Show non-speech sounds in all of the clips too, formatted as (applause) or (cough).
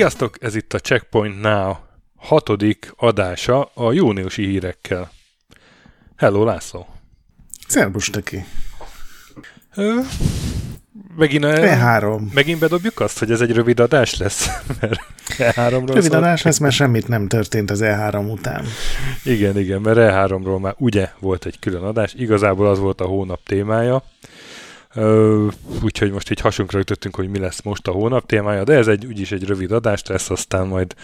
Sziasztok, ez itt a Checkpoint Now hatodik adása a júniusi hírekkel. Hello, László! Szerbus neki! Ö, megint, E3. megint bedobjuk azt, hogy ez egy rövid adás lesz? (laughs) Mert E3-ról Rövid szól- adás lesz, mert semmit nem történt az E3 után. Igen, igen, mert E3-ról már ugye volt egy külön adás, igazából az volt a hónap témája, Ö, úgyhogy most így hasunkra ütöttünk, hogy mi lesz most a hónap témája, de ez egy úgyis egy rövid adás lesz, aztán majd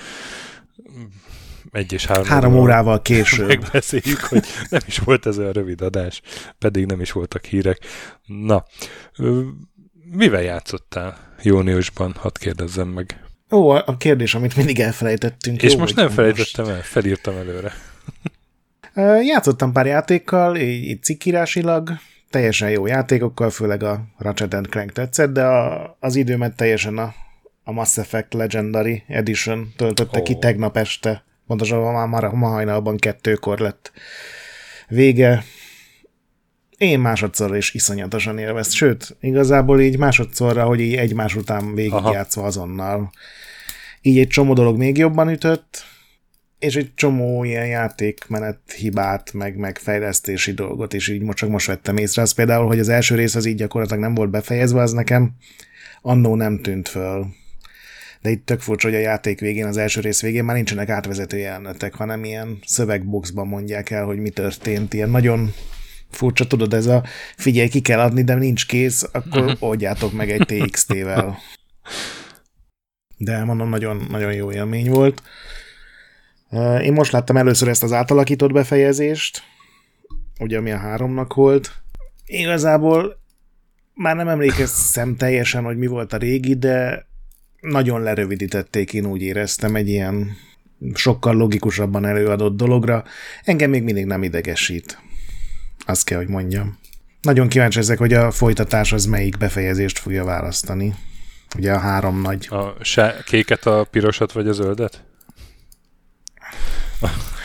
egy és három, Három órával később. megbeszéljük, hogy (laughs) nem is volt ez olyan rövid adás, pedig nem is voltak hírek. Na, mivel játszottál júniusban, hadd kérdezzem meg. Ó, a kérdés, amit mindig elfelejtettünk. És Jó, most nem felejtettem el, felírtam előre. Játszottam pár játékkal, így, így cikkírásilag, teljesen jó játékokkal, főleg a Ratchet Clank tetszett, de a, az időmet teljesen a, a Mass Effect Legendary Edition töltötte Ó. ki tegnap este. Pontosabban már ma, ma hajnalban kettőkor lett vége. Én másodszorra is iszonyatosan élvezt, sőt, igazából így másodszorra, hogy így egymás után végigjátszva azonnal. Így egy csomó dolog még jobban ütött, és egy csomó ilyen játékmenet hibát, meg, meg fejlesztési dolgot is így most csak most vettem észre. Az például, hogy az első rész az így gyakorlatilag nem volt befejezve, az nekem annó nem tűnt föl. De itt tök furcsa, hogy a játék végén, az első rész végén már nincsenek átvezető jelenetek, hanem ilyen szövegboxban mondják el, hogy mi történt. Ilyen nagyon furcsa, tudod, ez a figyelj, ki kell adni, de nincs kész, akkor oldjátok meg egy TXT-vel. De mondom, nagyon, nagyon jó élmény volt. Én most láttam először ezt az átalakított befejezést, ugye ami a háromnak volt. Igazából már nem emlékeztem teljesen, hogy mi volt a régi, de nagyon lerövidítették, én úgy éreztem egy ilyen sokkal logikusabban előadott dologra. Engem még mindig nem idegesít. Azt kell, hogy mondjam. Nagyon kíváncsi ezek, hogy a folytatás az melyik befejezést fogja választani. Ugye a három nagy. A se- kéket, a pirosat vagy a zöldet?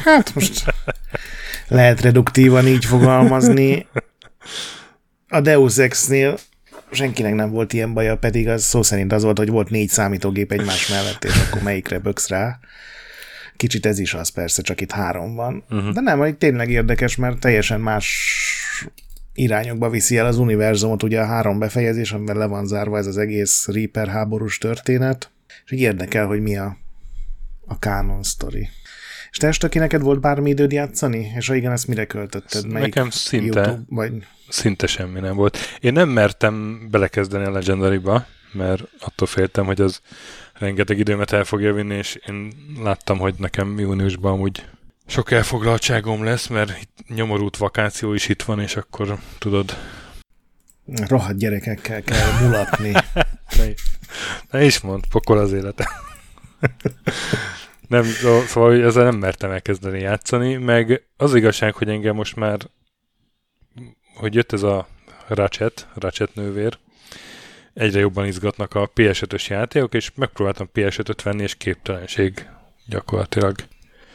Hát most lehet reduktívan így fogalmazni. A Deus Ex-nél senkinek nem volt ilyen baja, pedig az szó szerint az volt, hogy volt négy számítógép egymás mellett, és akkor melyikre böksz rá. Kicsit ez is az persze, csak itt három van. Uh-huh. De nem, hogy tényleg érdekes, mert teljesen más irányokba viszi el az univerzumot, ugye a három befejezés, amivel le van zárva ez az egész Reaper háborús történet, és így érdekel, hogy mi a, a canon story. És te Stöki, neked volt bármi időd játszani? És ha igen, ezt mire költötted? Nekem szinte. YouTube, vagy... Szinte semmi nem volt. Én nem mertem belekezdeni a Legendary-ba, mert attól féltem, hogy az rengeteg időmet el fogja vinni, és én láttam, hogy nekem júniusban úgy sok elfoglaltságom lesz, mert itt nyomorult vakáció is itt van, és akkor tudod, Rohadt gyerekekkel kell mulatni. ne, (laughs) ne is mond, pokol az élete. (laughs) nem, szó- szóval hogy ezzel nem mertem elkezdeni játszani, meg az igazság, hogy engem most már, hogy jött ez a Ratchet, Ratchet nővér, egyre jobban izgatnak a PS5-ös játékok, és megpróbáltam PS5-öt venni, és képtelenség gyakorlatilag.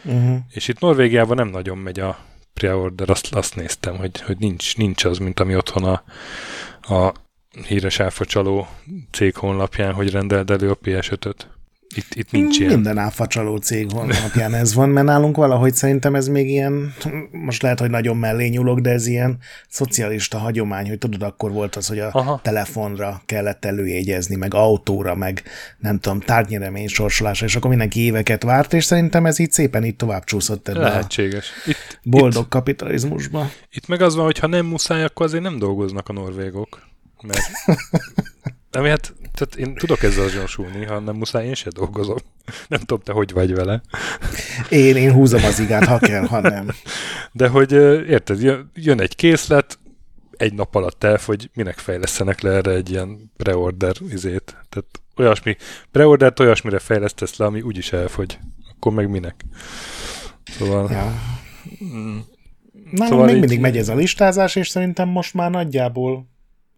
uh-huh. És itt Norvégiában nem nagyon megy a pre-order, azt, azt néztem, hogy, hogy nincs, nincs az, mint ami otthon a, a híres áfacsaló cég honlapján, hogy rendeld elő a PS5-öt. Itt, itt nincs ilyen. Minden áfacsaló cég honlapján ez van, mert nálunk valahogy szerintem ez még ilyen, most lehet, hogy nagyon mellé nyúlok, de ez ilyen szocialista hagyomány, hogy tudod, akkor volt az, hogy a Aha. telefonra kellett előjegyezni, meg autóra, meg nem tudom, tárgynyeremény sorsolásra, és akkor mindenki éveket várt, és szerintem ez így szépen így tovább csúszott ebbe a Lehetséges. Itt, boldog Itt, kapitalizmusba. itt meg az van, hogy ha nem muszáj, akkor azért nem dolgoznak a norvégok. Mert... (laughs) Ami hát, tehát én tudok ezzel azonosulni, ha nem muszáj, én se dolgozom. (laughs) Nem tudom, te hogy vagy vele. Én, én húzom az igát, ha kell, ha nem. De hogy érted, jön- egy készlet, egy nap alatt elfogy, minek fejlesztenek le erre egy ilyen preorder izét. Tehát olyasmi, preordert olyasmire fejlesztesz le, ami úgyis elfogy. Akkor meg minek? Szóval... Ja. Mm, Na, szóval még így... mindig megy ez a listázás, és szerintem most már nagyjából,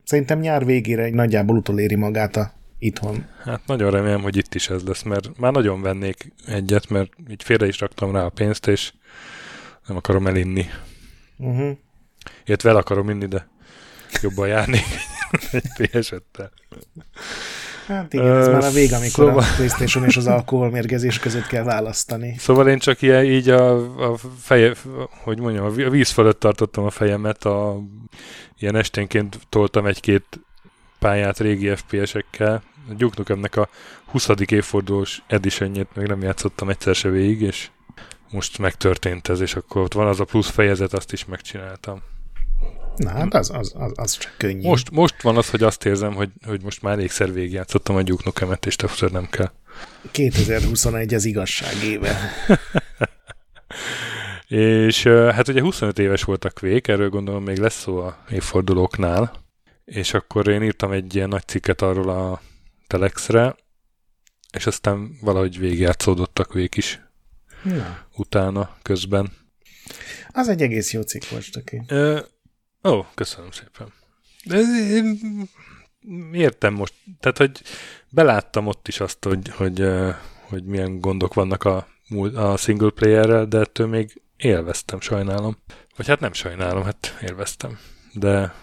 szerintem nyár végére egy nagyjából utoléri magát a itthon. Hát nagyon remélem, hogy itt is ez lesz, mert már nagyon vennék egyet, mert így félre is raktam rá a pénzt, és nem akarom elinni. Uh-huh. Illetve el akarom inni, de jobban járnék (laughs) egy ps Hát igen, ez uh, már a vég, amikor szóval... a Playstation és az alkoholmérgezés között kell választani. Szóval én csak ilyen, így a, a feje, hogy mondjam, a víz fölött tartottam a fejemet, a, ilyen esténként toltam egy-két pályát régi FPS-ekkel. A Duke Nukemnek a 20. évfordulós editionjét meg nem játszottam egyszer se végig, és most megtörtént ez, és akkor ott van az a plusz fejezet, azt is megcsináltam. Na hát az, az, az, az csak könnyű. Most, most van az, hogy azt érzem, hogy, hogy most már elégszer végigjátszottam a Duke Nukem-et, és többször nem kell. 2021 az igazság éve. (laughs) és hát ugye 25 éves volt a Quake, erről gondolom még lesz szó a évfordulóknál, és akkor én írtam egy ilyen nagy cikket arról a Telexre, és aztán valahogy végigjátszódott a Quake is. Na. Utána, közben. Az egy egész jó cikk volt, aki. Ó, köszönöm szépen. Én értem most, tehát, hogy beláttam ott is azt, hogy, hogy, hogy milyen gondok vannak a, a single playerrel, de ettől még élveztem, sajnálom. Vagy hát nem sajnálom, hát élveztem. De,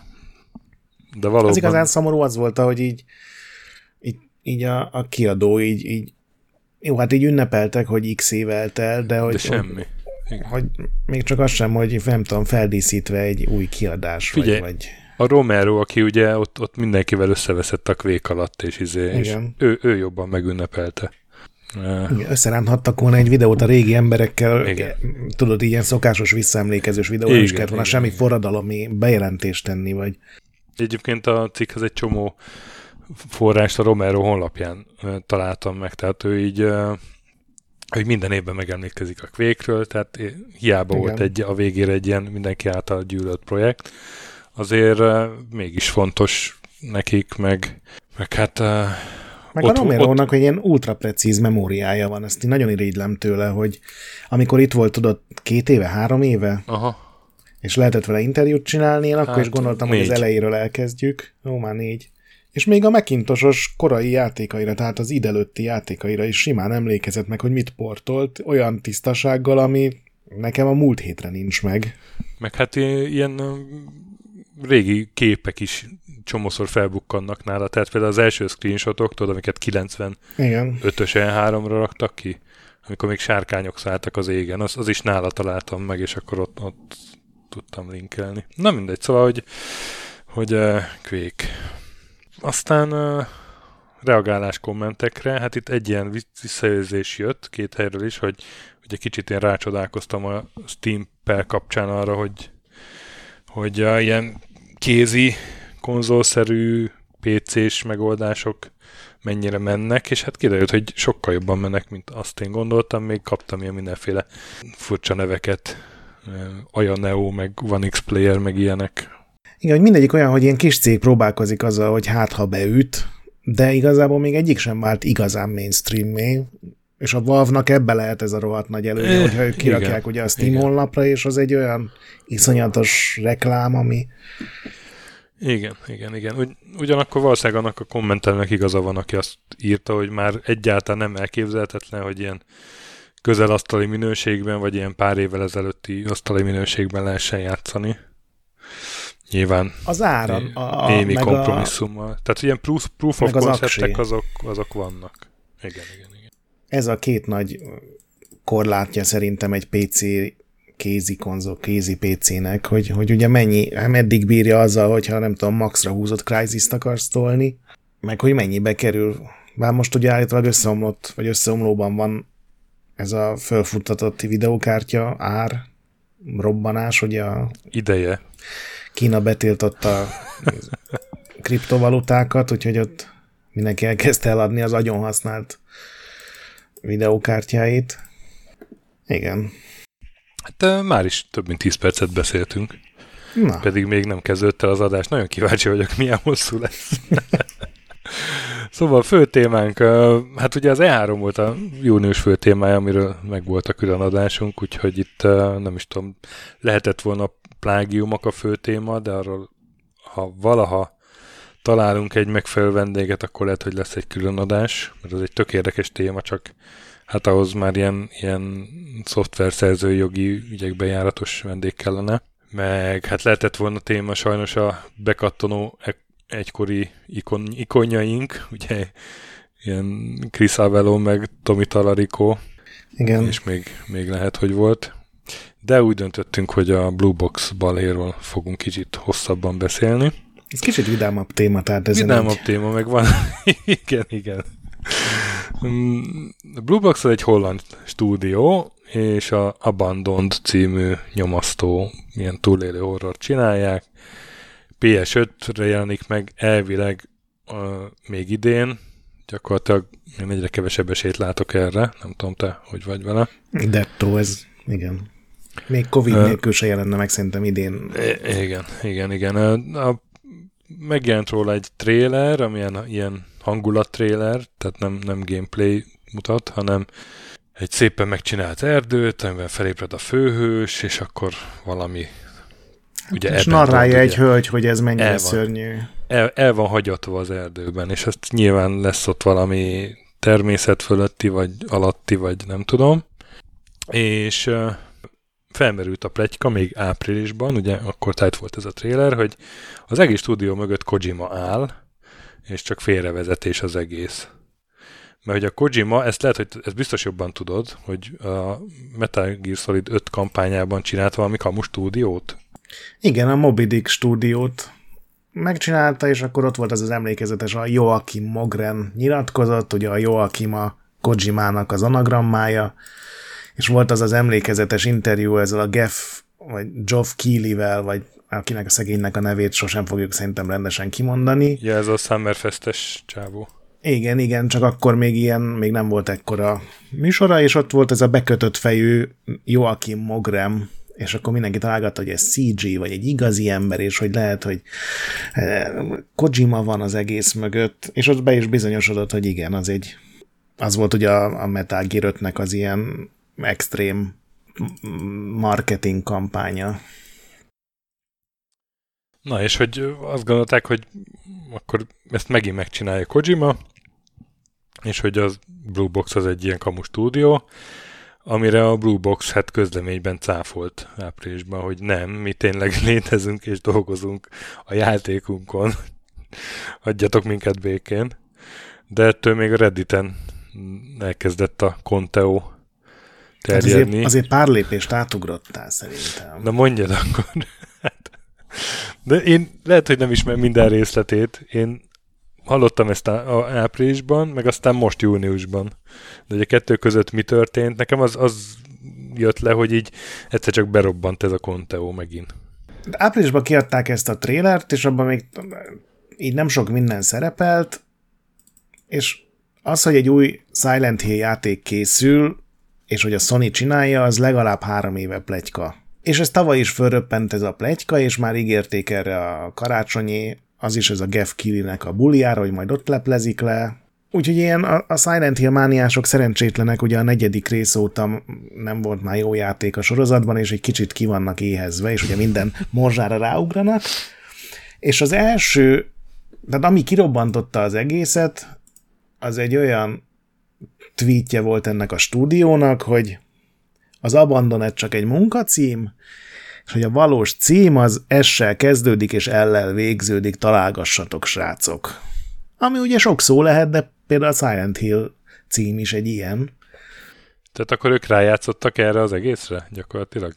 de valóban... Az igazán szomorú az volt, hogy így, így, így a, a kiadó így, így jó, hát így ünnepeltek, hogy x éve el, de hogy... De semmi. Hogy, igen. Hogy még csak az sem, hogy nem tudom, feldíszítve egy új kiadás. Figyelj, vagy, vagy... a Romero, aki ugye ott, ott mindenkivel összeveszett a kvék alatt, és, izé, és ő, ő jobban megünnepelte. Igen, összeránthattak volna egy videót a régi emberekkel, igen. tudod, ilyen szokásos visszaemlékezős videó, igen, is kellett volna igen, semmi forradalomi bejelentést tenni, vagy... Egyébként a cikkhez egy csomó forrást a Romero honlapján találtam meg, tehát ő így hogy minden évben megemlékezik a kvékről, tehát hiába Igen. volt egy, a végére egy ilyen mindenki által gyűlölt projekt, azért uh, mégis fontos nekik, meg, meg hát uh, meg ott, a Romero-nak egy ilyen ultra precíz memóriája van, ezt én nagyon irigylem tőle, hogy amikor itt volt, tudod, két éve, három éve, Aha. és lehetett vele interjút csinálni, én akkor hát, is gondoltam, négy. hogy az elejéről elkezdjük. Ó, már négy. És még a Macintosos korai játékaira, tehát az idelőtti játékaira is simán emlékezett meg, hogy mit portolt, olyan tisztasággal, ami nekem a múlt hétre nincs meg. Meg hát ilyen régi képek is csomószor felbukkannak nála, tehát például az első screenshotok, tudod, amiket 95-ös E3-ra raktak ki, amikor még sárkányok szálltak az égen, az, az is nála találtam meg, és akkor ott, ott tudtam linkelni. Na mindegy, szóval, hogy, hogy uh, Quake aztán uh, reagálás kommentekre, hát itt egy ilyen visszajelzés jött két helyről is, hogy ugye kicsit én rácsodálkoztam a Steam per kapcsán arra, hogy, hogy a ilyen kézi, konzolszerű PC-s megoldások mennyire mennek, és hát kiderült, hogy sokkal jobban mennek, mint azt én gondoltam, még kaptam ilyen mindenféle furcsa neveket, Aya Neo, meg One X Player, meg ilyenek, igen, hogy mindegyik olyan, hogy ilyen kis cég próbálkozik azzal, hogy hát ha beüt, de igazából még egyik sem vált igazán mainstream és a Valve-nak ebbe lehet ez a rohadt nagy előnye, hogyha ők kirakják igen, ugye a Steam igen. honlapra, és az egy olyan iszonyatos reklám, ami... Igen, igen, igen. Ugy, ugyanakkor valószínűleg annak a kommentelnek igaza van, aki azt írta, hogy már egyáltalán nem elképzelhetetlen, hogy ilyen közel asztali minőségben, vagy ilyen pár évvel ezelőtti asztali minőségben lehessen játszani. Nyilván az áram, a, a, némi kompromisszummal. A, Tehát ilyen proof, proof of conceptek azok, azok vannak. Igen, igen, igen. Ez a két nagy korlátja szerintem egy PC kézi konzol, kézi PC-nek, hogy, hogy ugye mennyi, meddig bírja azzal, hogyha nem tudom, maxra húzott Crysis-t akarsz tolni, meg hogy mennyibe kerül. Bár most ugye állítólag összeomlott, vagy összeomlóban van ez a fölfuttatott videókártya ár, robbanás, ugye a... Ideje. Kína betiltotta kriptovalutákat, úgyhogy ott mindenki elkezdte eladni az agyon használt videókártyáit. Igen. Hát már is több mint 10 percet beszéltünk. Na. Pedig még nem kezdődött el az adás. Nagyon kíváncsi vagyok, milyen hosszú lesz. (laughs) Szóval a fő témánk, hát ugye az E3 volt a június fő témája, amiről meg volt a külön adásunk, úgyhogy itt nem is tudom, lehetett volna plágiumok a fő téma, de arról, ha valaha találunk egy megfelelő vendéget, akkor lehet, hogy lesz egy külön adás, mert ez egy tök érdekes téma, csak hát ahhoz már ilyen, ilyen szoftverszerzői jogi ügyekben járatos vendég kellene. Meg hát lehetett volna téma sajnos a bekattanó egykori ikon, ikonjaink, ugye ilyen Chris Avello, meg Tomi Talarico, Igen. és még, még lehet, hogy volt. De úgy döntöttünk, hogy a Blue Box baléről fogunk kicsit hosszabban beszélni. Ez kicsit vidámabb téma, tehát ez Vidámabb egy... téma, meg van. (laughs) igen, igen. Mm, A Blue Box az egy holland stúdió, és a Abandoned című nyomasztó, ilyen túlélő horror csinálják. PS5-re jelenik meg elvileg uh, még idén, gyakorlatilag én egyre kevesebb esélyt látok erre, nem tudom te, hogy vagy vele. Dettó, ez, igen. Még Covid Ö- nélkül se jelenne meg szerintem idén. Igen, igen, igen. A, a, megjelent róla egy trailer, ami ilyen, ilyen hangulat trailer, tehát nem, nem gameplay mutat, hanem egy szépen megcsinált erdőt, amiben felébred a főhős, és akkor valami ugye és narrálja egy ugye, hölgy, hogy ez mennyire El van. szörnyű. el, el van hagyatva az erdőben, és ezt nyilván lesz ott valami természet fölötti, vagy alatti, vagy nem tudom. És uh, felmerült a pletyka még áprilisban, ugye akkor tájt volt ez a trailer, hogy az egész stúdió mögött Kojima áll, és csak félrevezetés az egész. Mert hogy a Kojima, ezt lehet, hogy ezt biztos jobban tudod, hogy a Metal Gear Solid 5 kampányában csinált valami kamu stúdiót. Igen, a Moby Dick stúdiót megcsinálta, és akkor ott volt az az emlékezetes a Joachim Mogren nyilatkozott, ugye a Joachim a Kojimának az anagrammája, és volt az az emlékezetes interjú ezzel a Geff, vagy Geoff Keighley-vel, vagy akinek a szegénynek a nevét sosem fogjuk szerintem rendesen kimondani. Ja, ez a Summerfestes csávó. Igen, igen, csak akkor még ilyen, még nem volt ekkora műsora, és ott volt ez a bekötött fejű Joachim Mogrem, és akkor mindenki találgatta, hogy ez CG, vagy egy igazi ember, és hogy lehet, hogy eh, Kojima van az egész mögött, és ott be is bizonyosodott, hogy igen, az egy, az volt ugye a, a Metal Gear 5-nek az ilyen extrém marketing kampánya. Na, és hogy azt gondolták, hogy akkor ezt megint megcsinálja Kojima, és hogy az Blue Box az egy ilyen kamu stúdió, amire a Blue Box hát közleményben cáfolt áprilisban, hogy nem, mi tényleg (laughs) létezünk és dolgozunk a játékunkon. Adjatok minket békén. De ettől még a Redditen elkezdett a Conteo Hát terjedni. azért, azért pár lépést átugrottál szerintem. Na mondjad akkor. Hát, De én lehet, hogy nem ismerem minden részletét. Én hallottam ezt á- áprilisban, meg aztán most júniusban. De ugye a kettő között mi történt? Nekem az, az jött le, hogy így egyszer csak berobbant ez a Conteo megint. De áprilisban kiadták ezt a trélert, és abban még így nem sok minden szerepelt, és az, hogy egy új Silent Hill játék készül, és hogy a Sony csinálja, az legalább három éve pletyka. És ez tavaly is fölröppent ez a pletyka, és már ígérték erre a karácsonyi, az is ez a Geoff Keighley-nek a buliára, hogy majd ott leplezik le. Úgyhogy ilyen a, Silent Hill mániások szerencsétlenek, ugye a negyedik rész óta nem volt már jó játék a sorozatban, és egy kicsit ki vannak éhezve, és ugye minden morzsára ráugranak. És az első, tehát ami kirobbantotta az egészet, az egy olyan tweetje volt ennek a stúdiónak, hogy az Abandoned csak egy munkacím, és hogy a valós cím az S-sel kezdődik és L-lel végződik, találgassatok, srácok. Ami ugye sok szó lehet, de például a Silent Hill cím is egy ilyen. Tehát akkor ők rájátszottak erre az egészre gyakorlatilag?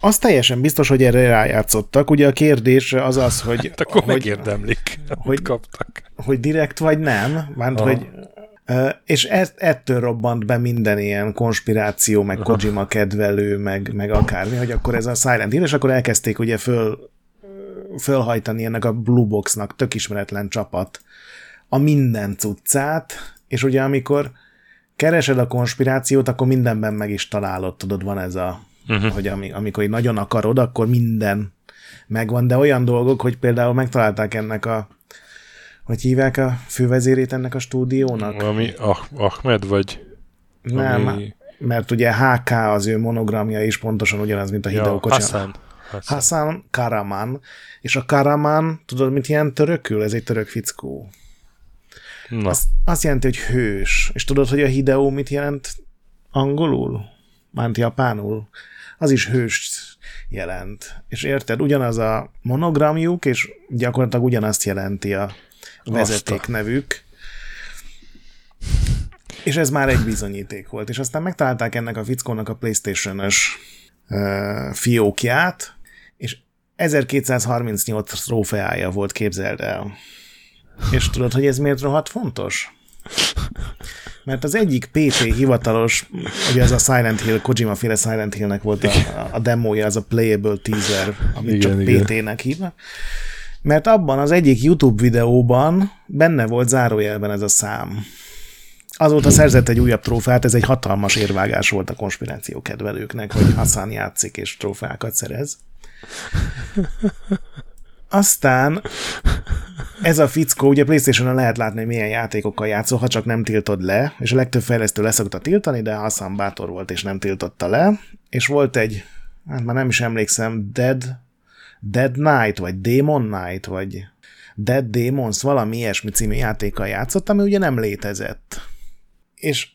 Az teljesen biztos, hogy erre rájátszottak. Ugye a kérdés az az, hogy, (laughs) Hát akkor hogy, megérdemlik, hogy kaptak. hogy direkt vagy nem, mert hogy és ez, ettől robbant be minden ilyen konspiráció, meg Kojima kedvelő, meg, meg akármi, hogy akkor ez a Silent Hill, és akkor elkezdték ugye föl, fölhajtani ennek a Blue Boxnak tök ismeretlen csapat a minden cuccát, és ugye amikor keresed a konspirációt, akkor mindenben meg is találod, tudod, van ez a, uh-huh. hogy ami, amikor így nagyon akarod, akkor minden megvan, de olyan dolgok, hogy például megtalálták ennek a hogy hívják a fővezérét ennek a stúdiónak? Valami ah, Ahmed, vagy Nem, ami- mert ugye HK az ő monogramja is pontosan ugyanaz, mint a Hideo ja. Hassan. Hassan. Hassan Karaman. És a Karaman, tudod, mit jelent törökül? Ez egy török fickó. Na, Azt, azt jelenti, hogy hős. És tudod, hogy a Hideo mit jelent angolul? Mánt japánul? Az is hős jelent. És érted, ugyanaz a monogramjuk, és gyakorlatilag ugyanazt jelenti a vezeték nevük. És ez már egy bizonyíték volt. És aztán megtalálták ennek a fickónak a Playstation-ös uh, fiókját, és 1238 trófeája volt, képzeld el. És tudod, hogy ez miért rohadt fontos? Mert az egyik PT hivatalos, ugye az a Silent Hill, Kojima féle Silent Hillnek volt a, a demója, az a playable teaser, amit Igen, csak igen. PT-nek hívnak. Mert abban az egyik YouTube videóban benne volt zárójelben ez a szám. Azóta szerzett egy újabb trófeát, ez egy hatalmas érvágás volt a konspiráció kedvelőknek, hogy Hassan játszik és trófeákat szerez. Aztán ez a fickó, ugye Playstation-on lehet látni, hogy milyen játékokkal játszol, ha csak nem tiltod le, és a legtöbb fejlesztő leszokta tiltani, de Hassan bátor volt, és nem tiltotta le, és volt egy, hát már nem is emlékszem, Dead, Dead Knight, vagy Demon Knight, vagy Dead Demons, valami ilyesmi című játékkal játszott, ami ugye nem létezett. És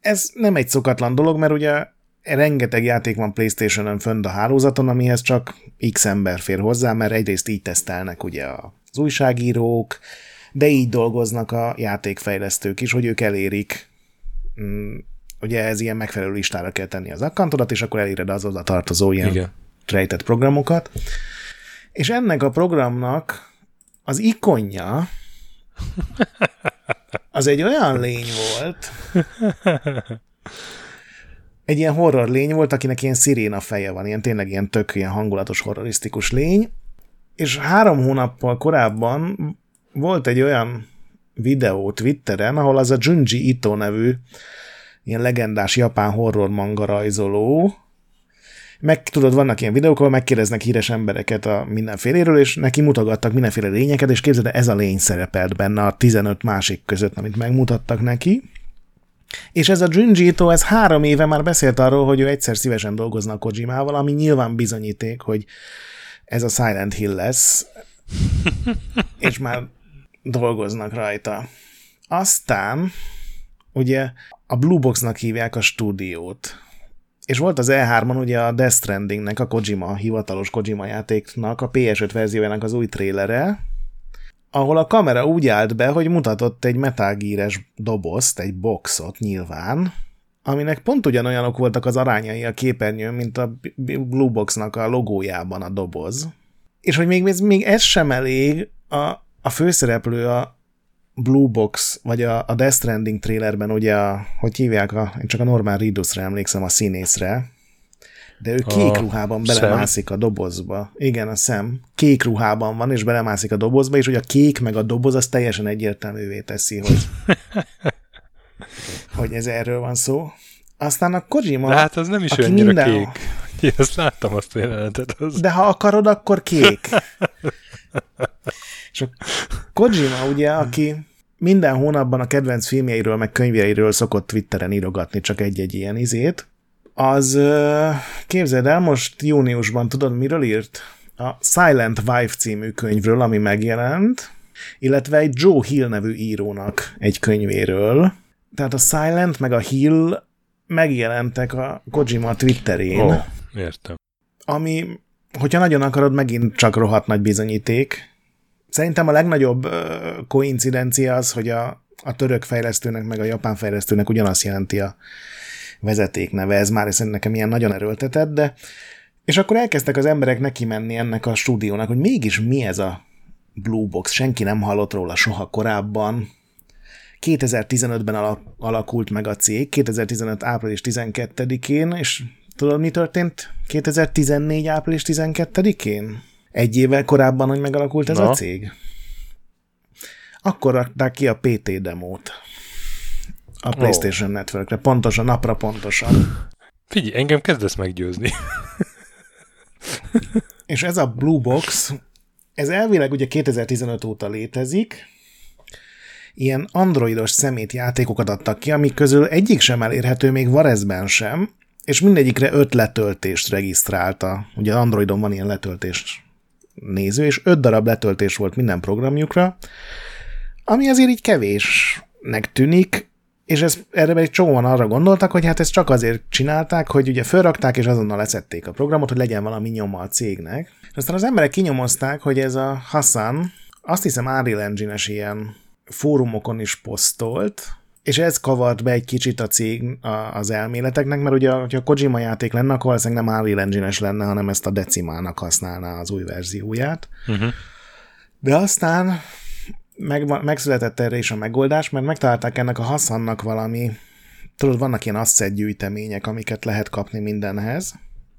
ez nem egy szokatlan dolog, mert ugye rengeteg játék van Playstation-ön fönt a hálózaton, amihez csak x ember fér hozzá, mert egyrészt így tesztelnek ugye az újságírók, de így dolgoznak a játékfejlesztők is, hogy ők elérik mm, ugye ez ilyen megfelelő listára kell tenni az akkantodat, és akkor eléred az oda tartozó ilyen Igen. rejtett programokat. És ennek a programnak az ikonja az egy olyan lény volt, egy ilyen horror lény volt, akinek ilyen sziréna feje van, ilyen tényleg ilyen tök ilyen hangulatos horrorisztikus lény, és három hónappal korábban volt egy olyan videó Twitteren, ahol az a Junji Ito nevű ilyen legendás japán horror manga rajzoló, meg tudod, vannak ilyen videók, ahol megkérdeznek híres embereket a mindenféléről, és neki mutogattak mindenféle lényeket, és képzeld, el, ez a lény szerepelt benne a 15 másik között, amit megmutattak neki. És ez a Junji Ito, ez három éve már beszélt arról, hogy ő egyszer szívesen dolgozna a Kojimával, ami nyilván bizonyíték, hogy ez a Silent Hill lesz, (laughs) és már dolgoznak rajta. Aztán ugye a Blue Boxnak hívják a stúdiót, és volt az E3-on ugye a Death Strandingnek, a Kojima, hivatalos Kojima játéknak, a PS5 verziójának az új trélere, ahol a kamera úgy állt be, hogy mutatott egy Metal Gear-es dobozt, egy boxot nyilván, aminek pont ugyanolyanok voltak az arányai a képernyőn, mint a Blue Boxnak a logójában a doboz. És hogy még, még ez sem elég, a, a főszereplő a Blue Box, vagy a, a Death Stranding trailerben ugye, a, hogy hívják, a, én csak a Norman Reedusra emlékszem, a színészre, de ő kék A ruhában belemászik a dobozba. Igen, a szem. Kék ruhában van, és belemászik a dobozba, és hogy a kék meg a doboz az teljesen egyértelművé teszi, hogy, (laughs) hogy ez erről van szó. Aztán a Kojima... De hát az nem is aki annyira minden- kék. Én azt láttam azt a jelenetet. Az... De ha akarod, akkor kék. (laughs) És a Kojima ugye, aki minden hónapban a kedvenc filmjeiről, meg könyveiről szokott Twitteren írogatni csak egy-egy ilyen izét, az képzeld el, most júniusban tudod, miről írt? A Silent Wife című könyvről, ami megjelent, illetve egy Joe Hill nevű írónak egy könyvéről. Tehát a Silent meg a Hill megjelentek a Kojima Twitterén Ó, értem. ami, hogyha nagyon akarod, megint csak rohadt nagy bizonyíték. Szerintem a legnagyobb ö, koincidencia az, hogy a, a török fejlesztőnek meg a japán fejlesztőnek ugyanazt jelenti a vezeték neve. Ez már szerintem nekem ilyen nagyon erőltetett, de és akkor elkezdtek az emberek neki menni ennek a stúdiónak, hogy mégis mi ez a Blue Box, senki nem hallott róla soha korábban. 2015-ben alak- alakult meg a cég, 2015. április 12-én, és tudod, mi történt 2014. április 12-én? Egy évvel korábban, hogy megalakult ez Na. a cég? Akkor rakták ki a PT demót a PlayStation Networkre, pontosan, napra pontosan. Figyelj, engem kezdesz meggyőzni. (laughs) És ez a Blue Box, ez elvileg ugye 2015 óta létezik, ilyen androidos szemétjátékokat adtak ki, amik közül egyik sem elérhető még Varezben sem, és mindegyikre öt letöltést regisztrálta. Ugye Androidon van ilyen letöltés néző, és öt darab letöltés volt minden programjukra, ami azért így kevésnek tűnik, és ez, erre egy csomóan arra gondoltak, hogy hát ezt csak azért csinálták, hogy ugye felrakták, és azonnal leszették a programot, hogy legyen valami nyoma a cégnek. És aztán az emberek kinyomozták, hogy ez a Hassan, azt hiszem Unreal Engine-es ilyen fórumokon is posztolt, és ez kavart be egy kicsit a cég az elméleteknek, mert ugye, ha a Kojima játék lenne, akkor valószínűleg nem Unreal engine lenne, hanem ezt a decimának használná az új verzióját. Uh-huh. De aztán meg, megszületett erre is a megoldás, mert megtalálták ennek a Hassannak valami, tudod, vannak ilyen asset gyűjtemények, amiket lehet kapni mindenhez,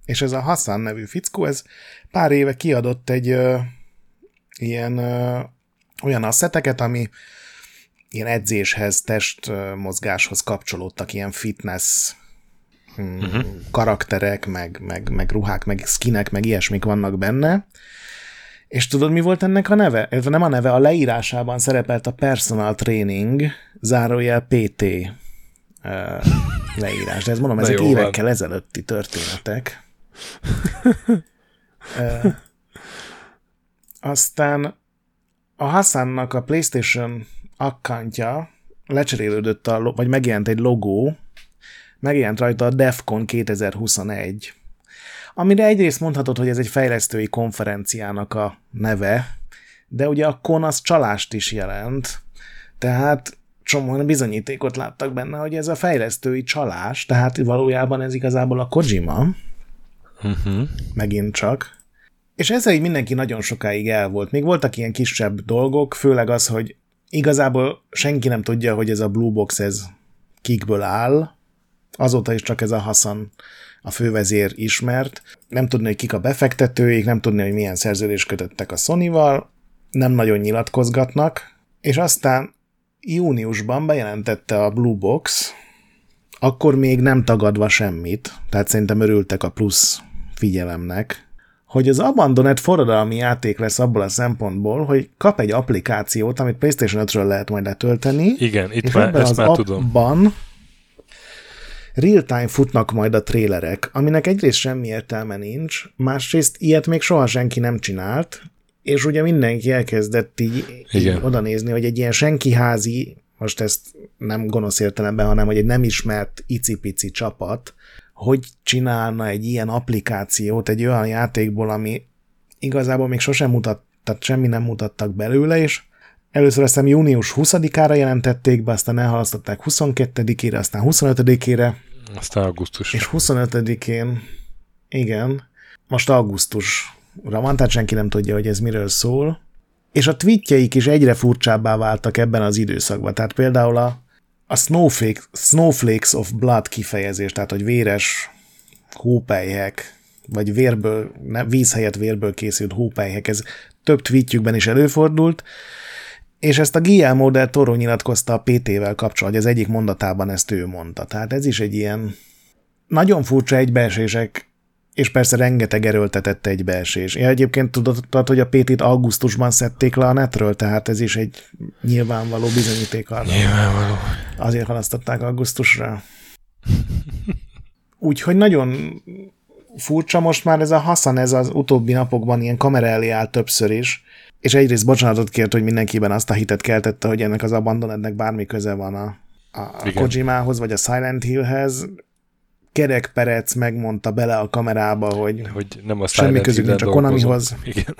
és ez a Hassan nevű fickó, ez pár éve kiadott egy ö, ilyen ö, olyan asszeteket, ami ilyen edzéshez, testmozgáshoz kapcsolódtak ilyen fitness uh-huh. karakterek, meg, meg, meg ruhák, meg skinek, meg ilyesmik vannak benne. És tudod, mi volt ennek a neve? Ez nem a neve, a leírásában szerepelt a personal training, zárójel PT uh, leírás. De ez mondom, ezek évekkel van. ezelőtti történetek. uh, aztán a Hassannak a PlayStation akkantja lecserélődött, a, vagy megjelent egy logó, megjelent rajta a DEFCON 2021, amire egyrészt mondhatod, hogy ez egy fejlesztői konferenciának a neve, de ugye a CON az csalást is jelent, tehát csomóan bizonyítékot láttak benne, hogy ez a fejlesztői csalás, tehát valójában ez igazából a Kojima, uh-huh. megint csak. És ezzel így mindenki nagyon sokáig el volt. Még voltak ilyen kisebb dolgok, főleg az, hogy Igazából senki nem tudja, hogy ez a Blue Box ez kikből áll, azóta is csak ez a Hassan a fővezér ismert. Nem tudni, hogy kik a befektetőik, nem tudni, hogy milyen szerződést kötöttek a Sony-val, nem nagyon nyilatkozgatnak, és aztán júniusban bejelentette a Blue Box, akkor még nem tagadva semmit, tehát szerintem örültek a plusz figyelemnek, hogy az Abandoned forradalmi játék lesz abból a szempontból, hogy kap egy applikációt, amit PlayStation 5-ről lehet majd letölteni. Igen, itt már, ezt az már tudom. real-time futnak majd a trélerek, aminek egyrészt semmi értelme nincs, másrészt ilyet még soha senki nem csinált, és ugye mindenki elkezdett így, így oda nézni, hogy egy ilyen senki házi, most ezt nem gonosz értelemben, hanem hogy egy nem ismert icipici csapat, hogy csinálna egy ilyen applikációt egy olyan játékból, ami igazából még sosem mutat, tehát semmi nem mutattak belőle, és először azt hiszem június 20-ára jelentették be, aztán elhalasztották 22-ére, aztán 25-ére. Aztán augusztus. És 25-én, igen, most augusztusra van, tehát senki nem tudja, hogy ez miről szól. És a tweetjeik is egyre furcsábbá váltak ebben az időszakban. Tehát például a, a snowflake, Snowflakes of Blood kifejezés, tehát hogy véres hópelyhek, vagy vérből, ne, víz helyett vérből készült hópelyhek, ez több tweetjükben is előfordult, és ezt a Guillermo del Toro nyilatkozta a PT-vel kapcsolatban, az egyik mondatában ezt ő mondta. Tehát ez is egy ilyen nagyon furcsa egybeesések és persze rengeteg erőltetett egybeesés. Én egyébként tudod, hogy a PT-t augusztusban szedték le a netről, tehát ez is egy nyilvánvaló bizonyíték arra. Nyilvánvaló. Azért halasztották augusztusra. Úgyhogy nagyon furcsa most már ez a Hassan, ez az utóbbi napokban ilyen kamera elé áll többször is, és egyrészt bocsánatot kért, hogy mindenkiben azt a hitet keltette, hogy ennek az Abandonednek bármi köze van a, a Kojimához, vagy a Silent Hillhez, Kerek Perec megmondta bele a kamerába, hogy, hogy nem a semmi közük nincs a Konamihoz. Igen.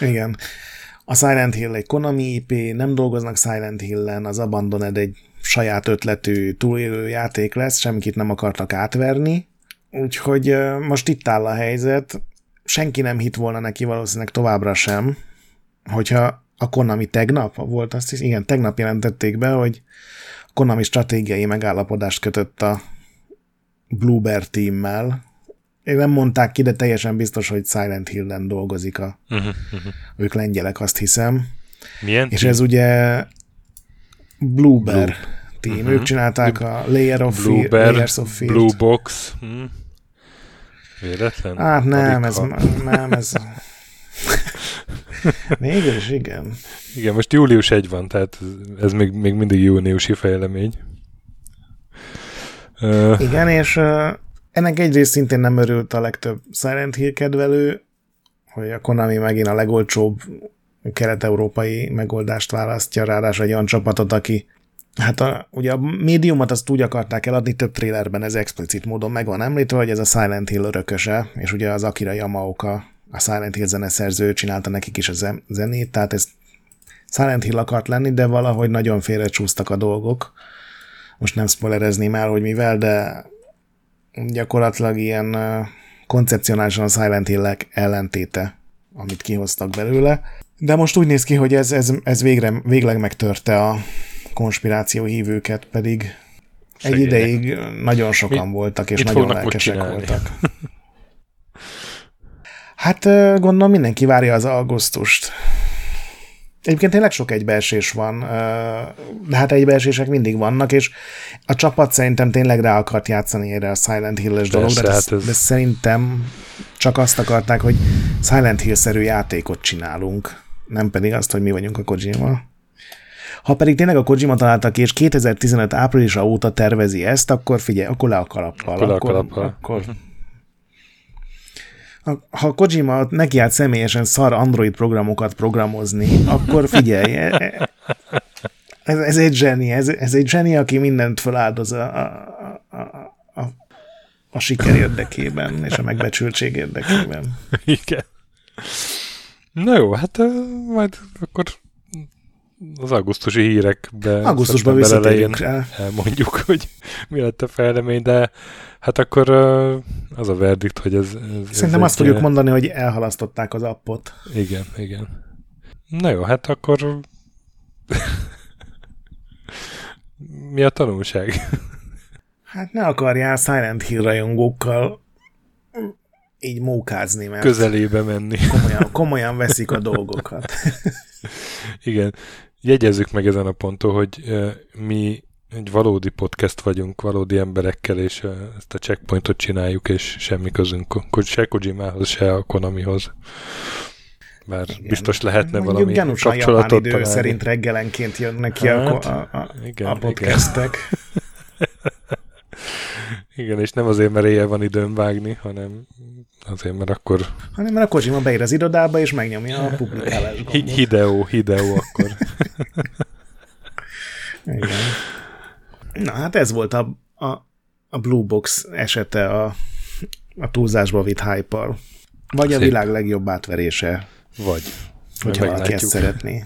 Igen. A Silent Hill egy Konami IP, nem dolgoznak Silent Hill-en, az Abandoned egy saját ötletű túlélő játék lesz, semmit nem akartak átverni, úgyhogy most itt áll a helyzet, senki nem hit volna neki valószínűleg továbbra sem, hogyha a Konami tegnap volt, azt hisz, igen, tegnap jelentették be, hogy a Konami stratégiai megállapodást kötött a Bluebear teammel. Én nem mondták ki, de teljesen biztos, hogy Silent Hill-en dolgozik a... Uh-huh, uh-huh. Ők lengyelek, azt hiszem. Milyen És ez ugye Bluebear Blue. team. Uh-huh. Ők csinálták a Layer of Fear, Layers of Fear. Blue Box. Hmm. Véletlen? Hát nem, ez, nem, ez... (laughs) Mégis, igen. Igen, most július 1 van, tehát ez még, még mindig júniusi fejlemény. Igen, és Ennek egyrészt szintén nem örült a legtöbb Silent Hill kedvelő, hogy a Konami megint a legolcsóbb kelet-európai megoldást választja, ráadásul egy olyan csapatot, aki Hát a, ugye a médiumot azt úgy akarták eladni, több trélerben ez explicit módon meg van említve, hogy ez a Silent Hill örököse, és ugye az Akira Yamaoka, a Silent Hill zeneszerző csinálta nekik is a zenét, tehát ez Silent Hill akart lenni, de valahogy nagyon félrecsúsztak a dolgok. Most nem spoilerezni már, hogy mivel, de gyakorlatilag ilyen koncepcionálisan a Silent hill ellentéte, amit kihoztak belőle. De most úgy néz ki, hogy ez, ez, ez végre, végleg megtörte a konspiráció hívőket, pedig Segények. egy ideig nagyon sokan mit, voltak, és nagyon lelkesek voltak. hát gondolom mindenki várja az augusztust. Egyébként tényleg sok egybeesés van, de hát egybeesések mindig vannak, és a csapat szerintem tényleg rá akart játszani erre a Silent Hill-es dologra, de, hát ez... de szerintem csak azt akarták, hogy Silent Hill-szerű játékot csinálunk, nem pedig azt, hogy mi vagyunk a Kojima. Ha pedig tényleg a Kojima találta ki, és 2015 áprilisa óta tervezi ezt, akkor figyelj, akkor le a kalappal. Akkor, akkor, akkor, ha Kojima neki állt személyesen szar Android programokat programozni, akkor figyelj, e, e, ez, ez egy zseni, ez, ez egy zseni, aki mindent feláldoz a, a, a, a, a siker érdekében, és a megbecsültség érdekében. Igen. Na jó, hát majd akkor az augusztusi hírekbe augusztusban visszatérjünk rá. Elmondjuk, (laughs) hogy mi lett a fejlemény, de hát akkor az a verdikt, hogy ez... ez Szerintem ez azt fogjuk mondani, hogy elhalasztották az appot. Igen, igen. Na jó, hát akkor (laughs) mi a tanulság? Hát ne akarjál Silent Hill rajongókkal így mókázni, mert közelébe menni. Komolyan, komolyan veszik a dolgokat. Igen jegyezzük meg ezen a ponton, hogy mi egy valódi podcast vagyunk, valódi emberekkel, és ezt a checkpointot csináljuk, és semmi közünk se Kojimához, se a Konamihoz. Bár igen. biztos lehetne Mondjuk valami kapcsolatot idő találni. szerint reggelenként jönnek ki hát, a, a, igen, a podcastek. Igen. (laughs) igen, és nem azért, mert éjjel van időm vágni, hanem azért, mert akkor... Hanem mert a Kojima beír az irodába, és megnyomja a publikálás gombot. Hideo, Hideo akkor. (laughs) Igen. Na hát ez volt a, a, a Blue Box esete a, a túlzásba vitt hype Vagy Szép. a világ legjobb átverése. Vagy. Hogyha valaki ezt szeretné.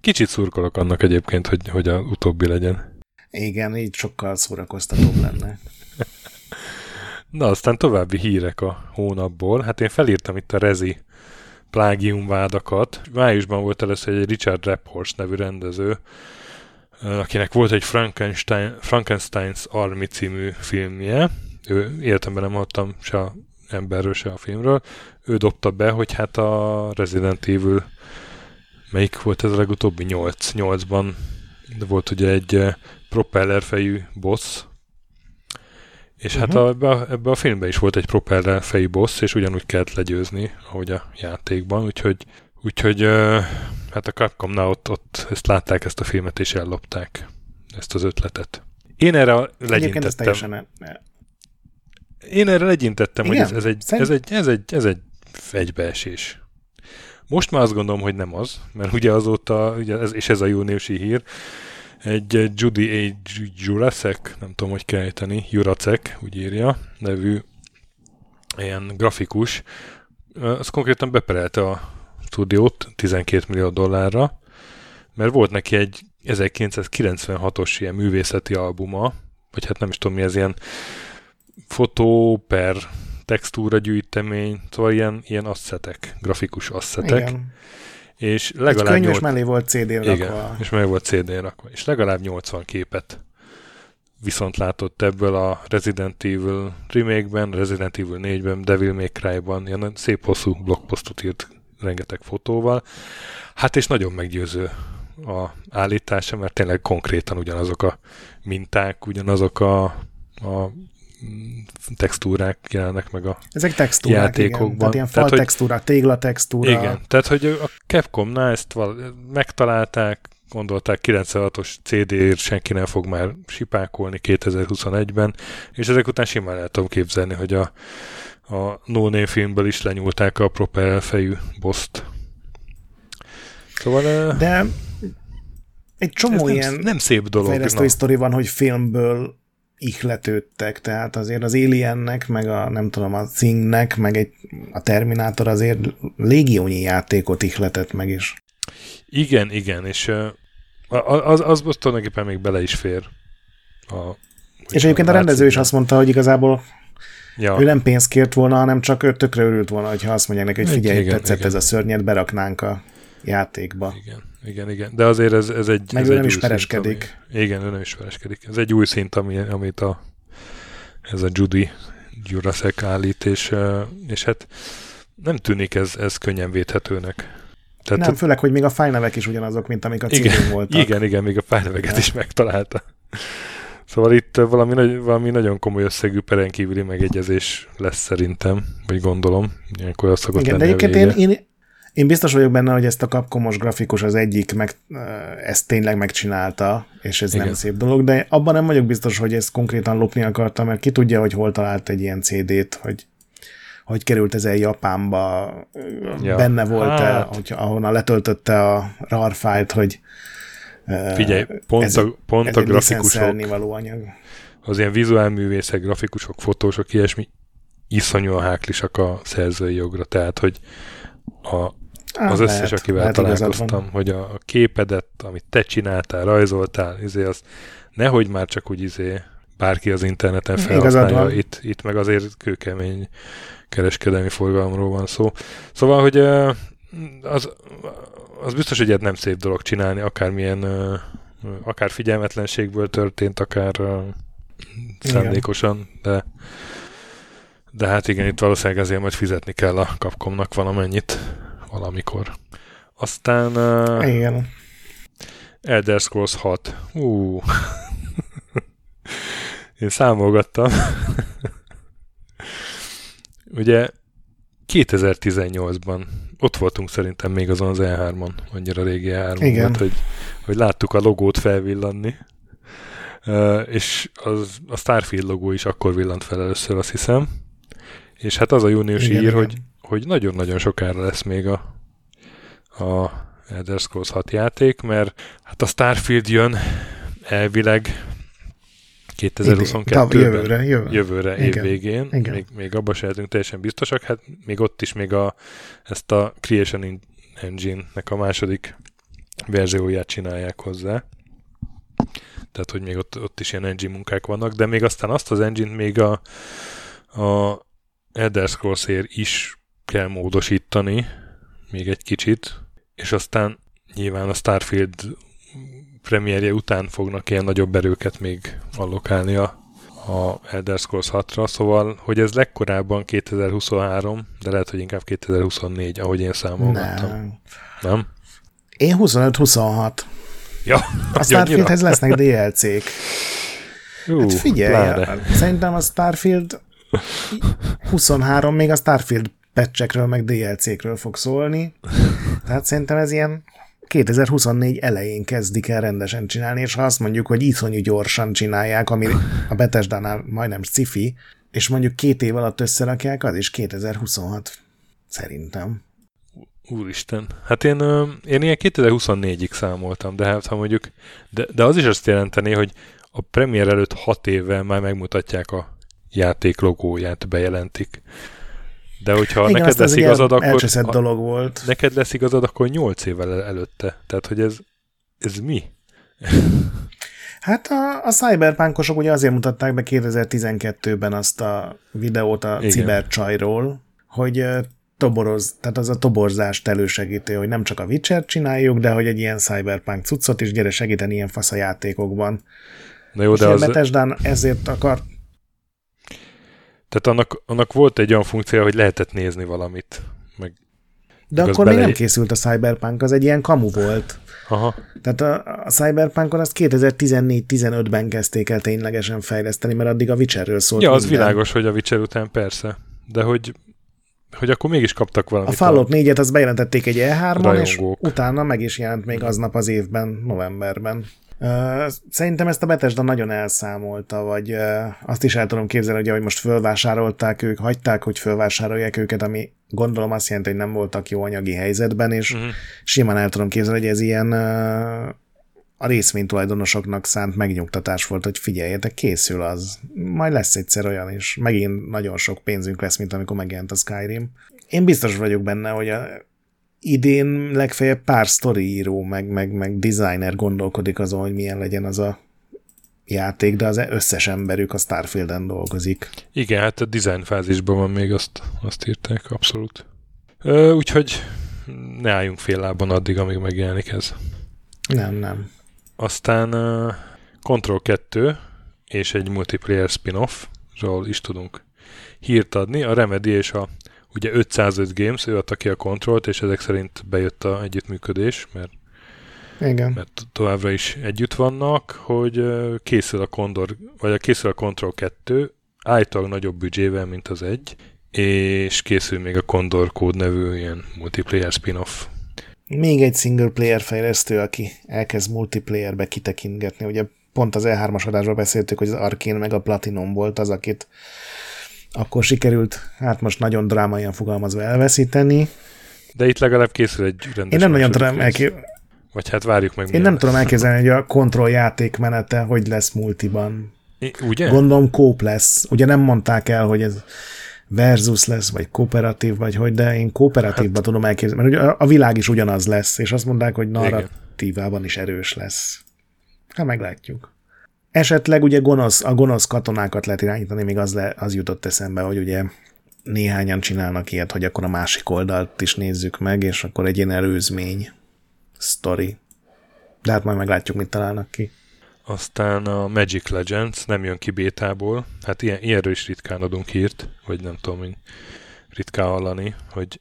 Kicsit szurkolok annak egyébként, hogy, hogy a utóbbi legyen. Igen, így sokkal szórakoztatóbb lenne. (laughs) Na, aztán további hírek a hónapból. Hát én felírtam itt a Rezi plágiumvádakat. Májusban volt először egy Richard Rephorst nevű rendező, akinek volt egy Frankenstein, Frankenstein's Army című filmje. Ő életemben nem hallottam se a emberről, se a filmről. Ő dobta be, hogy hát a Resident Evil melyik volt ez a legutóbbi? 8. 8-ban volt ugye egy propellerfejű boss, és uh-huh. hát mhm. a, ebbe, a, ebbe a filmben is volt egy propeller fejű boss, és ugyanúgy kellett legyőzni, ahogy a játékban, úgyhogy, úgyhogy hát a Capcomnál ott, ott ezt látták ezt a filmet, és ellopták ezt az ötletet. Én erre legyintettem. Én erre legyintettem, Igen? hogy ez, ez, egy, ez, egy, ez, egy, ez egy egybeesés. Most már azt gondolom, hogy nem az, mert ugye azóta, ugye ez, és ez a júniusi hír, egy Judy A. Juracek, nem tudom, hogy kell ejteni, Juracek, úgy írja, nevű ilyen grafikus, az konkrétan beperelte a stúdiót 12 millió dollárra, mert volt neki egy 1996-os ilyen művészeti albuma, vagy hát nem is tudom mi ez, ilyen fotó per textúra gyűjtemény, szóval ilyen, ilyen asszetek, grafikus asszetek. Igen és legalább... Egy könyves 8... mellé volt CD-n rakva. Igen, és mellé volt CD-n rakva. És legalább 80 képet viszont látott ebből a Resident Evil remake-ben, Resident Evil 4-ben, Devil May Cry-ban, ilyen szép hosszú blogposztot írt rengeteg fotóval. Hát és nagyon meggyőző a állítása, mert tényleg konkrétan ugyanazok a minták, ugyanazok a, a textúrák jelennek meg a Ezek textúrák, játékokban. Igen. Tehát ilyen fal tehát, textúra, tégla textúra. Igen, tehát hogy a Capcomnál ezt val- megtalálták, gondolták 96-os CD-ért senki nem fog már sipákolni 2021-ben, és ezek után simán el tudom képzelni, hogy a, a No Name filmből is lenyúlták a propeller fejű boszt. Szóval... De egy csomó ez ilyen nem, nem szép dolog. fejlesztői sztori van, hogy filmből ihletődtek, tehát azért az Aliennek, meg a nem tudom, a Thingnek, meg egy, a Terminátor azért légiónyi játékot ihletett meg is. Igen, igen, és az, az, az tulajdonképpen még bele is fér. A, és egyébként a rendező is azt mondta, hogy igazából ja. ő nem pénzt kért volna, hanem csak ő tökre örült volna, hogyha azt mondják neki, hogy figyelj, igen, tetszett igen. ez a szörnyet, beraknánk a játékba. Igen, igen, igen. De azért ez, ez egy... Meg ez ő egy nem is pereskedik. Szint, ami, igen, ő nem is pereskedik. Ez egy új szint, ami, amit a, ez a Judy Jurasek állít, és, és hát nem tűnik ez, ez könnyen védhetőnek. Tehát nem, főleg, hogy még a fájnevek is ugyanazok, mint amik a címén voltak. Igen, igen, még a fájneveket is megtalálta. Szóval itt valami, valami nagyon komoly összegű perenkívüli megegyezés lesz szerintem, vagy gondolom. Ilyenkor azt szokott Igen, de egyébként én, én, én biztos vagyok benne, hogy ezt a kapkomos grafikus az egyik meg, ezt tényleg megcsinálta, és ez Igen. nem szép dolog, de abban nem vagyok biztos, hogy ezt konkrétan lopni akarta, mert ki tudja, hogy hol talált egy ilyen CD-t, hogy hogy került ez el Japánba, ja. benne volt-e, hát. hogy ahonnan letöltötte a RAR fájlt, hogy Figyelj, pont ez, a, pont ez a grafikusok, való anyag. az ilyen vizuálművészek, grafikusok, fotósok, ilyesmi iszonyúan háklisak a szerzői jogra, tehát, hogy a, Á, az összes, lehet, akivel lehet találkoztam, hogy a, a képedet, amit te csináltál, rajzoltál, izé, az nehogy már csak úgy izé bárki az interneten felhasználja, itt, itt meg azért kőkemény kereskedelmi forgalomról van szó. Szóval, hogy az, az biztos, hogy nem szép dolog csinálni, akármilyen akár figyelmetlenségből történt, akár szándékosan, de de hát igen, itt valószínűleg ezért majd fizetni kell a kapkomnak valamennyit valamikor. Aztán uh, igen. Elder Scrolls 6. Uh. Én számolgattam. Ugye 2018-ban ott voltunk szerintem még azon az E3-on, annyira régi E3 volt, hogy, hogy láttuk a logót felvillanni, uh, és az, a Starfield logó is akkor villant fel először, azt hiszem. És hát az a júniusi igen, ír, igen. hogy, hogy nagyon-nagyon sokára lesz még a, a Elder Scrolls 6 játék, mert hát a Starfield jön elvileg 2022-ben. Jövőre, jövőre. Jövőre év végén. Még, még abban se lehetünk teljesen biztosak. Hát még ott is még a, ezt a Creation Engine-nek a második verzióját csinálják hozzá. Tehát, hogy még ott, ott is ilyen engine munkák vannak, de még aztán azt az engine még a, a Elder scrolls is kell módosítani, még egy kicsit, és aztán nyilván a Starfield premierje után fognak ilyen nagyobb erőket még allokálni a, a Elder Scrolls 6-ra, szóval, hogy ez legkorábban 2023, de lehet, hogy inkább 2024, ahogy én számolgattam. Nem. Nem? Én 25-26. Ja, a Starfieldhez lesznek DLC-k. Uh, hát figyelj, pláne. szerintem a Starfield 23 még a Starfield patchekről, meg DLC-kről fog szólni. (laughs) Tehát szerintem ez ilyen 2024 elején kezdik el rendesen csinálni, és ha azt mondjuk, hogy iszonyú gyorsan csinálják, ami a Bethesda-nál majdnem sci és mondjuk két év alatt összerakják, az is 2026 szerintem. Úristen. Hát én, én ilyen 2024-ig számoltam, de hát ha mondjuk, de, de az is azt jelenteni, hogy a premier előtt hat évvel már megmutatják a játék logóját, bejelentik. De hogyha Igen, neked lesz igazad, akkor... Dolog volt. Neked lesz igazad, akkor 8 évvel előtte. Tehát, hogy ez, ez mi? Hát a, a cyberpunkosok ugye azért mutatták be 2012-ben azt a videót a Igen. cibercsajról, hogy toboroz, tehát az a toborzást elősegíti, hogy nem csak a Witcher csináljuk, de hogy egy ilyen cyberpunk cuccot is gyere segíteni ilyen fasz a játékokban. Na jó, de az... ezért akar tehát annak, annak volt egy olyan funkció, hogy lehetett nézni valamit. Meg, De meg akkor bele... még nem készült a Cyberpunk, az egy ilyen kamu volt. Aha. Tehát a, a Cyberpunkon azt 2014-15-ben kezdték el ténylegesen fejleszteni, mert addig a Witcherről szólt Ja, az minden. világos, hogy a Witcher után persze. De hogy hogy akkor mégis kaptak valamit. A Fallout 4-et az bejelentették egy E3-on, és Rajongók. utána meg is jelent még aznap az évben, novemberben. Szerintem ezt a Bethesda nagyon elszámolta, vagy azt is el tudom képzelni, hogy ahogy most fölvásárolták ők, hagyták, hogy fölvásárolják őket, ami gondolom azt jelenti, hogy nem voltak jó anyagi helyzetben, és Mhm. simán el tudom képzelni, hogy ez ilyen a részvénytulajdonosoknak szánt megnyugtatás volt, hogy figyeljetek, készül az. Majd lesz egyszer olyan, és megint nagyon sok pénzünk lesz, mint amikor megjelent a Skyrim. Én biztos vagyok benne, hogy a idén legfeljebb pár sztoriíró, meg, meg, meg designer gondolkodik azon, hogy milyen legyen az a játék, de az összes emberük a Starfielden dolgozik. Igen, hát a design fázisban van még, azt, azt írták, abszolút. Ö, úgyhogy ne álljunk fél lábon addig, amíg megjelenik ez. Nem, nem. Aztán uh, Control 2 és egy multiplayer spin-offról is tudunk hírt adni. A Remedy és a ugye 505 Games, ő adta ki a Controlt, és ezek szerint bejött a együttműködés, mert, Igen. mert továbbra is együtt vannak, hogy készül a Condor, vagy a készül a Control 2, állítólag nagyobb büdzsével, mint az egy, és készül még a Condor kód nevű ilyen multiplayer spin-off. Még egy single player fejlesztő, aki elkezd multiplayerbe kitekintgetni. Ugye pont az E3-as adásban beszéltük, hogy az Arkane meg a Platinum volt az, akit akkor sikerült, hát most nagyon drámaian fogalmazva elveszíteni. De itt legalább készül egy rendes Én nem nagyon tudom. Vagy hát várjuk meg. Én nem tudom lesz. elképzelni, hogy a kontroll játékmenete hogy lesz multiban. I- Ugye? Gondolom kóp lesz. Ugye nem mondták el, hogy ez versus lesz, vagy kooperatív, vagy hogy, de én kooperatívban hát, tudom elképzelni, mert ugye a- a világ is ugyanaz lesz, és azt mondták, hogy narratívában is erős lesz. Hát meglátjuk. Esetleg ugye gonosz, a gonosz katonákat lehet irányítani, még az, le, az jutott eszembe, hogy ugye néhányan csinálnak ilyet, hogy akkor a másik oldalt is nézzük meg, és akkor egy ilyen előzmény sztori. De hát majd meglátjuk, mit találnak ki. Aztán a Magic Legends nem jön ki bétából. Hát ilyen, ilyenről is ritkán adunk hírt, vagy nem tudom, hogy ritkán hallani, hogy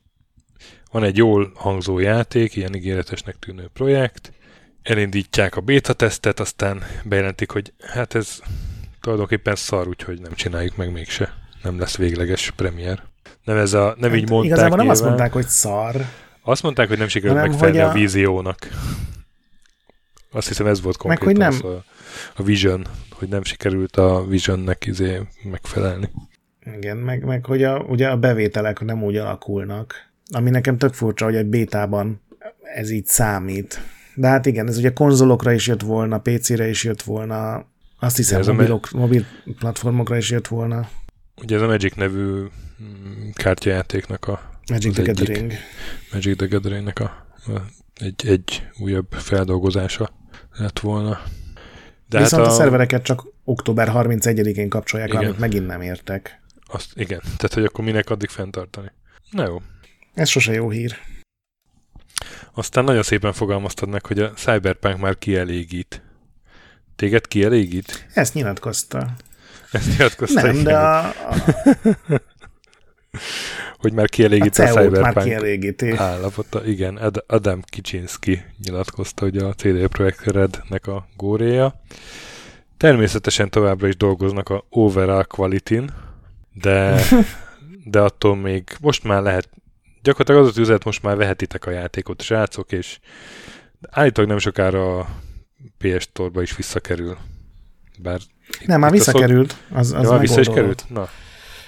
van egy jól hangzó játék, ilyen ígéretesnek tűnő projekt, elindítják a beta tesztet, aztán bejelentik, hogy hát ez tulajdonképpen szar, úgyhogy nem csináljuk meg mégse. Nem lesz végleges premier. Nem, ez a, nem így mondták Hát Igazából nem azt nyilván. mondták, hogy szar. Azt mondták, hogy nem sikerült megfelelni a... a- víziónak. Azt hiszem ez volt Meg, konkrétan hogy nem- az a, a Vision, hogy nem sikerült a Visionnek izé megfelelni. Igen, meg, meg hogy a, ugye a bevételek nem úgy alakulnak, ami nekem tök furcsa, hogy egy bétában ez így számít. De hát igen, ez ugye konzolokra is jött volna, PC-re is jött volna, azt hiszem Ez a mobilok, mobil platformokra is jött volna. Ugye ez a Magic nevű mm, kártyajátéknak a Magic the. Gathering. Magic the Gatheringnek a, a egy, egy újabb feldolgozása lett volna. De De Viszont hát a, a, a szervereket csak október 31-én kapcsolják, Igen. amit megint nem értek. azt, igen, tehát hogy akkor minek addig fenntartani. Na jó. Ez sose jó hír. Aztán nagyon szépen fogalmaztad meg, hogy a Cyberpunk már kielégít. Téged kielégít? Ezt nyilatkozta. Ezt nyilatkozta Nem, igen, de (laughs) a, a, hogy már a kielégít a, már Cyberpunk kielégíti. állapota. Igen, Ad- Adam Kicsinski nyilatkozta, hogy a CD Projekt Rednek a góréja. Természetesen továbbra is dolgoznak a overall quality de, (laughs) de attól még most már lehet, gyakorlatilag az az üzlet, most már vehetitek a játékot, srácok, és állítólag nem sokára a PS Store-ba is visszakerül. Bár Nem, már a szok- visszakerült. Az, az Ja, vissza is került? Na.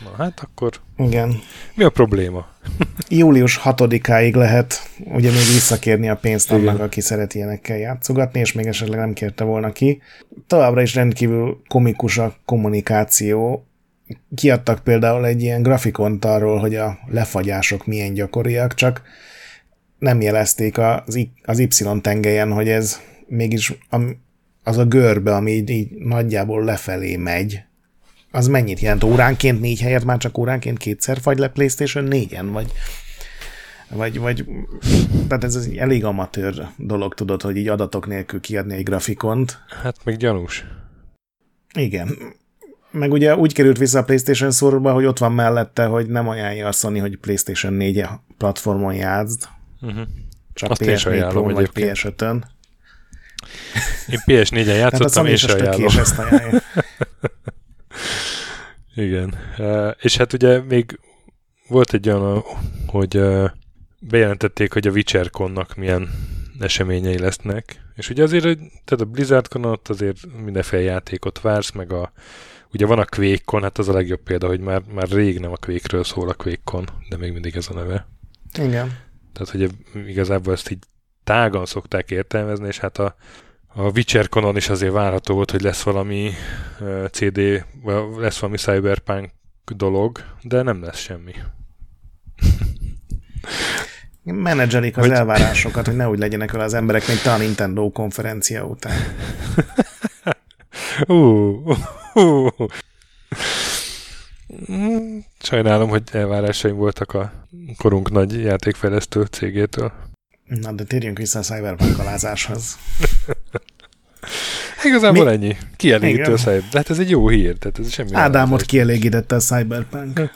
Na, hát akkor Igen. mi a probléma? (laughs) Július 6-áig lehet ugye még visszakérni a pénzt annak, Igen. aki szeret ilyenekkel játszogatni, és még esetleg nem kérte volna ki. Továbbra is rendkívül komikus a kommunikáció. Kiadtak például egy ilyen grafikont arról, hogy a lefagyások milyen gyakoriak, csak nem jelezték az, Y- az Y tengelyen, hogy ez mégis az a görbe, ami így, így nagyjából lefelé megy, az mennyit jelent? Óránként négy helyet már csak óránként kétszer fagy le PlayStation 4-en? Vagy, vagy, vagy tehát ez egy elég amatőr dolog, tudod, hogy így adatok nélkül kiadni egy grafikont. Hát még gyanús. Igen. Meg ugye úgy került vissza a PlayStation szorba, hogy ott van mellette, hogy nem ajánlja a Sony, hogy PlayStation 4 platformon játszd, Uh-huh. csak Azt én is PS4 ajánlom Pro vagy egyébként. PS5-ön. Én PS4-en Tehát a játszottam, és ajánlom. és ezt ajánlja. (laughs) Igen. Uh, és hát ugye még volt egy olyan, hogy bejelentették, hogy a WitcherConnak milyen eseményei lesznek, és ugye azért, tehát a BlizzardCon ott azért mindenféle játékot vársz, meg a, ugye van a QuakeCon, hát az a legjobb példa, hogy már, már rég nem a Quake-ről szól a QuakeCon, de még mindig ez a neve. Igen. Tehát, hogy igazából ezt így tágan szokták értelmezni, és hát a, a Witcher konon is azért várható volt, hogy lesz valami uh, CD, vagy lesz valami cyberpunk dolog, de nem lesz semmi. Menedzselik az hogy... elvárásokat, hogy ne úgy legyenek vele az emberek, mint a Nintendo konferencia után. (laughs) uh, uh. Sajnálom, hogy elvárásaim voltak a korunk nagy játékfejlesztő cégétől. Na, de térjünk vissza a cyberpunk alázáshoz. (laughs) Igazából Mi? ennyi. Kielégítő a cyber. De hát ez egy jó hír. Tehát ez semmi Ádámot kielégítette a cyberpunk. (laughs)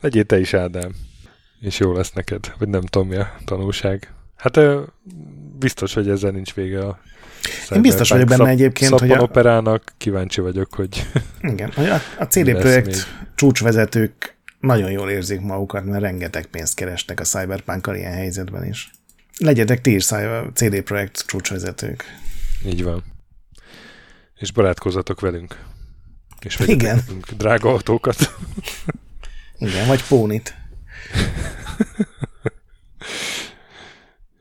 Legyél te is, Ádám. És jó lesz neked. Vagy nem tudom mi a tanulság. Hát biztos, hogy ezzel nincs vége a én biztos vagyok benne egyébként, hogy a... operának kíváncsi vagyok, hogy... (laughs) Igen, hogy a, a CD Projekt még. csúcsvezetők nagyon jól érzik magukat, mert rengeteg pénzt kerestek a cyberpunk ilyen helyzetben is. Legyetek ti is CD Projekt csúcsvezetők. Így van. És barátkozzatok velünk. És Igen. Nekünk drága autókat. (laughs) Igen, vagy pónit. (laughs)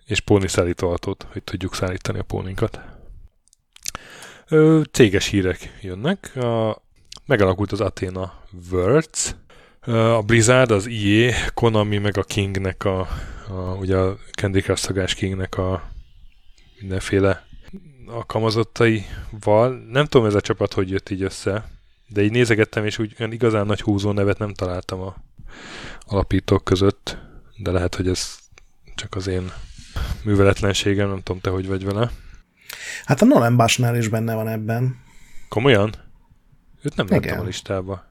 és póni szállítóautót, hogy tudjuk szállítani a póninkat. Ö, céges hírek jönnek. A, megalakult az Athena Worlds, a Blizzard, az EA, Konami, meg a Kingnek a, a ugye a Candy Crush szagás Kingnek a mindenféle alkalmazottaival. Nem tudom ez a csapat, hogy jött így össze, de így nézegettem, és úgy olyan igazán nagy húzó nevet nem találtam a alapítók között, de lehet, hogy ez csak az én műveletlenségem, nem tudom te, hogy vagy vele. Hát a Nolan Bushnell is benne van ebben. Komolyan? Őt nem láttam a listába.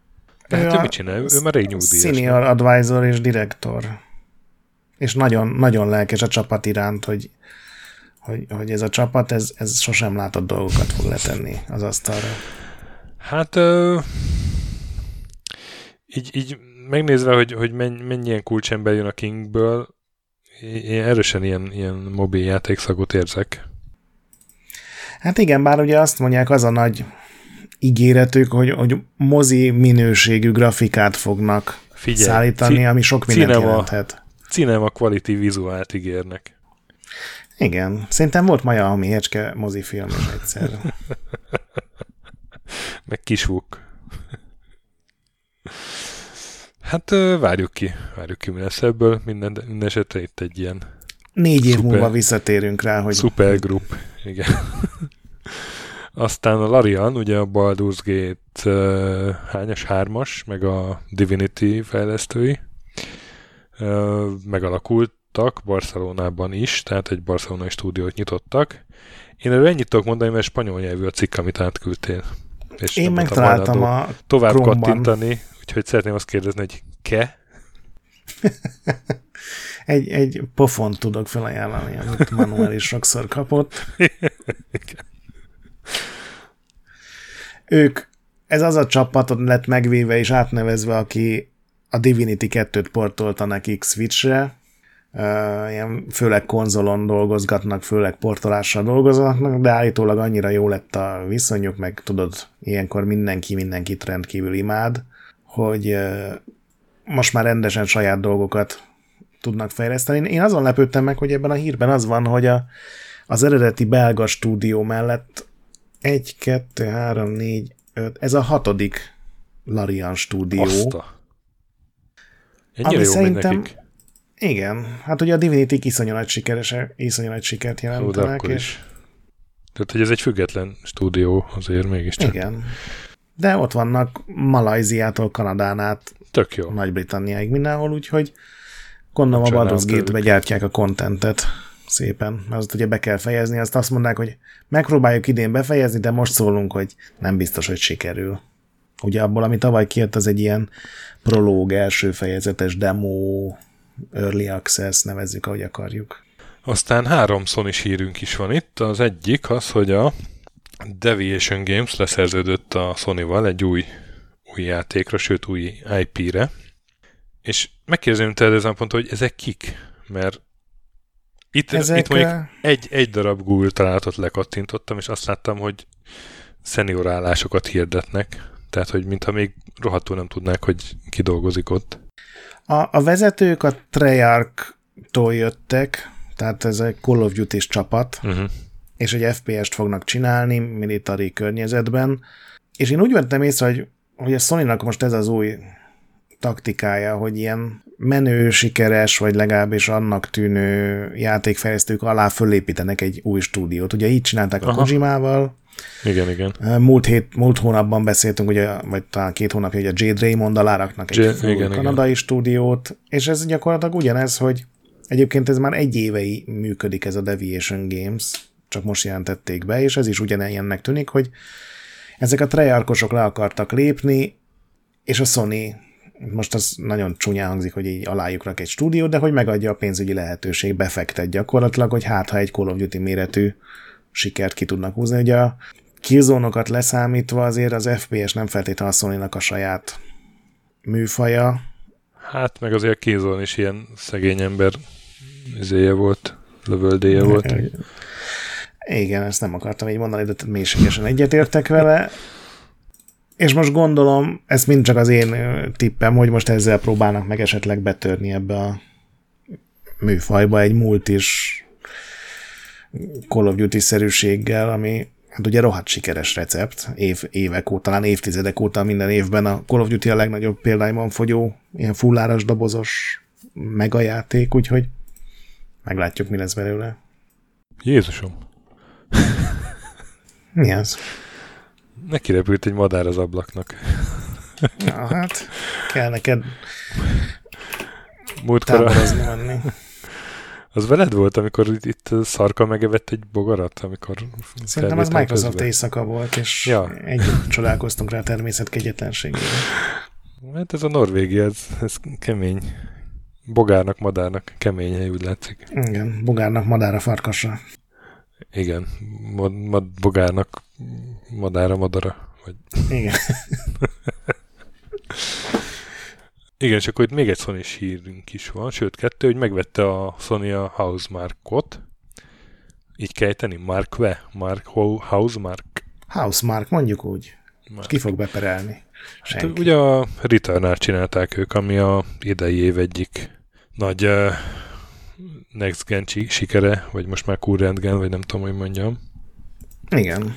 De hát ő, ő mit csinál? Ő már rég nyugdíjas. Senior nem? advisor és direktor. És nagyon, nagyon lelkes a csapat iránt, hogy, hogy, hogy ez a csapat, ez, ez sosem látott dolgokat fog letenni az asztalra. Hát ö, így, így megnézve, hogy, hogy mennyi, mennyien kulcsember jön a Kingből, én erősen ilyen, ilyen mobil játékszagot érzek. Hát igen, bár ugye azt mondják, az a nagy ígéretük, hogy, hogy mozi minőségű grafikát fognak Figyelj, szállítani, ci- ami sok mindent cinema, jelenthet. Cinema quality vizuált ígérnek. Igen, szerintem volt Maja a Méhecske mozifilm is egyszer. (laughs) Meg Kisvuk. Hát várjuk ki, várjuk ki, mi lesz ebből. Minden, minden esetre itt egy ilyen Négy év szuper, múlva visszatérünk rá, hogy... Supergroup, igen. (laughs) Aztán a Larian, ugye a Baldur's Gate uh, hányas, hármas, meg a Divinity fejlesztői uh, megalakultak Barcelonában is, tehát egy barcelonai stúdiót nyitottak. Én erről ennyit tudok mondani, mert spanyol nyelvű a cikk, amit átküldtél. És Én megtaláltam a tovább Chrome-ban. kattintani, úgyhogy szeretném azt kérdezni, hogy ke? (laughs) egy, egy pofont tudok felajánlani, amit Manuel is sokszor kapott. ők, ez az a csapat lett megvéve és átnevezve, aki a Divinity 2-t portolta nekik Switchre, ilyen főleg konzolon dolgozgatnak, főleg portolással dolgoznak, de állítólag annyira jó lett a viszonyuk, meg tudod, ilyenkor mindenki mindenkit rendkívül imád, hogy most már rendesen saját dolgokat tudnak fejleszteni. Én azon lepődtem meg, hogy ebben a hírben az van, hogy a, az eredeti belga stúdió mellett egy, kettő, három, négy, öt, ez a hatodik Larian stúdió. Azta. Ennyire ami jó szerintem, nekik. Igen, hát ugye a divinity iszonyú nagy, sikeres, iszonyú nagy sikert jelentenek. és... is. Tehát, hogy ez egy független stúdió azért mégiscsak. Igen. De ott vannak Malajziától Kanadán át Tök jó. Nagy-Britanniáig mindenhol, úgyhogy gondolom a Baldur's Gate-be gyártják a kontentet szépen, azt ugye be kell fejezni, azt azt mondják, hogy megpróbáljuk idén befejezni, de most szólunk, hogy nem biztos, hogy sikerül. Ugye abból, ami tavaly kijött, az egy ilyen prológ, első fejezetes demo, early access, nevezzük, ahogy akarjuk. Aztán három sony hírünk is van itt. Az egyik az, hogy a Deviation Games leszerződött a Sony-val egy új új játékra, sőt új IP-re. És megkérdezem tőled ezen pont, hogy ezek kik? Mert itt, ezek, itt mondjuk egy, egy darab Google találatot lekattintottam, és azt láttam, hogy szeniorálásokat hirdetnek. Tehát, hogy mintha még rohadtul nem tudnák, hogy ki dolgozik ott. A, a vezetők a Treyarch-tól jöttek, tehát ez egy Call of Duty csapat, uh-huh. és egy FPS-t fognak csinálni military környezetben, és én úgy vettem észre, hogy, hogy a sony most ez az új taktikája, hogy ilyen menő, sikeres, vagy legalábbis annak tűnő játékfejlesztők alá fölépítenek egy új stúdiót. Ugye így csinálták Aha. a Kojimával, igen, igen. Múlt, hét, múlt hónapban beszéltünk, ugye, vagy talán két hónapja, hogy a Jade Raymond aláraknak egy J- igen, kanadai igen. stúdiót, és ez gyakorlatilag ugyanez, hogy egyébként ez már egy évei működik ez a Deviation Games, csak most jelentették be, és ez is ugyanilyennek tűnik, hogy ezek a treyarkosok le akartak lépni, és a Sony most az nagyon csúnyán hangzik, hogy így alájuknak egy stúdiót, de hogy megadja a pénzügyi lehetőség, befektet gyakorlatilag, hogy hát ha egy Call of Duty méretű sikert ki tudnak húzni. Ugye a killzone leszámítva azért az FPS nem feltétlenül a sony a saját műfaja. Hát meg azért a Killzone is ilyen szegény ember izéje volt, lövöldéje volt. Igen, ezt nem akartam így mondani, de mélységesen egyetértek vele. És most gondolom, ez mind csak az én tippem, hogy most ezzel próbálnak meg esetleg betörni ebbe a műfajba egy múlt is Call of Duty-szerűséggel, ami hát ugye rohadt sikeres recept, év, évek óta, talán évtizedek óta minden évben a Call of Duty a legnagyobb példányban fogyó, ilyen fulláras dobozos megajáték, úgyhogy meglátjuk, mi lesz belőle. Jézusom! Mi az? Neki repült egy madár az ablaknak. Na hát, kell neked Múltkor menni. Az veled volt, amikor itt, itt szarka megevett egy bogarat, amikor... Szerintem az Microsoft közben. éjszaka volt, és ja. együtt csodálkoztunk rá a természet kegyetlenségére. Hát ez a Norvégia, ez, ez kemény. Bogárnak, madárnak kemény hely, úgy látszik. Igen, bogárnak, madára, farkasra. Igen, mod, mod, bogárnak, madára, madara. Vagy... Igen. (laughs) Igen, és akkor itt még egy sony hírünk is van, sőt kettő, hogy megvette a Sony a Housemarkot. Így kell tenni? Markve? Mark, Housemark? Housemark, mondjuk úgy. Mark. Ki fog beperelni? Hát, ugye a return csinálták ők, ami a idei év egyik nagy uh, Next Gen sikere, vagy most már Current Gen, vagy nem tudom, hogy mondjam. Igen.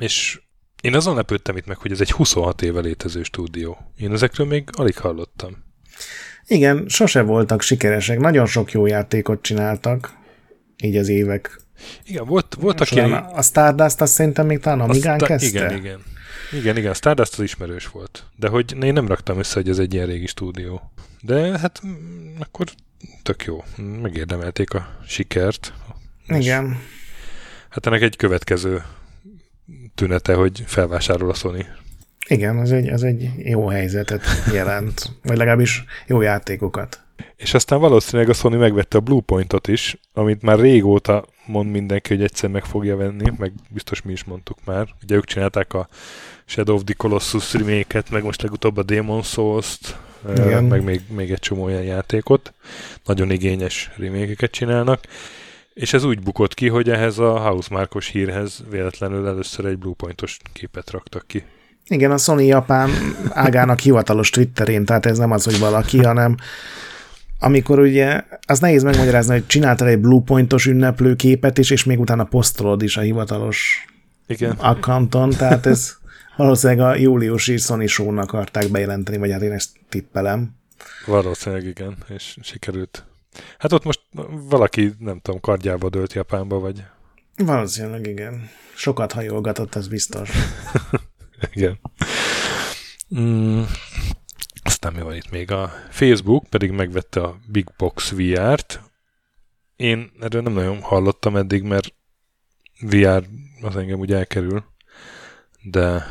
És én azon lepődtem itt meg, hogy ez egy 26 éve létező stúdió. Én ezekről még alig hallottam. Igen, sose voltak sikeresek. Nagyon sok jó játékot csináltak, így az évek. Igen, volt, voltak ilyen... A Stardust azt szerintem még talán Amigán sta- kezdte. Igen, igen. Igen, igen, a Stardust az ismerős volt. De hogy én nem raktam össze, hogy ez egy ilyen régi stúdió. De hát mm, akkor tök jó. Megérdemelték a sikert. Igen. Hát ennek egy következő tünete, hogy felvásárol a Sony. Igen, az egy, az egy jó helyzetet jelent, vagy legalábbis jó játékokat. És aztán valószínűleg a Sony megvette a Bluepointot is, amit már régóta mond mindenki, hogy egyszer meg fogja venni, meg biztos mi is mondtuk már. Ugye ők csinálták a Shadow of the Colossus remake meg most legutóbb a Demon Souls-t, Igen. meg még, még egy csomó olyan játékot. Nagyon igényes remake csinálnak és ez úgy bukott ki, hogy ehhez a Housemarkos hírhez véletlenül először egy Bluepointos képet raktak ki. Igen, a Sony Japán ágának hivatalos Twitterén, tehát ez nem az, hogy valaki, hanem amikor ugye, az nehéz megmagyarázni, hogy csináltál egy Bluepointos ünneplő képet is, és még utána posztolod is a hivatalos Igen. accounton, tehát ez valószínűleg a júliusi Sony show akarták bejelenteni, vagy hát én ezt tippelem. Valószínűleg igen, és sikerült Hát ott most valaki, nem tudom, kardjába dőlt Japánba, vagy... Valószínűleg igen. Sokat hajolgatott, az biztos. (laughs) igen. Mm, aztán mi van itt még? A Facebook pedig megvette a Big Box VR-t. Én erről nem nagyon hallottam eddig, mert VR az engem úgy elkerül, de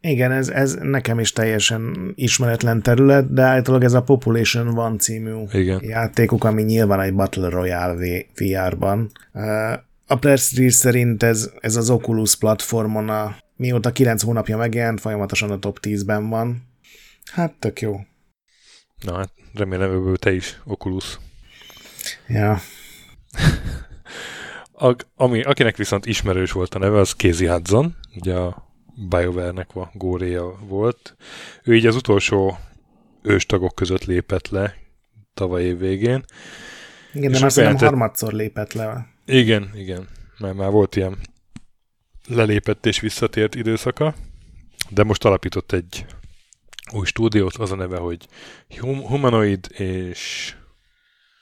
igen, ez, ez nekem is teljesen ismeretlen terület, de általában ez a Population One című Igen. játékuk, ami nyilván egy Battle Royale VR-ban. A press szerint ez, ez az Oculus platformon a mióta 9 hónapja megjelent, folyamatosan a top 10-ben van. Hát tök jó. Na hát remélem ebből te is Oculus. Ja. (laughs) A, ami, akinek viszont ismerős volt a neve, az Casey Hudson, ugye a BioWare-nek a góréja volt. Ő így az utolsó őstagok között lépett le tavaly év végén. Igen, de már szerintem harmadszor lépett le. Igen, igen. Mert már volt ilyen lelépett és visszatért időszaka, de most alapított egy új stúdiót, az a neve, hogy Humanoid, és,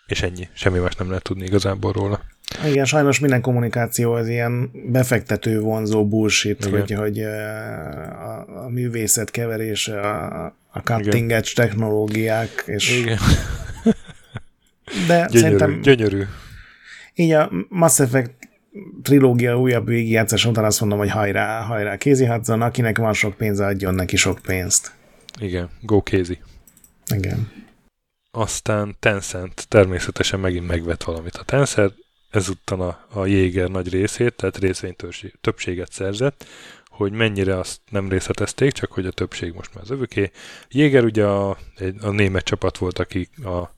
és ennyi. Semmi más nem lehet tudni igazából róla. Igen, sajnos minden kommunikáció az ilyen befektető vonzó bullshit, Igen. hogy, hogy a, a művészet keverése, a, a cutting edge technológiák, és... Igen. De gyönyörű, szerintem... Gyönyörű. Így a Mass Effect trilógia újabb végigjátszás után azt mondom, hogy hajrá, hajrá, Kézi Hudson, akinek van sok pénze, adjon neki sok pénzt. Igen, go Kézi. Igen. Aztán Tencent természetesen megint megvet valamit. A Tencent ezúttal a, a Jéger nagy részét, tehát részvénytöbbséget szerzett, hogy mennyire azt nem részletezték, csak hogy a többség most már az övöké. Jéger ugye a, egy, a német csapat volt, aki a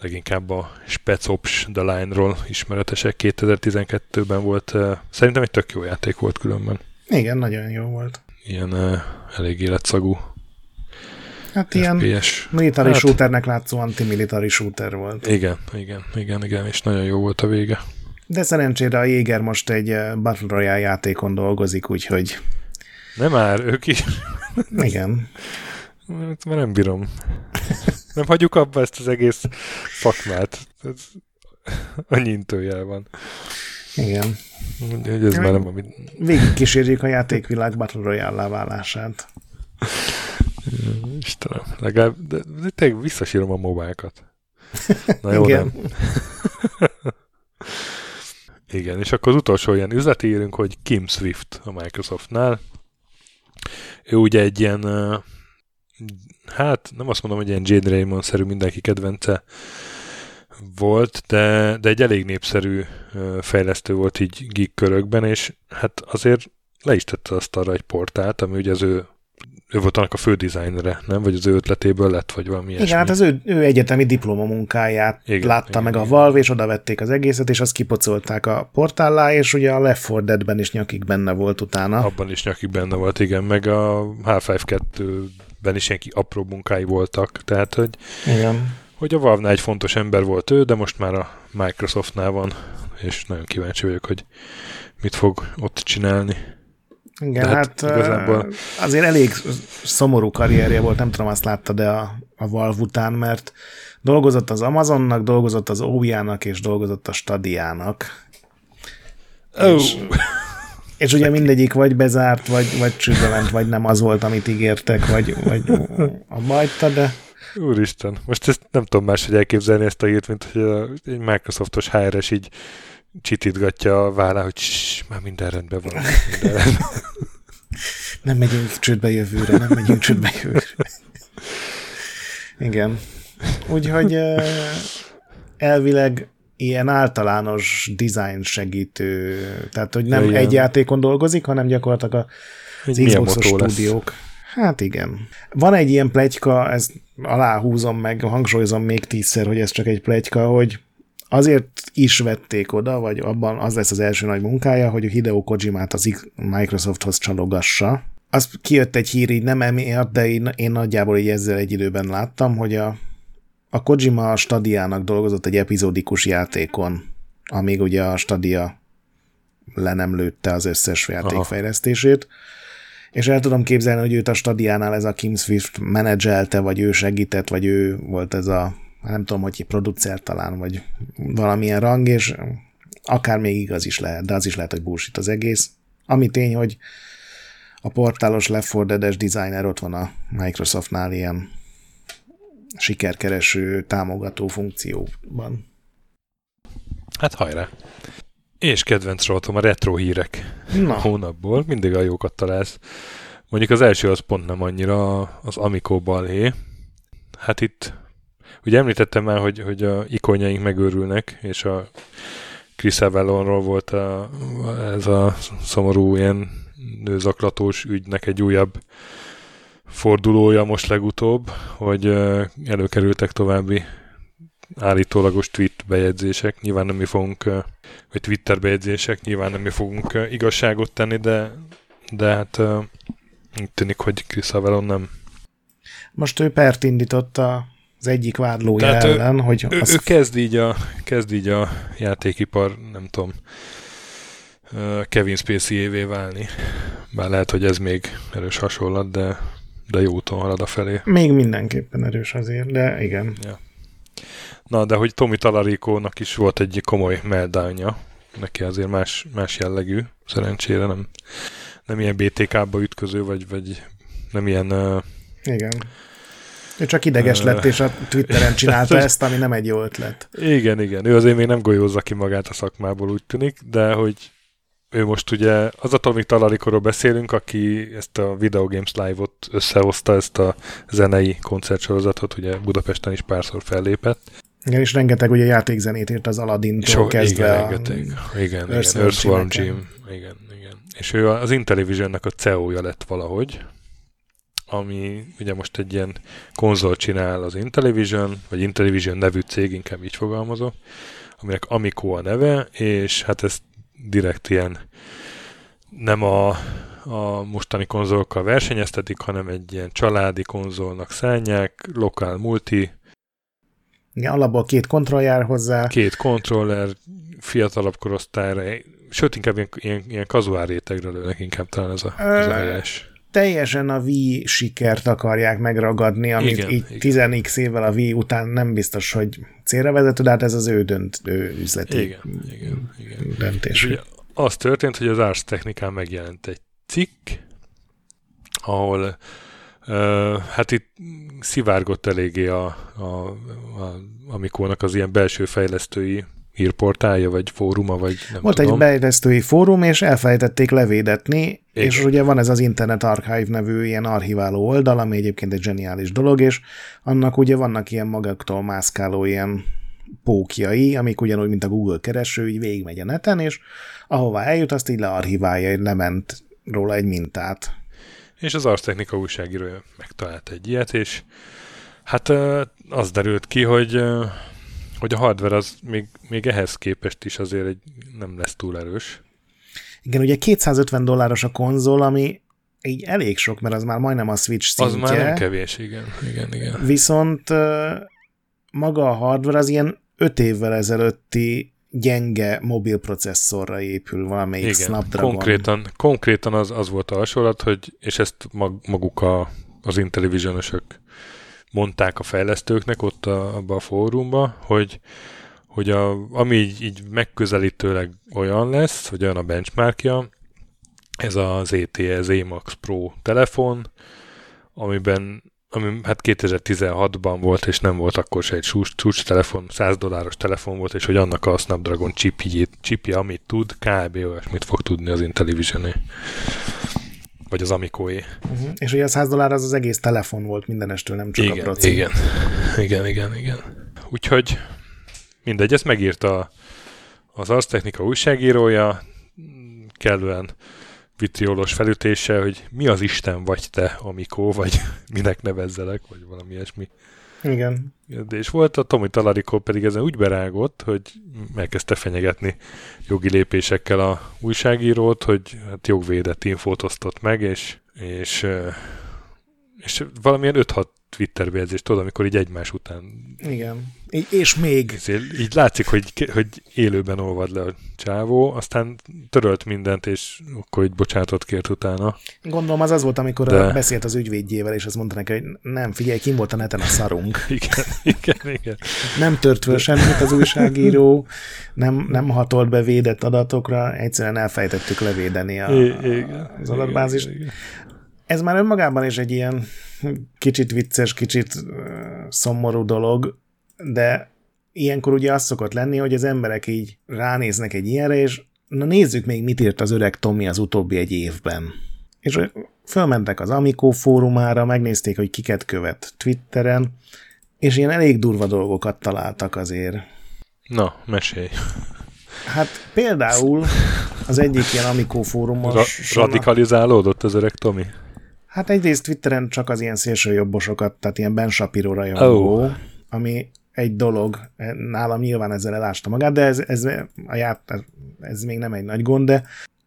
leginkább a Specops The Line-ról ismeretesek. 2012-ben volt, szerintem egy tök jó játék volt különben. Igen, nagyon jó volt. Ilyen uh, elég életszagú Hát FPS. ilyen military hát, shooternek látszó anti-military shooter volt. Igen, igen, igen, igen, és nagyon jó volt a vége. De szerencsére a Jéger most egy Battle Royale játékon dolgozik, úgyhogy... Nem már, ők is. Igen. Mert már nem bírom. Nem hagyjuk abba ezt az egész szakmát. Ez annyi intőjel van. Igen. Hogy ez már nem, amit... Végig kísérjük a játékvilág Battle Royale válását. Istenem, legalább, de, de tényleg visszasírom a mobákat. Na jó, Igen. nem. (laughs) Igen, és akkor az utolsó ilyen üzleti írünk, hogy Kim Swift a Microsoftnál. Ő ugye egy ilyen, hát nem azt mondom, hogy ilyen Jane Raymond-szerű mindenki kedvence volt, de, de egy elég népszerű fejlesztő volt így geek körökben, és hát azért le is tette azt arra egy portált, ami ugye az ő ő volt annak a fő dizájnere, nem? Vagy az ő ötletéből lett, vagy valami ilyesmi. Igen, hát az ő, ő egyetemi diplomamunkáját igen, látta igen, meg igen. a Valve, és oda vették az egészet, és azt kipocolták a portállá, és ugye a Left 4 Dead-ben is nyakig benne volt utána. Abban is nyakig benne volt, igen, meg a Half-Life 2-ben is ilyen apró munkái voltak, tehát hogy, igen. hogy a valve egy fontos ember volt ő, de most már a Microsoftnál van, és nagyon kíváncsi vagyok, hogy mit fog ott csinálni. Igen, hát, hát igazából... azért elég szomorú karrierje volt, nem tudom, azt látta, de a, a Valve után, mert dolgozott az Amazonnak, dolgozott az OVIA-nak, és dolgozott a Stadiának. Oh. És, és ugye mindegyik vagy bezárt, vagy, vagy csődbe ment, vagy nem az volt, amit ígértek, vagy, vagy a bajta, de... Úristen, most ezt nem tudom máshogy elképzelni ezt a hírt, mint hogy egy Microsoftos HR-es így csitítgatja a vállá, hogy már minden rendben van. (laughs) Minden rendben. nem megyünk csődbe jövőre, nem megyünk csődbe jövőre. Igen. Úgyhogy elvileg ilyen általános design segítő, tehát hogy nem ja, egy játékon dolgozik, hanem gyakorlatilag az Xbox-os stúdiók. Lesz. Hát igen. Van egy ilyen plegyka, ezt aláhúzom meg, hangsúlyozom még tízszer, hogy ez csak egy plegyka, hogy azért is vették oda, vagy abban az lesz az első nagy munkája, hogy a Hideo Kojimát az Microsofthoz csalogassa. Az kijött egy hír, így nem emiatt, de én, én nagyjából így ezzel egy időben láttam, hogy a, a Kojima a Stadiának dolgozott egy epizódikus játékon, amíg ugye a Stadia le nem lőtte az összes játékfejlesztését. Aha. És el tudom képzelni, hogy őt a Stadiánál ez a Kim Swift menedzselte, vagy ő segített, vagy ő volt ez a nem tudom, hogy producer talán, vagy valamilyen rang, és akár még igaz is lehet, de az is lehet, hogy bullshit az egész. Ami tény, hogy a portálos Left 4 Dead-es designer ott van a Microsoftnál ilyen sikerkereső, támogató funkcióban. Hát hajrá! És kedvenc rovatom a retro hírek Na. hónapból. Mindig a jókat találsz. Mondjuk az első az pont nem annyira az Amico balhé. Hát itt Ugye említettem már, hogy, hogy a ikonjaink megőrülnek, és a Chris Avellonról volt a, ez a szomorú ilyen nőzaklatós ügynek egy újabb fordulója most legutóbb, hogy előkerültek további állítólagos tweet bejegyzések. Nyilván nem mi fogunk, vagy Twitter bejegyzések, nyilván nem mi fogunk igazságot tenni, de, de hát úgy tűnik, hogy Chris Avalon nem. Most ő pert indította az egyik vádlója Tehát ellen, ő, hogy... Ő, az... ő kezd, így a, kezd így a játékipar, nem tudom, Kevin Spacey-évé válni. Bár lehet, hogy ez még erős hasonlat, de, de jó úton halad a felé. Még mindenképpen erős azért, de igen. Ja. Na, de hogy Tomi Talarikónak is volt egy komoly meltdownja, neki azért más, más jellegű, szerencsére nem, nem ilyen BTK-ba ütköző, vagy, vagy nem ilyen... Uh, Igen. Ő csak ideges lett, és a Twitteren csinálta (laughs) ezt, ami nem egy jó ötlet. Igen, igen. Ő azért még nem golyózza ki magát a szakmából, úgy tűnik, de hogy ő most ugye az a Tomik Talarikóról beszélünk, aki ezt a Video Games Live-ot összehozta, ezt a zenei koncertsorozatot, ugye Budapesten is párszor fellépett. Igen, és rengeteg ugye játékzenét írt az Aladdin-tól kezdve igen, a... Rengeteg. Igen, igen, Earthworm Jim. Igen, igen. És ő az Intellivision-nek a CEO-ja lett valahogy, ami ugye most egy ilyen konzol csinál az Intellivision, vagy Intellivision nevű cég, inkább így fogalmazok, aminek Amico a neve, és hát ez direkt ilyen nem a, a mostani konzolokkal versenyeztetik, hanem egy ilyen családi konzolnak szállják, lokál multi, igen, alapból két kontroll jár hozzá. Két kontroller, fiatalabb korosztályra, sőt, inkább ilyen, ilyen, ilyen kazuál rétegre lőnek inkább talán ez a, ez a helyes. Teljesen a Wii sikert akarják megragadni, amit igen, így igen. 10x évvel a Wii után nem biztos, hogy célra vezető, de hát ez az ő döntő üzleti igen, igen, igen. döntés. Ugye az történt, hogy az Ars Technikán megjelent egy cikk, ahol Uh, hát itt szivárgott eléggé a, a, a Amikónak az ilyen belső fejlesztői írportálja, vagy fóruma, vagy nem Volt tudom. egy fejlesztői fórum, és elfelejtették levédetni, Igen. és ugye van ez az Internet Archive nevű ilyen archiváló oldal, ami egyébként egy zseniális dolog, és annak ugye vannak ilyen magaktól mászkáló ilyen pókjai, amik ugyanúgy, mint a Google kereső, így végigmegy a neten, és ahová eljut, azt így learchiválja, lement róla egy mintát. És az Ars Technika újságírója megtalált egy ilyet, és hát az derült ki, hogy, hogy a hardware az még, még ehhez képest is azért egy, nem lesz túl erős. Igen, ugye 250 dolláros a konzol, ami így elég sok, mert az már majdnem a Switch szintje. Az már nem kevés, igen. igen, igen. Viszont maga a hardware az ilyen 5 évvel ezelőtti gyenge mobil processzorra épül valamelyik Igen, Snapdragon. Konkrétan, konkrétan az, az volt a hasonlat, hogy, és ezt mag, maguk a, az intellivision mondták a fejlesztőknek ott a, abba a fórumba, hogy, hogy a, ami így, így megközelítőleg olyan lesz, hogy olyan a benchmarkja, ez az ETE, az EMAX Pro telefon, amiben ami hát 2016-ban volt, és nem volt akkor se egy csúcs, csúcs telefon, 100 dolláros telefon volt, és hogy annak a Snapdragon chipjét, chipje, amit tud, kb. olyasmit fog tudni az intellivision -é. Vagy az Amico-é. Uh-huh. És ugye a 100 dollár az az egész telefon volt mindenestől, nem csak igen, a proci. Igen, igen, igen, igen. Úgyhogy mindegy, ezt megírta az Ars Technika újságírója, kellően vitriolos felütése, hogy mi az Isten vagy te, Amikó, vagy minek nevezzelek, vagy valami ilyesmi. Igen. De és volt a Tomi Talarikó pedig ezen úgy berágott, hogy megkezdte fenyegetni jogi lépésekkel a újságírót, hogy hát jogvédett infót osztott meg, és, és, és valamilyen 5-6 Twitter bejegyzést, tudod, amikor így egymás után... Igen. És még. Így, így látszik, hogy, hogy élőben olvad le a csávó, aztán törölt mindent, és akkor így bocsánatot kért utána. Gondolom az az volt, amikor De... beszélt az ügyvédjével, és azt mondta neki, hogy nem, figyelj, kim volt a neten a szarunk. (laughs) igen, igen, igen. Nem tört föl semmit az újságíró, nem, nem hatolt be védett adatokra, egyszerűen elfejtettük levédeni a, igen, az adatbázist. Igen, igen. Ez már önmagában is egy ilyen kicsit vicces, kicsit szomorú dolog, de ilyenkor ugye az szokott lenni, hogy az emberek így ránéznek egy ilyenre, és na nézzük még, mit írt az öreg Tommy az utóbbi egy évben. És fölmentek az Amico fórumára, megnézték, hogy kiket követ Twitteren, és ilyen elég durva dolgokat találtak azért. Na, mesélj. Hát például az egyik ilyen Amico fórumos... Ra- radikalizálódott az öreg Tomi? Hát egyrészt Twitteren csak az ilyen szélsőjobbosokat, tehát ilyen Ben Shapiro rajongó, oh. ami egy dolog, nálam nyilván ezzel elásta magát, de ez, ez, a ját, ez még nem egy nagy gond, de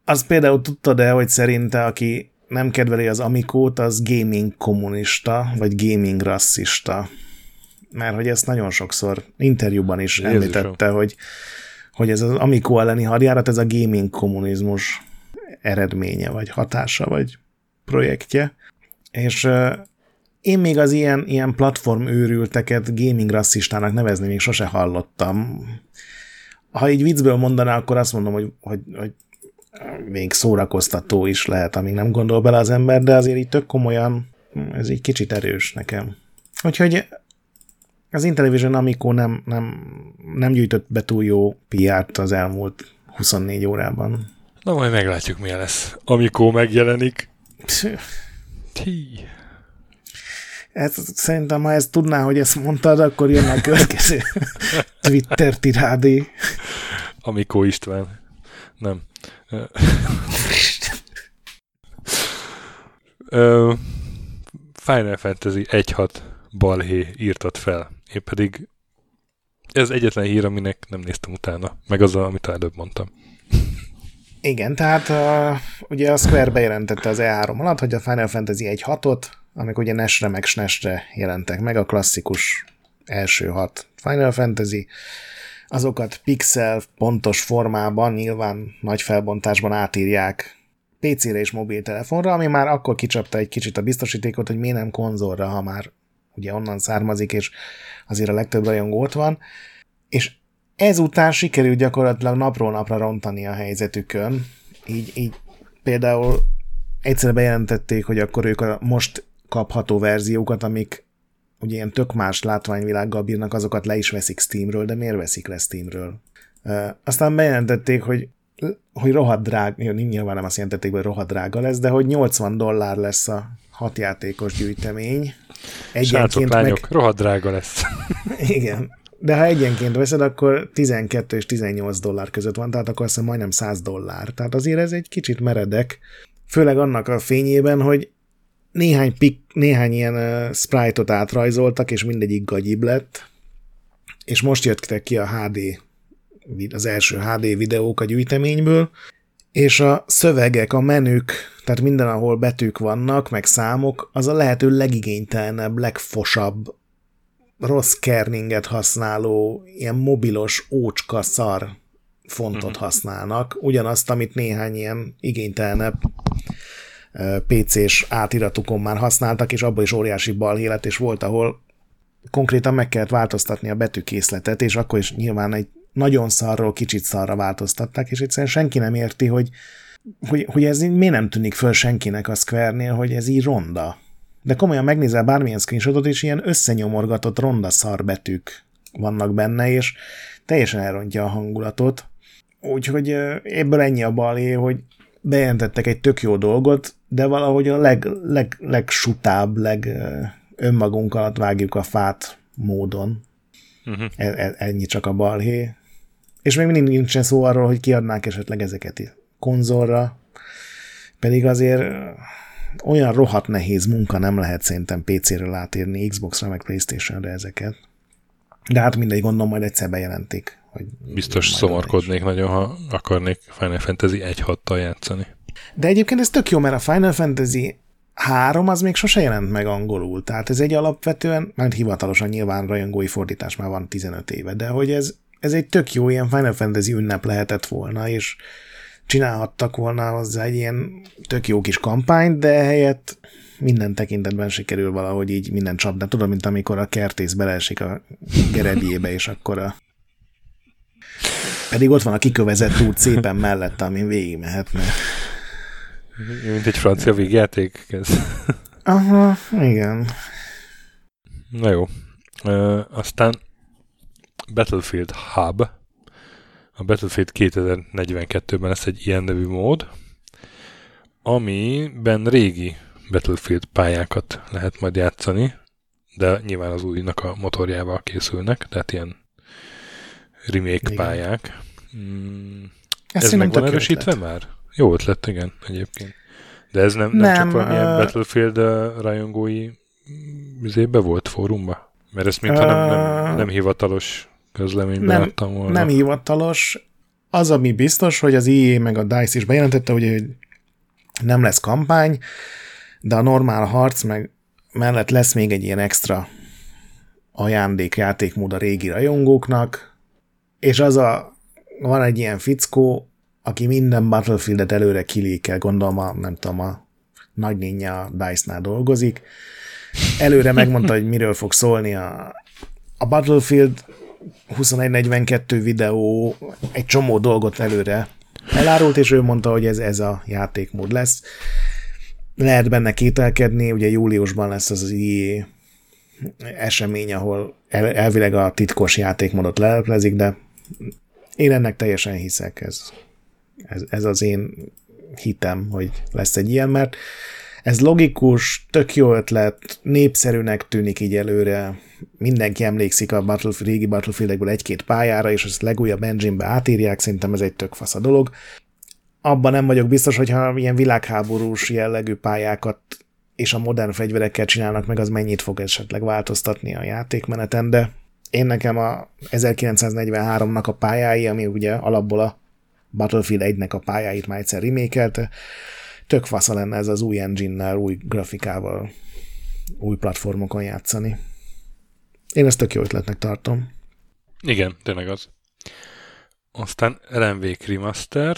az például tudtad de hogy szerinte, aki nem kedveli az Amikót, az gaming kommunista, vagy gaming rasszista. Mert hogy ezt nagyon sokszor interjúban is Jézusom. említette, hogy, hogy ez az Amikó elleni hadjárat, ez a gaming kommunizmus eredménye, vagy hatása, vagy projektje. És én még az ilyen, ilyen platform őrülteket gaming rasszistának nevezni még sose hallottam. Ha így viccből mondaná, akkor azt mondom, hogy, hogy, hogy még szórakoztató is lehet, amíg nem gondol bele az ember, de azért így tök komolyan, ez egy kicsit erős nekem. Úgyhogy az Intellivision Amico nem, nem, nem gyűjtött be túl jó PR-t az elmúlt 24 órában. Na majd meglátjuk, milyen lesz. Amico megjelenik. Tí. Ez, szerintem, ha ezt tudná, hogy ezt mondtad, akkor jönne a következő Twitter tirádé. Amikó István. Nem. Final Fantasy 1.6 balhé írtat fel. Én pedig ez egyetlen hír, aminek nem néztem utána. Meg az, amit előbb mondtam. Igen, tehát uh, ugye a Square bejelentette az E3 alatt, hogy a Final Fantasy 1.6-ot, amik ugye Nesre meg Snesre jelentek meg, a klasszikus első hat Final Fantasy, azokat pixel pontos formában, nyilván nagy felbontásban átírják PC-re és mobiltelefonra, ami már akkor kicsapta egy kicsit a biztosítékot, hogy miért nem konzolra, ha már ugye onnan származik, és azért a legtöbb rajongó ott van. És ezután sikerült gyakorlatilag napról napra rontani a helyzetükön. Így, így például egyszer bejelentették, hogy akkor ők a most kapható verziókat, amik ugye ilyen tök más látványvilággal bírnak, azokat le is veszik Steamről, de miért veszik le Steamről? Uh, aztán bejelentették, hogy hogy rohadt drága, nyilván nem azt jelentették, hogy rohadt drága lesz, de hogy 80 dollár lesz a hat játékos gyűjtemény. Egyenként lányok, meg... rohadt drága lesz. Igen. De ha egyenként veszed, akkor 12 és 18 dollár között van, tehát akkor azt hiszem majdnem 100 dollár. Tehát azért ez egy kicsit meredek, főleg annak a fényében, hogy néhány, pik, néhány ilyen uh, sprite-ot átrajzoltak, és mindegyik gagyib lett, és most jöttek ki a HD, az első HD videók a gyűjteményből, és a szövegek, a menük, tehát minden, ahol betűk vannak, meg számok, az a lehető legigénytelenebb, legfosabb, rossz kerninget használó, ilyen mobilos, ócska szar fontot uh-huh. használnak, ugyanazt, amit néhány ilyen igénytelenebb PC-s átiratukon már használtak, és abban is óriási balhélet, és volt, ahol konkrétan meg kellett változtatni a betűkészletet, és akkor is nyilván egy nagyon szarról kicsit szarra változtatták, és egyszerűen senki nem érti, hogy, hogy, hogy ez miért nem tűnik föl senkinek a Square-nél, hogy ez így ronda. De komolyan megnézel bármilyen screenshotot, és ilyen összenyomorgatott ronda szarbetűk vannak benne, és teljesen elrontja a hangulatot. Úgyhogy ebből ennyi a balé, hogy bejelentettek egy tök jó dolgot, de valahogy a leg, leg, legsutább, leg önmagunk alatt vágjuk a fát módon. Uh-huh. Ennyi csak a balhé. És még mindig nincsen szó arról, hogy kiadnák esetleg ezeket konzolra, pedig azért olyan rohadt nehéz munka nem lehet szerintem PC-ről átírni, Xbox-ra meg Playstation-re ezeket. De hát mindegy, gondolom majd egyszer bejelentik. Hogy Biztos szomorkodnék nagyon, ha akarnék Final Fantasy 1.6-tal játszani. De egyébként ez tök jó, mert a Final Fantasy 3 az még sose jelent meg angolul, tehát ez egy alapvetően, mert hivatalosan nyilván rajongói fordítás már van 15 éve, de hogy ez, ez egy tök jó ilyen Final Fantasy ünnep lehetett volna, és csinálhattak volna hozzá egy ilyen tök jó kis kampányt, de helyett minden tekintetben sikerül valahogy így minden csapda. Tudod, mint amikor a kertész beleesik a gerebjébe, és akkor a pedig ott van a kikövezett út szépen mellette, amin végig mehetne. Mint egy francia végjáték ez. Aha, igen. Na jó. Uh, aztán Battlefield Hub. A Battlefield 2042-ben lesz egy ilyen nevű mód, amiben régi Battlefield pályákat lehet majd játszani, de nyilván az újnak a motorjával készülnek, tehát ilyen remake Igen. pályák. Mm, Ezt Ez meg van erősítve ötlet. már? Jó ötlet, igen, egyébként. De ez nem, nem, Nem, csak valamilyen ö- Battlefield uh, rajongói üzébe volt fórumba? Mert ezt mintha nem, nem, Ö, nem hivatalos közleményben nem- láttam volna. Nem hivatalos. Az, ami biztos, hogy az EA meg a DICE is bejelentette, ugye, hogy nem lesz kampány, de a normál harc meg mellett lesz még egy ilyen extra ajándék játékmód a régi rajongóknak, és az a, van egy ilyen fickó, aki minden Battlefieldet előre kilékel, gondolom a, nem tudom, a nagynénye a DICE-nál dolgozik. Előre megmondta, hogy miről fog szólni a, a Battlefield 2142 videó egy csomó dolgot előre elárult, és ő mondta, hogy ez, ez a játékmód lesz. Lehet benne kételkedni, ugye júliusban lesz az IE esemény, ahol el, elvileg a titkos játékmódot leleplezik, de én ennek teljesen hiszek, ez, ez, ez az én hitem, hogy lesz egy ilyen, mert ez logikus, tök jó ötlet, népszerűnek tűnik így előre, mindenki emlékszik a Battlefield, régi Battlefieldekből egy-két pályára, és ezt legújabb engine-be átírják, szerintem ez egy tök fasz a dolog. Abban nem vagyok biztos, hogyha ilyen világháborús jellegű pályákat és a modern fegyverekkel csinálnak meg, az mennyit fog esetleg változtatni a játékmeneten, de én nekem a 1943-nak a pályái, ami ugye alapból a Battlefield 1-nek a pályáit már egyszer remékelte, tök fasza lenne ez az új engine-nel, új grafikával, új platformokon játszani. Én ezt tök jó ötletnek tartom. Igen, tényleg az. Aztán LMV Remaster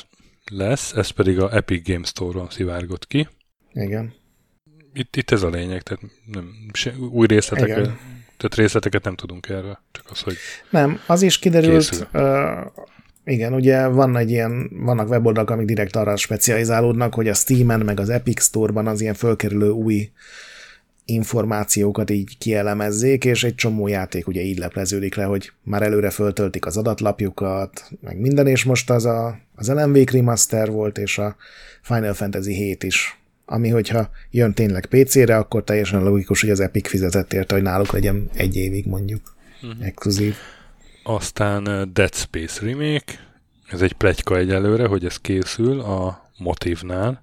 lesz, ez pedig a Epic Games Store-on szivárgott ki. Igen. Itt, itt ez a lényeg, tehát nem, se, új részleteket, Igen. tehát részleteket nem tudunk erről, csak az, hogy Nem, az is kiderült, Készül. uh, igen, ugye van egy ilyen, vannak weboldalak, amik direkt arra specializálódnak, hogy a Steam-en meg az Epic Store-ban az ilyen fölkerülő új információkat így kielemezzék, és egy csomó játék ugye így lepleződik le, hogy már előre föltöltik az adatlapjukat, meg minden, és most az a, az LMV Remaster volt, és a Final Fantasy 7 is, ami hogyha jön tényleg PC-re, akkor teljesen logikus, hogy az Epic fizetett érte, hogy náluk legyen egy évig mondjuk Mhm. exkluzív. Aztán uh, Dead Space Remake, ez egy pletyka egyelőre, hogy ez készül a Motivnál,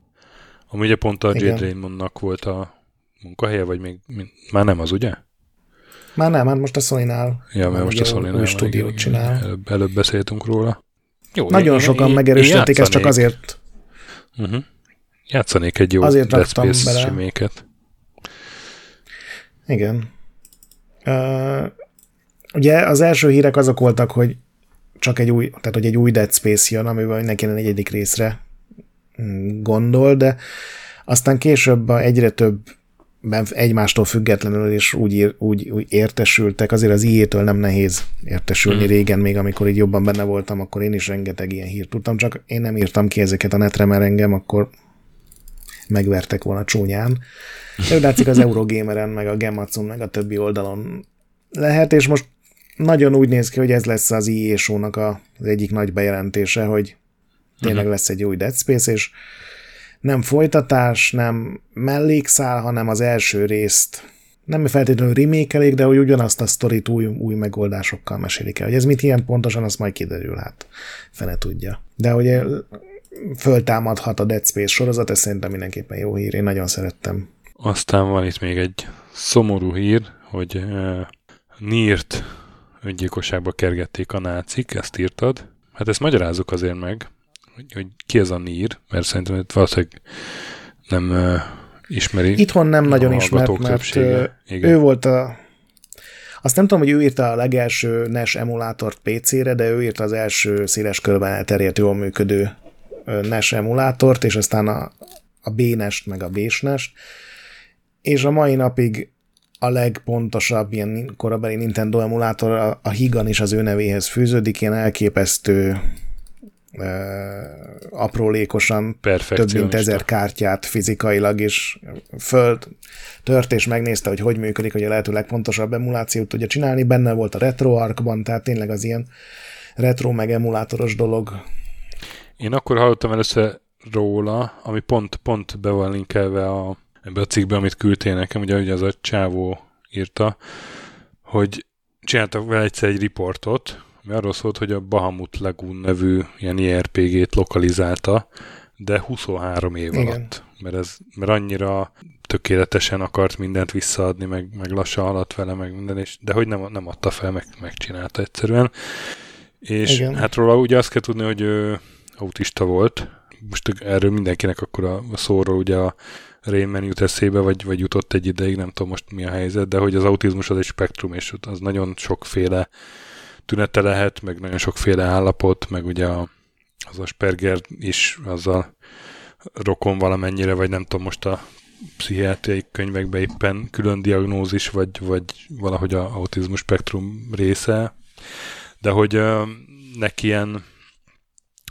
ami ugye pont a. Jade Raymondnak volt a munkahelye, vagy még már nem az, ugye? Már nem, már most a Sony-nál Ja, mert Már most a ugye sony új- stúdiót csinál. Előbb, előbb beszéltünk róla. Jó, Nagyon sokan megerősítették, ezt csak azért, Uh-huh. Játszanék egy jó Azért Dead Space bele. reméket. igen. Uh, ugye az első hírek azok voltak, hogy csak egy új, tehát hogy egy új Dead Space jön, amiben mindenki a negyedik részre mm, gondol, de aztán később egyre több egymástól függetlenül és úgy, ír, úgy, úgy értesültek, azért az IE-től nem nehéz értesülni Hmm. régen, még amikor így jobban benne voltam, akkor én is rengeteg ilyen hírt tudtam, csak én nem írtam ki ezeket a netre, mert engem akkor megvertek volna csúnyán. Úgy látszik az Eurogameren, meg a Gematsun, meg a többi oldalon lehet, és most nagyon úgy néz ki, hogy ez lesz az show-nak a- az egyik nagy bejelentése, hogy tényleg lesz egy új Dead Space, és nem folytatás, nem mellékszál, hanem az első részt nem feltétlenül remékelik, de hogy ugyanazt a sztorit új, új megoldásokkal mesélik el. Hogy ez mit ilyen pontosan, az majd kiderül, hát fene tudja. De hogy föltámadhat a Dead Space sorozat, ez szerintem mindenképpen jó hír, én nagyon szerettem. Aztán van itt még egy szomorú hír, hogy uh, Nírt öngyilkosságba kergették a nácik, ezt írtad. Hát ezt magyarázzuk azért meg, hogy, hogy ki ez a Nír, mert szerintem itt valószínűleg nem uh, ismeri. Itthon nem nagyon ismert, mert többsége. Igen. ő volt a... Azt nem tudom, hogy ő írta a legelső NES emulátort PC-re, de ő írta az első széles körben elterjedt, jól működő NES emulátort, és aztán a, a B-nest, meg a B-nest. És a mai napig a legpontosabb ilyen korabeli Nintendo emulátor, a, a Higan is az ő nevéhez fűződik, ilyen elképesztő ö, aprólékosan több mint ezer kártyát fizikailag is föl tört és megnézte, hogy hogy működik, hogy a lehető legpontosabb emulációt tudja csinálni. Benne volt a RetroArch-ban, tehát tényleg az ilyen retro meg emulátoros dolog. Én akkor hallottam először róla, ami pont, pont be van linkelve a, ebbe a cikkbe, amit küldtél nekem, ugye, ugye az a csávó írta, hogy csináltak vele egyszer egy riportot, ami arról szólt, hogy a Bahamut Lagoon nevű ilyen IRPG-t lokalizálta, de 23 év Igen. alatt. Mert, ez, mert annyira tökéletesen akart mindent visszaadni, meg, meg lassan haladt vele, meg minden, és, de hogy nem, nem adta fel, meg, megcsinálta egyszerűen. És Igen. hát róla ugye azt kell tudni, hogy ő autista volt. Most erről mindenkinek akkor a, szóról ugye a Rayman jut eszébe, vagy, vagy jutott egy ideig, nem tudom most mi a helyzet, de hogy az autizmus az egy spektrum, és az nagyon sokféle tünete lehet, meg nagyon sokféle állapot, meg ugye a, az Asperger is azzal rokon valamennyire, vagy nem tudom most a pszichiátriai könyvekben éppen külön diagnózis, vagy, vagy valahogy a autizmus spektrum része, de hogy neki ilyen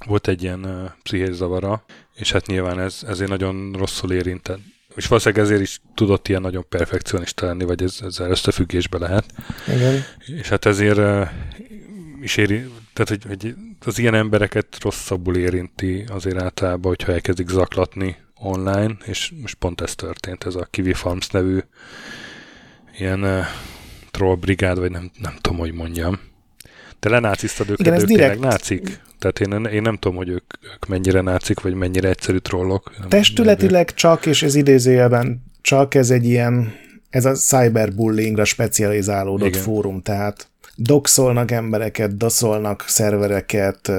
volt egy ilyen pszichés zavara, és hát nyilván ez ezért nagyon rosszul érintett. És valószínűleg ezért is tudott ilyen nagyon perfekcionista lenni, vagy ez, ezzel összefüggésbe lehet. Igen. És hát ezért uh, is éri, tehát hogy, hogy az ilyen embereket rosszabbul érinti azért általában, hogyha elkezdik zaklatni online, és most pont ez történt, ez a Kiwi Farms nevű ilyen uh, troll brigád, vagy nem, nem tudom, hogy mondjam. Te lenácisztad őket, Igen, ők direkt... nácik? Tehát én, én nem tudom, hogy ők, ők mennyire nácik, vagy mennyire egyszerű trollok. Testületileg nem, csak, és ez idézőjelben csak ez egy ilyen, ez a cyberbullyingra specializálódott Igen. fórum, tehát doxolnak embereket, doszolnak szervereket,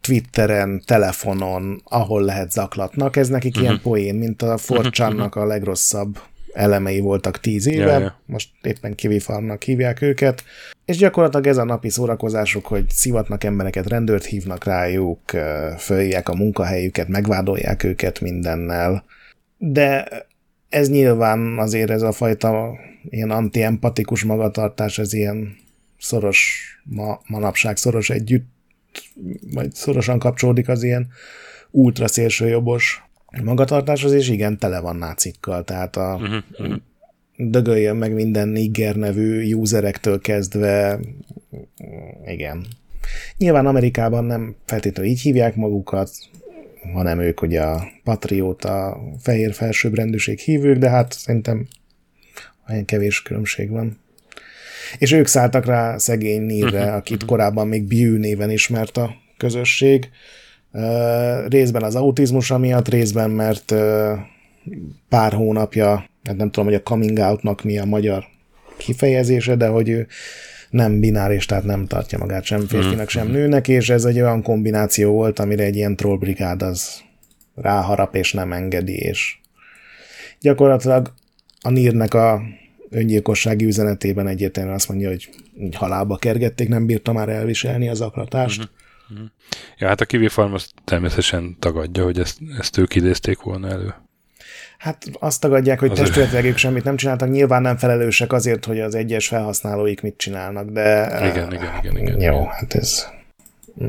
Twitteren, telefonon, ahol lehet zaklatnak. Ez nekik uh-huh. ilyen mhm. poén, mint a Forcsannak a legrosszabb elemei voltak tíz éve, ja, ja. most éppen kivifarmnak hívják őket, és gyakorlatilag ez a napi szórakozásuk, hogy szivatnak embereket, rendőrt hívnak rájuk, följák a munkahelyüket, megvádolják őket mindennel, de ez nyilván azért ez a fajta ilyen anti-empatikus magatartás, ez ilyen szoros, ma, manapság szoros együtt, vagy szorosan kapcsolódik az ilyen ultra szélsőjobbos magatartáshoz, és igen, tele van nácikkal, tehát a uh-huh. dögöljön meg minden Niger nevű userektől kezdve, igen. Nyilván Amerikában nem feltétlenül így hívják magukat, hanem ők ugye a patrióta, fehér felsőbbrendűség hívők, de hát szerintem olyan kevés különbség van. És ők szálltak rá szegény Nírre, uh-huh. akit korábban még Biu néven ismert a közösség, részben az autizmusa miatt, részben mert pár hónapja, hát nem tudom, hogy a coming outnak mi a magyar kifejezése, de hogy ő nem bináris, tehát nem tartja magát sem férfinak, sem mhm. nőnek, és ez egy olyan kombináció volt, amire egy ilyen trollbrigád az ráharap és nem engedi, és gyakorlatilag a Nírnek a öngyilkossági üzenetében egyértelműen azt mondja, hogy így halálba kergették, nem bírta már elviselni az akratást. Uh-huh. Mhm. Ja, hát a Kiwi Farm azt természetesen tagadja, hogy ezt, ezt ők idézték volna elő. Hát azt tagadják, hogy testületileg ők semmit nem csináltak, nyilván nem felelősek azért, hogy az egyes felhasználóik mit csinálnak, de... Igen, igen, igen. igen jó, igen. hát ez...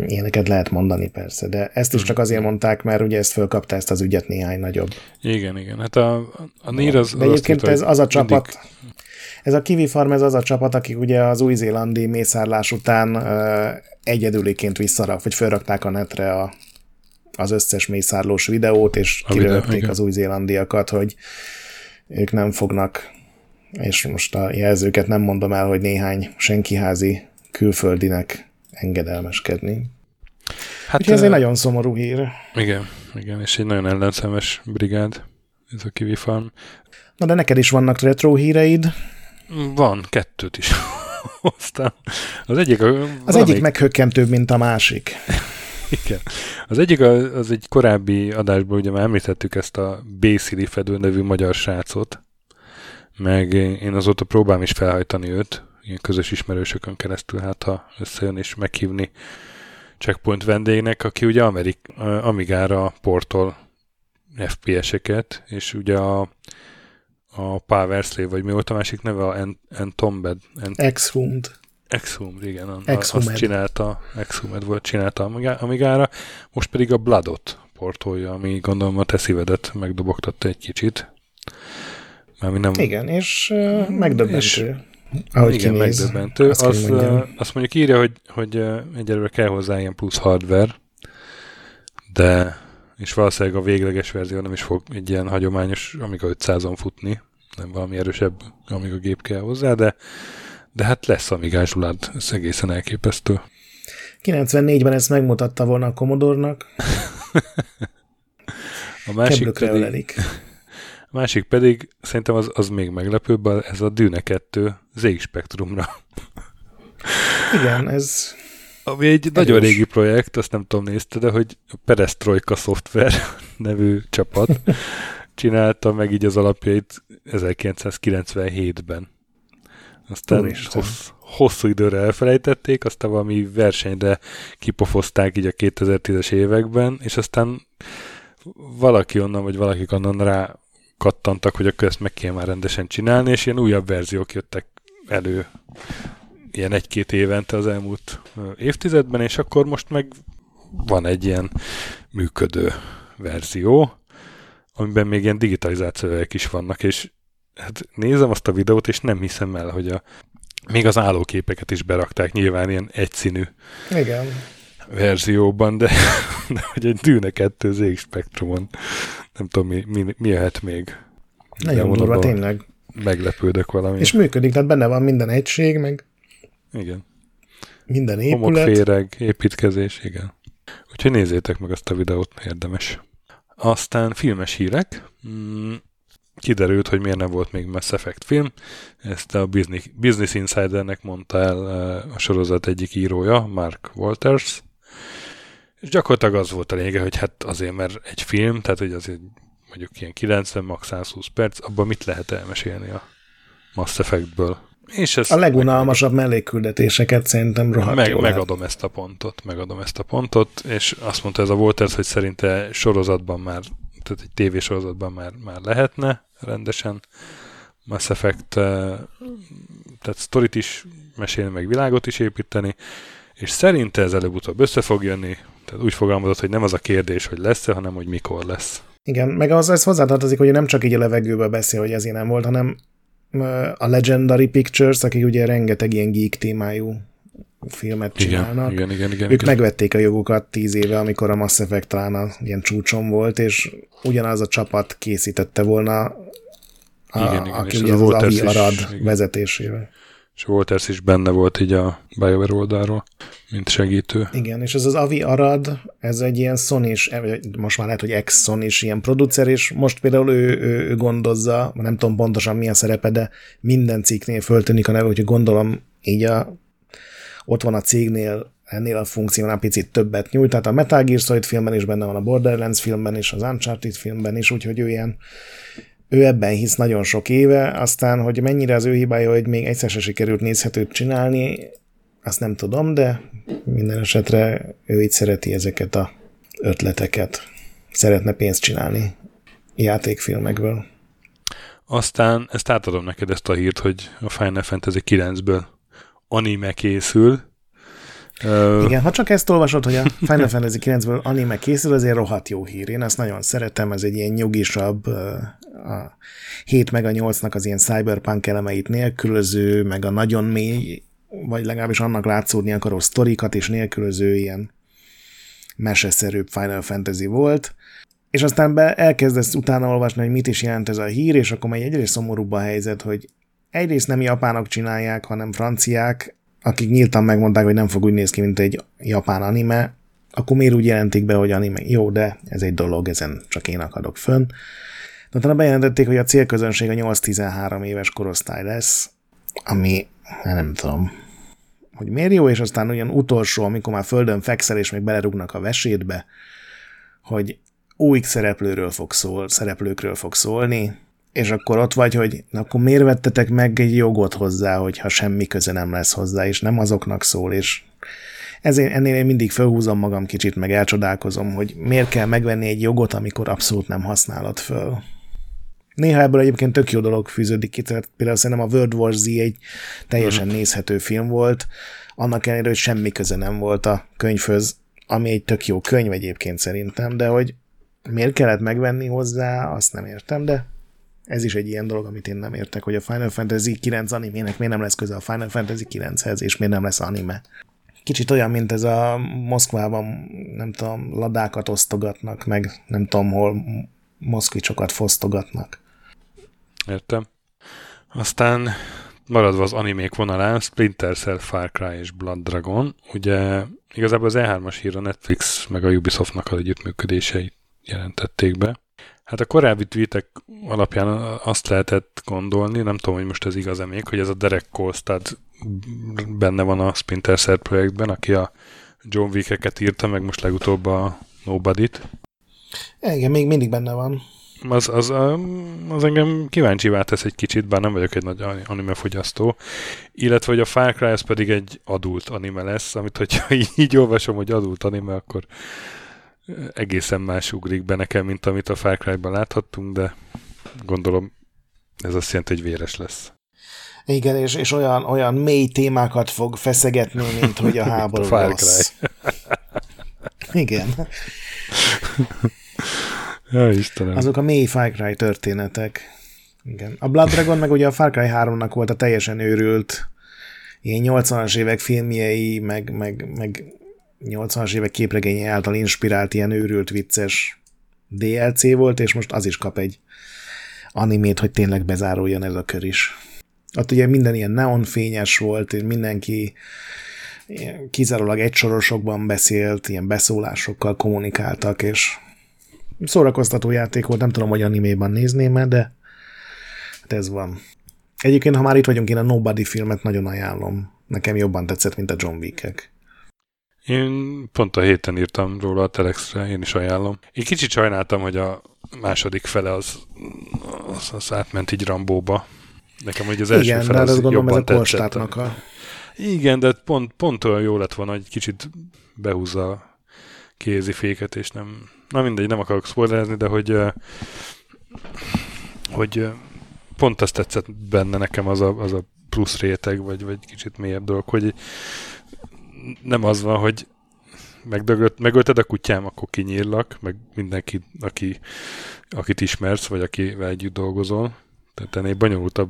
Ilyeneket lehet mondani persze, de ezt is csak azért mondták, mert ugye ezt fölkapta ezt az ügyet néhány nagyobb. Igen, igen. Hát a, a NIR az... De egyébként ez az a csapat, mindig... ez a Kiwi Farm, ez az a csapat, akik ugye az új-zélandi mészárlás után egyedüliként visszarak, vagy felrakták a netre a, az összes mészárlós videót, és kilőtték az új-zélandiakat, hogy ők nem fognak, és most a jelzőket nem mondom el, hogy néhány senkiházi külföldinek engedelmeskedni. Hát Úgyhogy ez egy nagyon szomorú hír. Igen, igen, és egy nagyon ellenszemes brigád, ez a Kiwi Farm. Na de neked is vannak retro híreid? Van, kettőt is (laughs) hoztam. Az egyik... A, az egyik meghökkentőbb, mint a másik. (laughs) Igen. Az egyik az egy korábbi adásban, ugye már említettük ezt a Bészili Fedő nevű magyar srácot, meg én azóta próbálom is felhajtani őt, ilyen közös ismerősökön keresztül, hát ha összejön és meghívni checkpoint vendégnek, aki ugye Amerik, Amigára portol FPS-eket, és ugye a a Power Slave, vagy mi volt a másik neve? A Entombed? Ent- Exhumed. Exhumed, igen. A, Exhumed. Azt csinálta, Exhumed volt, csinálta Amigára, most pedig a Bloodot portolja, ami gondolom a te szívedet megdobogtatta egy kicsit. Mert nem... Igen, és uh, megdöbbentő. És, ahogy igen, kinéz, megdöbbentő. Azt, az, uh, azt mondjuk írja, hogy, hogy egyelőre kell hozzá ilyen plusz hardware, de és valószínűleg a végleges verzió nem is fog egy ilyen hagyományos, amíg a 500-on futni, nem valami erősebb, amíg a gép kell hozzá, de, De hát lesz Amigás Zsulád, ez egészen elképesztő. 94-ben ezt megmutatta volna a Commodore-nak. a másik pedig, (laughs) a másik pedig, szerintem az, az még meglepőbb, ez a Dűne 2 ZX Spectrumra. Igen, ez... Ami egy erős. nagyon régi projekt, azt nem tudom nézte, de hogy a Perestroika Software (laughs) nevű csapat (laughs) csinálta meg így az alapjait 1997-ben. Aztán hossz, hosszú időre elfelejtették, aztán valami versenyre kipofozták így a 2010-es években, és aztán valaki onnan, vagy valakik onnan rá kattantak, hogy akkor ezt meg kéne már rendesen csinálni, és ilyen újabb verziók jöttek elő ilyen egy-két évente az elmúlt évtizedben, és akkor most meg van egy ilyen működő verzió, amiben még ilyen digitalizált szövegek is vannak, és hát nézem azt a videót, és nem hiszem el, hogy a, még az állóképeket is berakták nyilván ilyen egyszínű Igen. verzióban, de, de hogy egy Dűne 2 ZX Spectrumon nem tudom, mi, mi, mi jöhet még. Nagyon durva, tényleg. Meglepődök valami. És működik, tehát benne van minden egység, meg igen. Minden épület. Homokféreg, építkezés, igen. Úgyhogy nézzétek meg azt a videót, érdemes. Aztán filmes hírek. Mm, kiderült, hogy miért nem volt még Mass Effect film. Ezt a Business, Business Insidernek mondta el eh, a sorozat egyik írója, Mark Walters. És gyakorlatilag az volt a lényege, hogy hát azért, mert egy film, tehát hogy azért mondjuk ilyen 90, max 120 perc, abban mit lehet elmesélni a Mass Effectből? És ez a legunalmasabb meg... mellékküldetéseket szerintem rohadt meg, Megadom lehet. ezt a pontot, megadom ezt a pontot, és azt mondta ez a Walters, hogy szerinte sorozatban már, tehát egy tévésorozatban már, már lehetne rendesen Mass Effect, eh, tehát sztorit is mesélni, meg világot is építeni, és szerinte ez előbb-utóbb össze fog jönni, tehát úgy fogalmazott, hogy nem az a kérdés, hogy lesz-e, hanem hogy mikor lesz. Igen, meg az ez hozzátartozik, hogy nem csak így a levegőbe beszél, hogy ezért nem volt, hanem a Legendary Pictures, akik ugye rengeteg ilyen geek témájú filmet csinálnak. Igen, igen, igen, ők igen. megvették a jogukat tíz éve, amikor a Mass Effect talán a ilyen csúcson volt, és ugyanaz a csapat készítette volna, a, igen, igen, aki ugye az, az Avi Arad vezetésével. És Walters is benne volt így a BioWare oldalról, mint segítő. Igen, és ez az Avi Arad, ez egy ilyen sony most már lehet, hogy ex sony ilyen producer, és most például ő, ő, ő gondozza, nem tudom pontosan milyen szerepe, de minden cikknél föltűnik a neve, hogy gondolom így a, ott van a cégnél ennél a funkciónál picit többet nyújt, tehát a Metal Gear Solid filmben is benne van, a Borderlands filmben is, az Uncharted filmben is, úgyhogy ő ilyen ő ebben hisz nagyon sok éve, aztán, hogy mennyire az ő hibája, hogy még egyszer se sikerült nézhetőt csinálni, azt nem tudom, de minden esetre ő így szereti ezeket a ötleteket. Szeretne pénzt csinálni játékfilmekből. Aztán ezt átadom neked ezt a hírt, hogy a Final Fantasy 9-ből anime készül, Igen, ha csak ezt olvasod, hogy a Final Fantasy 9-ből anime készül, azért rohadt jó hír. Én ezt nagyon szeretem, ez egy ilyen nyugisabb, a 7 meg a 8-nak az ilyen cyberpunk elemeit nélkülöző, meg a nagyon mély, vagy legalábbis annak látszódni akaró sztorikat és nélkülöző ilyen meseszerűbb Final Fantasy volt. És aztán be elkezdesz utána olvasni, hogy mit is jelent ez a hír, és akkor megy egyrészt szomorúbb a helyzet, hogy egyrészt nem japánok csinálják, hanem franciák, akik nyíltan megmondták, hogy nem fog úgy néz ki, mint egy japán anime, akkor miért úgy jelentik be, hogy anime? Jó, de ez egy dolog, ezen csak én akadok fönn. De utána bejelentették, hogy a célközönség a 8-13 éves korosztály lesz, ami hát nem tudom, hogy miért jó, és aztán olyan utolsó, amikor már földön fekszel, és még belerúgnak a vesétbe, hogy új szereplőről fog szól, szereplőkről fog szólni, és akkor ott vagy, hogy na, akkor miért vettetek meg egy jogot hozzá, hogyha semmi köze nem lesz hozzá, és nem azoknak szól, és ezért ennél én mindig felhúzom magam kicsit, meg elcsodálkozom, hogy miért kell megvenni egy jogot, amikor abszolút nem használod föl. Néha ebből egyébként tök jó dolog fűződik ki, tehát például szerintem a World War Z egy teljesen uh-huh. nézhető film volt, annak ellenére, hogy semmi köze nem volt a könyvhöz, ami egy tök jó könyv egyébként szerintem, de hogy miért kellett megvenni hozzá, azt nem értem, de ez is egy ilyen dolog, amit én nem értek, hogy a Final Fantasy 9 animének miért nem lesz köze a Final Fantasy 9-hez, és miért nem lesz anime. Kicsit olyan, mint ez a Moszkvában, nem tudom, ladákat osztogatnak, meg nem tudom, hol moszkvicsokat fosztogatnak. Értem. Aztán maradva az animék vonalán, Splinter Cell, Far Cry és Blood Dragon, ugye igazából az E3-as hír a Netflix meg a Ubisoftnak az együttműködéseit jelentették be. Hát a korábbi tweetek alapján azt lehetett gondolni, nem tudom, hogy most ez igaz-e még, hogy ez a Derek Kolstad benne van a Splinter Cell projektben, aki a John Wick-eket írta, meg most legutóbb a Nobody-t. Igen, még mindig benne van. Az, az, az engem kíváncsivá tesz egy kicsit, bár nem vagyok egy nagy anime fogyasztó. Illetve, hogy a Far Cry az pedig egy adult anime lesz, amit hogyha (laughs) így, olvasom, hogy adult anime, akkor egészen más ugrik be nekem, mint amit a Far Cry-ban láthattunk, de gondolom ez azt jelenti, hogy véres lesz. Igen, és, és olyan, olyan mély témákat fog feszegetni, mint hogy a (laughs) háború Far rossz. Igen. (laughs) Ja, Istenem. Azok a mély Far Cry történetek. Igen. A Blood Dragon meg ugye a Far Cry 3-nak volt a teljesen őrült ilyen 80-as évek filmjei, meg, meg, meg 80-as évek képregénye által inspirált ilyen őrült vicces DLC volt, és most az is kap egy animét, hogy tényleg bezáruljon ez a kör is. Ott ugye minden ilyen neonfényes volt, és mindenki kizárólag egy sorosokban beszélt, ilyen beszólásokkal kommunikáltak, és szórakoztató játék volt, nem tudom, hogy animéban nézném de hát ez van. Egyébként, ha már itt vagyunk, én a Nobody filmet nagyon ajánlom. Nekem jobban tetszett, mint a John Wick-ek. Én pont a héten írtam róla a Telexre, én is ajánlom. Én kicsit sajnáltam, hogy a második fele az, az, az átment így Rambóba. Nekem hogy az első Igen, fele az gondolom, jobban ez a tetszett. A... Igen, de pont, pont olyan jó lett volna, hogy kicsit behúzza a kéziféket, és nem... Na mindegy, nem akarok spoilerezni, de hogy hogy pont azt tetszett benne nekem az a, az a plusz réteg, vagy, vagy kicsit mélyebb dolog, hogy nem az van, hogy megdögölt, megölted a kutyám, akkor kinyírlak, meg mindenki, aki, akit ismersz, vagy akivel együtt dolgozol. Tehát ennél bonyolultabb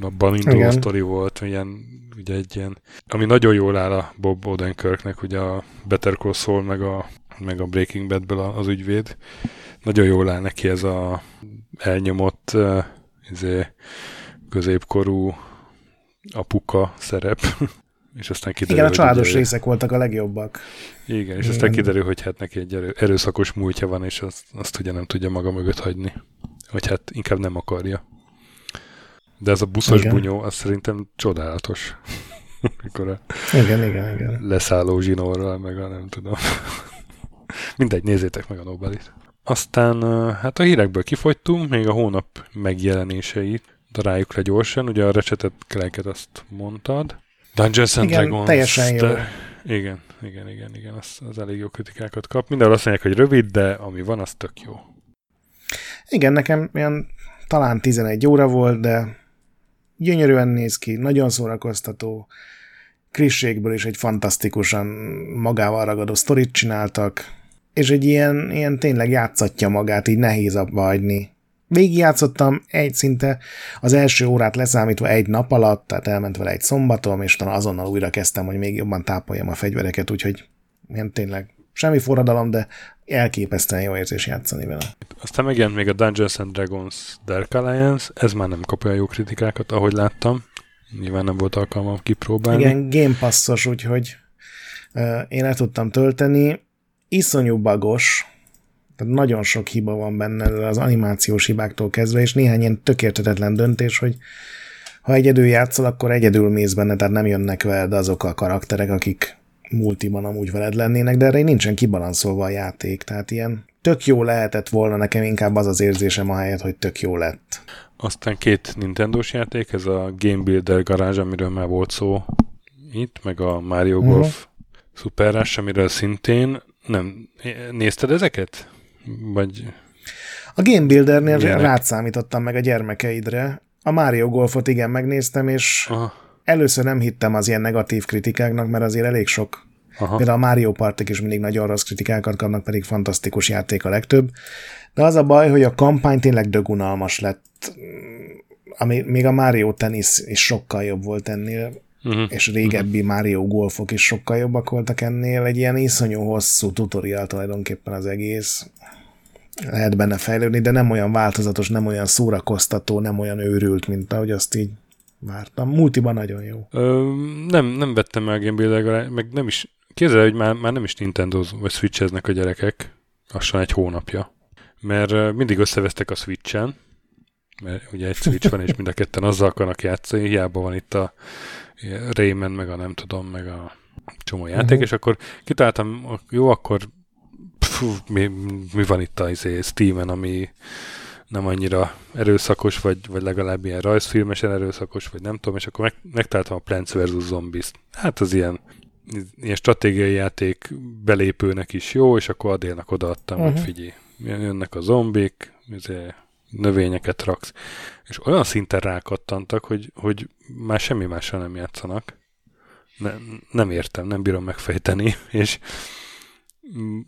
abban induló sztori volt, ilyen, ugye egy ilyen, ami nagyon jól áll a Bob Odenkirknek, ugye a Better Call Saul, meg a, meg a Breaking Badből az ügyvéd. Nagyon jól áll neki ez a elnyomott izé, középkorú apuka szerep. (laughs) és aztán kiderül, Igen, a családos hogy részek voltak a legjobbak. Igen, és aztán kiderül, hogy hát neki egy erő, erőszakos múltja van, és azt, azt ugye nem tudja maga mögött hagyni. Vagy hát inkább nem akarja. De ez a buszos igen. bunyó, az szerintem csodálatos. (laughs) Mikor a igen, igen, igen. leszálló zsinórral, meg a nem tudom. Mindegy, nézzétek meg a Nobelit. Aztán hát a hírekből kifogytunk, még a hónap megjelenéseit daráljuk le gyorsan. Ugye a recsetet keleket azt mondtad. Dungeons and igen, Dragons. teljesen jó. Igen, igen, igen, igen, az, az elég jó kritikákat kap. Mindenhol azt mondják, hogy rövid, de ami van, az tök jó. Igen, nekem ilyen talán 11 óra volt, de gyönyörűen néz ki, nagyon szórakoztató. Krisségből is egy fantasztikusan magával ragadó sztorit csináltak, és egy ilyen, ilyen tényleg játszatja magát, így nehéz abba hagyni. Végigjátszottam egy szinte az első órát leszámítva egy nap alatt, tehát elment vele egy szombatom, és azonnal újra kezdtem, hogy még jobban tápoljam a fegyvereket, úgyhogy ilyen tényleg semmi forradalom, de elképesztően jó érzés játszani vele. Aztán megjelent még a Dungeons and Dragons Dark Alliance, ez már nem kap olyan jó kritikákat, ahogy láttam. Nyilván nem volt alkalmam kipróbálni. Igen, Game Passos, úgyhogy uh, én el tudtam tölteni. Iszonyú bagos, tehát nagyon sok hiba van benne az animációs hibáktól kezdve, és néhány ilyen tökéletetlen döntés, hogy ha egyedül játszol, akkor egyedül mész benne, tehát nem jönnek veled azok a karakterek, akik multiban amúgy veled lennének, de erre nincsen kibalanszolva a játék, tehát ilyen tök jó lehetett volna nekem inkább az az érzésem a helyet, hogy tök jó lett. Aztán két Nintendo-s játék, ez a Game Builder Garage, amiről már volt szó itt, meg a Mario uh-huh. Golf Super Rush, amiről szintén nem... Nézted ezeket? Vagy... A Game Buildernél Gyerek. rád számítottam meg a gyermekeidre. A Mario Golfot igen megnéztem, és Aha. először nem hittem az ilyen negatív kritikáknak, mert azért elég sok Aha. Például a Mario Partik is mindig nagyon rossz kritikákat kapnak, pedig fantasztikus játék a legtöbb. De az a baj, hogy a kampány tényleg dögunalmas lett. Ami, még a Mario Tennis is sokkal jobb volt ennél, uh-huh. és régebbi uh-huh. Mario Golfok is sokkal jobbak voltak ennél. Egy ilyen iszonyú hosszú tutorial tulajdonképpen az egész lehet benne fejlődni, de nem olyan változatos, nem olyan szórakoztató, nem olyan őrült, mint ahogy azt így vártam. Multiban nagyon jó. Ö, nem, nem vettem meg a Game meg nem is, képzelj, hogy már, már nem is Nintendo vagy Switcheznek a gyerekek, lassan egy hónapja. Mert mindig összevesztek a Switchen, mert ugye egy Switch van, és mind a ketten azzal akarnak játszani, hiába van itt a Rayman, meg a nem tudom, meg a csomó játék, uh-huh. és akkor kitaláltam, jó, akkor pfú, mi, mi van itt a izé, Steam-en, ami nem annyira erőszakos, vagy, vagy legalább ilyen rajzfilmesen erőszakos, vagy nem tudom, és akkor meg, megtaláltam a Plants vs. Zombies. Hát az ilyen, ilyen stratégiai játék belépőnek is jó, és akkor Adélnak odaadtam, uh-huh. hogy figyelj, jönnek a zombik, izé, növényeket raksz, és olyan szinten rákattantak, hogy, hogy már semmi mással nem játszanak. Ne, nem értem, nem bírom megfejteni, és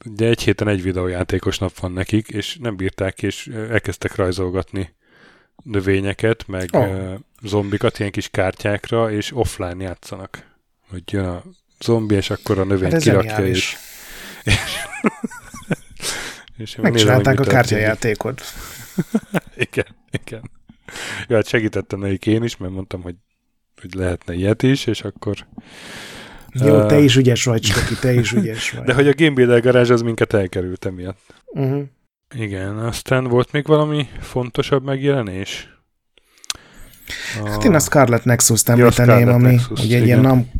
ugye egy héten egy videójátékos nap van nekik, és nem bírták, és elkezdtek rajzolgatni növényeket, meg oh. zombikat ilyen kis kártyákra, és offline játszanak. Hogy jön a zombi, és akkor a növény hát kirakja, és, és, és Megcsinálták a kártyajátékot. (laughs) igen, igen. Ja, hát segítettem nekik én is, mert mondtam, hogy, hogy lehetne ilyet is, és akkor jó, te is ügyes vagy, Csoki, te is ügyes vagy. De hogy a Game Builder garázs az minket elkerült emiatt. Uh-huh. Igen, aztán volt még valami fontosabb megjelenés? A... Hát én a Scarlet Nexus-t említeném, ja, ami Nexus, ugye egy ilyen nam,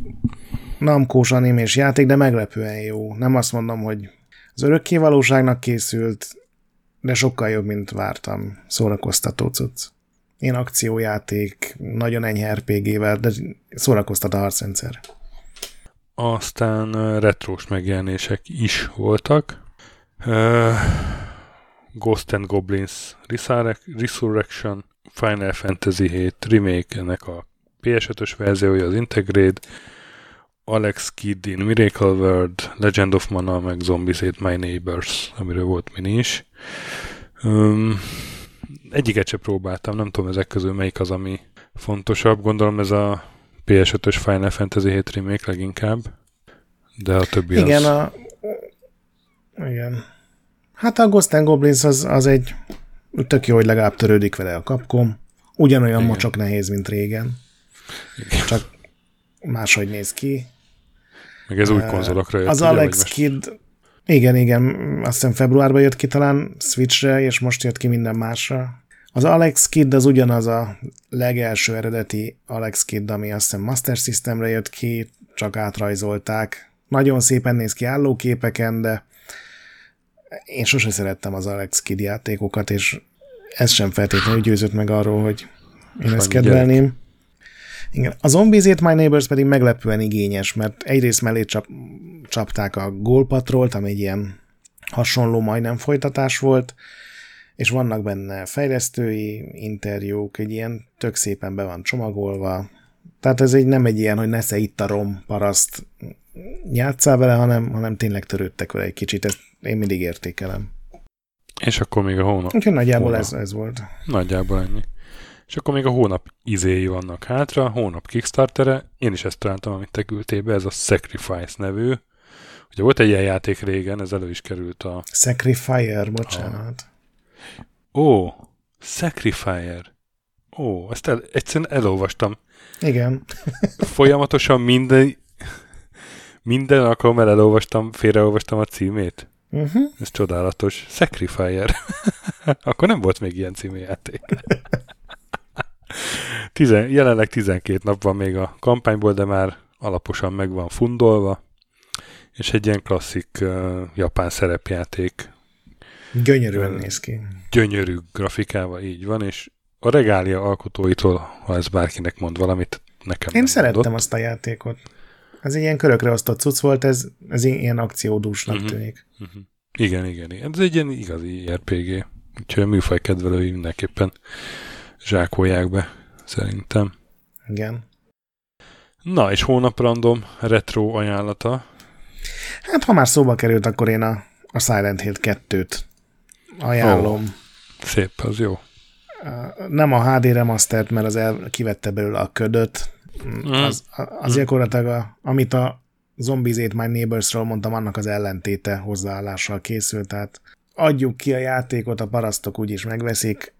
namkós animés játék, de meglepően jó. Nem azt mondom, hogy az örökké valóságnak készült, de sokkal jobb, mint vártam. Szórakoztató cucc. Én akciójáték, nagyon enyhe RPG-vel, de szórakoztat a harcrendszer. Aztán retrós megjelenések is voltak. Uh, Ghost and Goblins Resurrection, Final Fantasy 7 Remake, ennek a PS5-ös verziója, az Integrate, Alex Kidd in Miracle World, Legend of Mana, meg Zombies Ate My Neighbors, amiről volt mini is. Um, egyiket se próbáltam, nem tudom ezek közül melyik az, ami fontosabb. Gondolom ez a PS5-ös Final Fantasy 7 remake leginkább, de a többi igen, az... A... Igen. Hát a Ghost and Goblins az, az egy tök jó, hogy legalább törődik vele a Capcom. Ugyanolyan igen. mocsok nehéz, mint régen. Igen. Csak máshogy néz ki. Meg ez új konzolokra jött. Az ugye, Alex most... Kidd, igen, igen, azt hiszem februárban jött ki talán Switchre, és most jött ki minden másra. Az Alex Kidd az ugyanaz a legelső eredeti Alex Kidd, ami azt hiszem Master Systemre jött ki, csak átrajzolták. Nagyon szépen néz ki állóképeken, de én sose szerettem az Alex Kidd játékokat, és ez sem feltétlenül győzött meg arról, hogy én ezt kedvelném. Igen. A Zombies Ate My Neighbors pedig meglepően igényes, mert egyrészt mellé csap, csapták a Goal Patrolt, ami egy ilyen hasonló majdnem folytatás volt, és vannak benne fejlesztői interjúk, egy ilyen tök szépen be van csomagolva, tehát ez egy nem egy ilyen, hogy nesze itt a rom paraszt játszál vele, hanem, hanem tényleg törődtek vele egy kicsit, ezt én mindig értékelem. És akkor még a hónap. Úgyhogy nagyjából ez, ez volt. Nagyjából ennyi. És akkor még a hónap izéi vannak hátra, hónap Kickstartere, én is ezt találtam, amit te küldtél be, ez a Sacrifice nevű. Ugye volt egy ilyen játék régen, ez elő is került a... Sacrifier, bocsánat. Ó, Sacrifier. Ó, ezt el, egyszerűen elolvastam. Igen. (laughs) Folyamatosan minden minden alkalommal elolvastam, félreolvastam a címét. Uh-huh. Ez csodálatos. Sacrifier. (laughs) Akkor nem volt még ilyen című játék. (laughs) Tizen, jelenleg 12 nap van még a kampányból, de már alaposan meg van fundolva, és egy ilyen klasszik uh, japán szerepjáték. Gyönyörűen uh, néz ki. Gyönyörű grafikával, így van, és a regália alkotóitól, ha ez bárkinek mond valamit, nekem Én szerettem mondott. azt a játékot. Ez egy ilyen körökre osztott cucc volt, ez, ez ilyen akciódúsnak uh-huh. tűnik. Uh-huh. Igen, igen, igen. Ez egy ilyen igazi RPG. Úgyhogy a műfaj kedvelői mindenképpen zsákolják be, szerintem. Igen. Na, és hónap random retro ajánlata. Hát, ha már szóba került, akkor én a, a Silent Hill 2-t ajánlom. Oh, szép, az jó. Nem a HD remastert, mert az el, kivette belőle a ködöt. Mm. Az, az mm. gyakorlatilag, a, amit a Zombies Ate My Neighbors-ról mondtam, annak az ellentéte hozzáállással készült, tehát adjuk ki a játékot, a parasztok úgyis megveszik,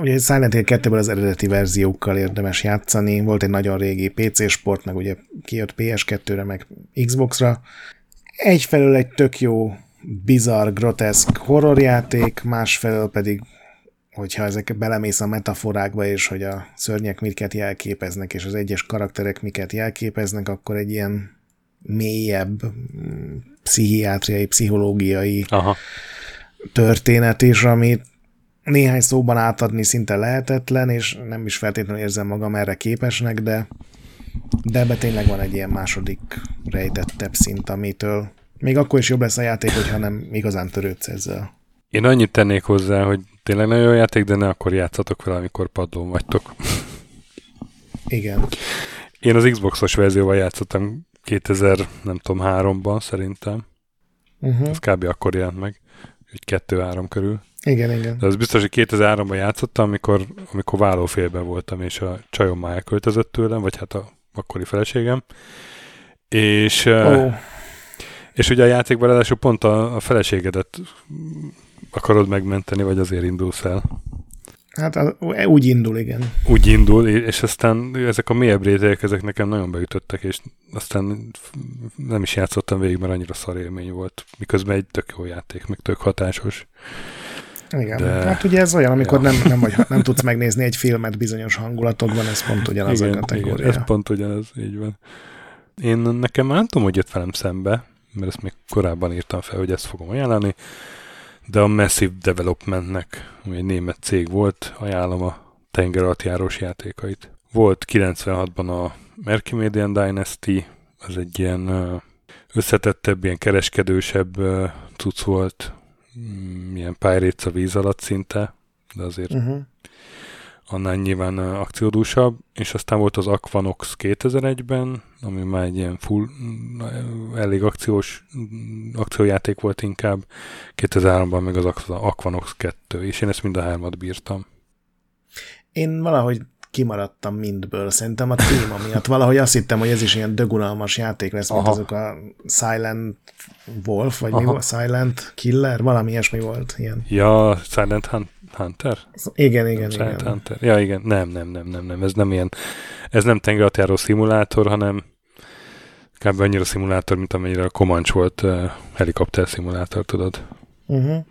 ugye Silent Hill 2-ből az eredeti verziókkal érdemes játszani. Volt egy nagyon régi PC sport, meg ugye kijött PS2-re, meg Xbox-ra. Egyfelől egy tök jó, bizarr, groteszk horrorjáték, másfelől pedig hogyha ezek belemész a metaforákba, és hogy a szörnyek miket jelképeznek, és az egyes karakterek miket jelképeznek, akkor egy ilyen mélyebb pszichiátriai, pszichológiai Aha. történet is, amit néhány szóban átadni szinte lehetetlen, és nem is feltétlenül érzem magam erre képesnek, de, de ebbe tényleg van egy ilyen második rejtettebb szint, amitől még akkor is jobb lesz a játék, hogyha nem igazán törődsz ezzel. Én annyit tennék hozzá, hogy tényleg nagyon jó játék, de ne akkor játszatok vele, amikor padlón vagytok. (laughs) Igen. Én az Xboxos verzióval játszottam 2000, nem tudom, háromban szerintem. Uh-huh. Ez kb. akkor jelent meg, hogy kettő-három körül. Igen, igen. De az biztos, hogy 2003-ban játszottam, amikor, amikor vállófélben voltam, és a csajom már elköltözött tőlem, vagy hát a akkori feleségem. És, oh. és ugye a játékban ráadásul pont a, a feleségedet akarod megmenteni, vagy azért indulsz el. Hát úgy indul, igen. Úgy indul, és aztán ezek a mélyebb rétegek, ezek nekem nagyon beütöttek, és aztán nem is játszottam végig, mert annyira szar élmény volt. Miközben egy tök jó játék, meg tök hatásos. Igen, De... hát ugye ez olyan, amikor ja. nem, nem, vagy, nem tudsz megnézni egy filmet bizonyos hangulatokban, ez pont ugyanaz igen, a kategória. Igen, ez pont ugyanaz, így van. Én nekem már nem tudom, hogy jött velem szembe, mert ezt még korábban írtam fel, hogy ezt fogom ajánlani, de a Massive Developmentnek, ami egy német cég volt, ajánlom a tengeralattjárós játékait. Volt 96-ban a Mercimedian Dynasty, az egy ilyen összetettebb, ilyen kereskedősebb cucc volt, mm, ilyen Pirates a víz alatt szinte, de azért uh-huh. annál nyilván akciódúsabb, és aztán volt az Aquanox 2001-ben, ami már egy ilyen full, elég akciós akciójáték volt inkább, 2003-ban meg az Aquanox 2, és én ezt mind a hármat bírtam. Én valahogy kimaradtam mindből. Szerintem a téma miatt. Valahogy azt hittem, hogy ez is ilyen dögunalmas játék lesz, mint Aha. azok a Silent Wolf, vagy Aha. mi volt? Silent Killer? Valami ilyesmi volt. Ilyen. Ja, Silent Hunt. Hunter? Igen, igen, nem, igen. Hunter. Ja, igen. Nem, nem, nem, nem, nem. Ez nem ilyen, ez nem tengeralattjáró szimulátor, hanem kb. annyira szimulátor, mint amennyire a Comanche volt uh, helikopter szimulátor, tudod? Uh-huh.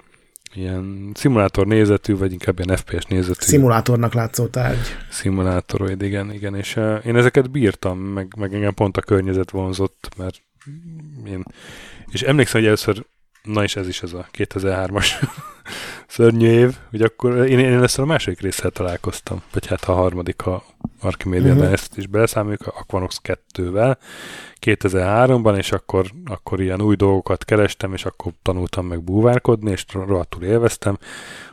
Ilyen szimulátor nézetű, vagy inkább ilyen FPS nézetű. Szimulátornak látszó tárgy. Szimulátoroid, igen, igen. És uh, én ezeket bírtam, meg, meg engem pont a környezet vonzott, mert én... És emlékszem, hogy először Na és ez is ez a 2003-as szörnyű év, hogy akkor én, én ezt a második résszel találkoztam, vagy hát a harmadik, a Archimedia uh-huh. ezt is beleszámoljuk, a Aquanox 2-vel 2003-ban, és akkor, akkor ilyen új dolgokat kerestem, és akkor tanultam meg búvárkodni, és rohadtul élveztem,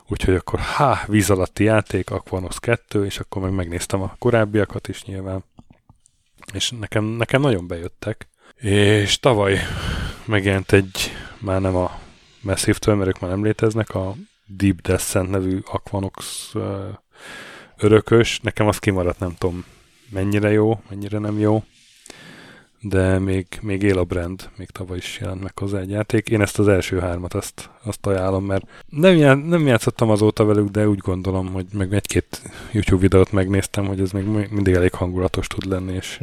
úgyhogy akkor há, víz alatti játék, Aquanox 2, és akkor meg megnéztem a korábbiakat is nyilván, és nekem, nekem nagyon bejöttek. És tavaly megjelent egy már nem a Massive-től, mert ők már nem léteznek, a Deep Descent nevű Aquanox örökös. Nekem az kimaradt, nem tudom mennyire jó, mennyire nem jó, de még, még él a brand, még tavaly is jelent meg hozzá egy játék. Én ezt az első hármat azt, azt ajánlom, mert nem, já, nem játszottam azóta velük, de úgy gondolom, hogy meg egy-két YouTube videót megnéztem, hogy ez még mindig elég hangulatos tud lenni, és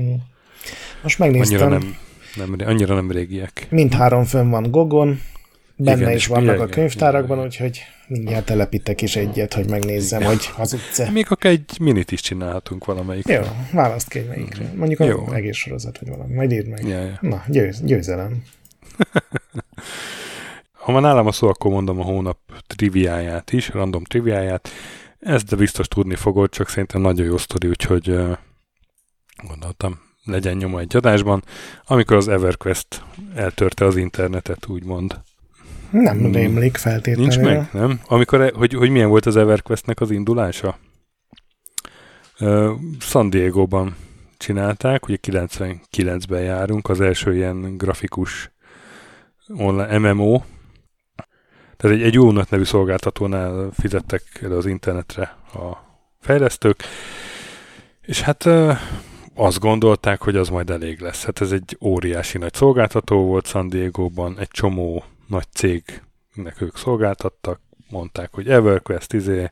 Most megnéztem. Annyira nem, nem, annyira nem régiek. Mindhárom fönn van Gogon, benne igen, is vannak igen, a könyvtárakban, igen. úgyhogy mindjárt telepítek is egyet, hogy megnézzem, igen. hogy hazudsz Még akár egy minit is csinálhatunk valamelyik. Jó, választ ki egy melyikre. Mondjuk Jó. az egész sorozat, vagy valami. Majd írd meg. Ja, ja. Na, győz, győzelem. (laughs) ha már nálam a szó, akkor mondom a hónap triviáját is, random triviáját. Ezt de biztos tudni fogod, csak szerintem nagyon jó sztori, úgyhogy uh, gondoltam, legyen nyoma egy adásban, amikor az EverQuest eltörte az internetet, úgymond. Nem hmm. rémlik feltétlenül. Nincs meg, nem? Amikor, e- hogy, hogy milyen volt az EverQuestnek az indulása? Uh, San Diego-ban csinálták, ugye 99-ben járunk, az első ilyen grafikus online MMO, tehát egy, egy UNET nevű szolgáltatónál fizettek el az internetre a fejlesztők, és hát uh, azt gondolták, hogy az majd elég lesz. Hát ez egy óriási nagy szolgáltató volt San Diego-ban, egy csomó nagy cégnek ők szolgáltattak, mondták, hogy EverQuest, izé,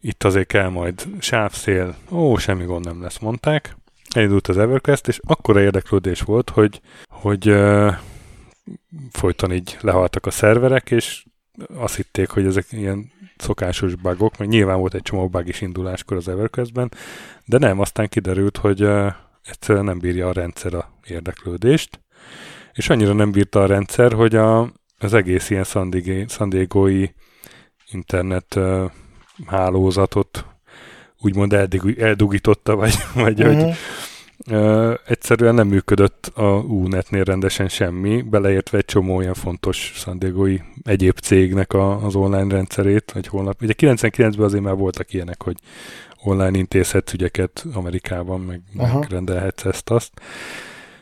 itt azért kell majd sávszél, ó, semmi gond nem lesz, mondták. Elindult az EverQuest, és akkora érdeklődés volt, hogy, hogy uh, folyton így lehaltak a szerverek, és azt hitték, hogy ezek ilyen szokásos bugok, mert nyilván volt egy csomó bug is induláskor az EverQuest-ben, de nem, aztán kiderült, hogy uh, egyszerűen nem bírja a rendszer a érdeklődést, és annyira nem bírta a rendszer, hogy a, az egész ilyen San Diego-i internet uh, hálózatot úgymond eldugí, eldugította, vagy, (laughs) vagy uh-huh. hogy uh, egyszerűen nem működött a UNET-nél rendesen semmi, beleértve egy csomó olyan fontos San Diego-i egyéb cégnek a, az online rendszerét, vagy holnap. Ugye 99-ben azért már voltak ilyenek, hogy online intézhetsz ügyeket Amerikában, meg, meg rendelhetsz ezt-azt.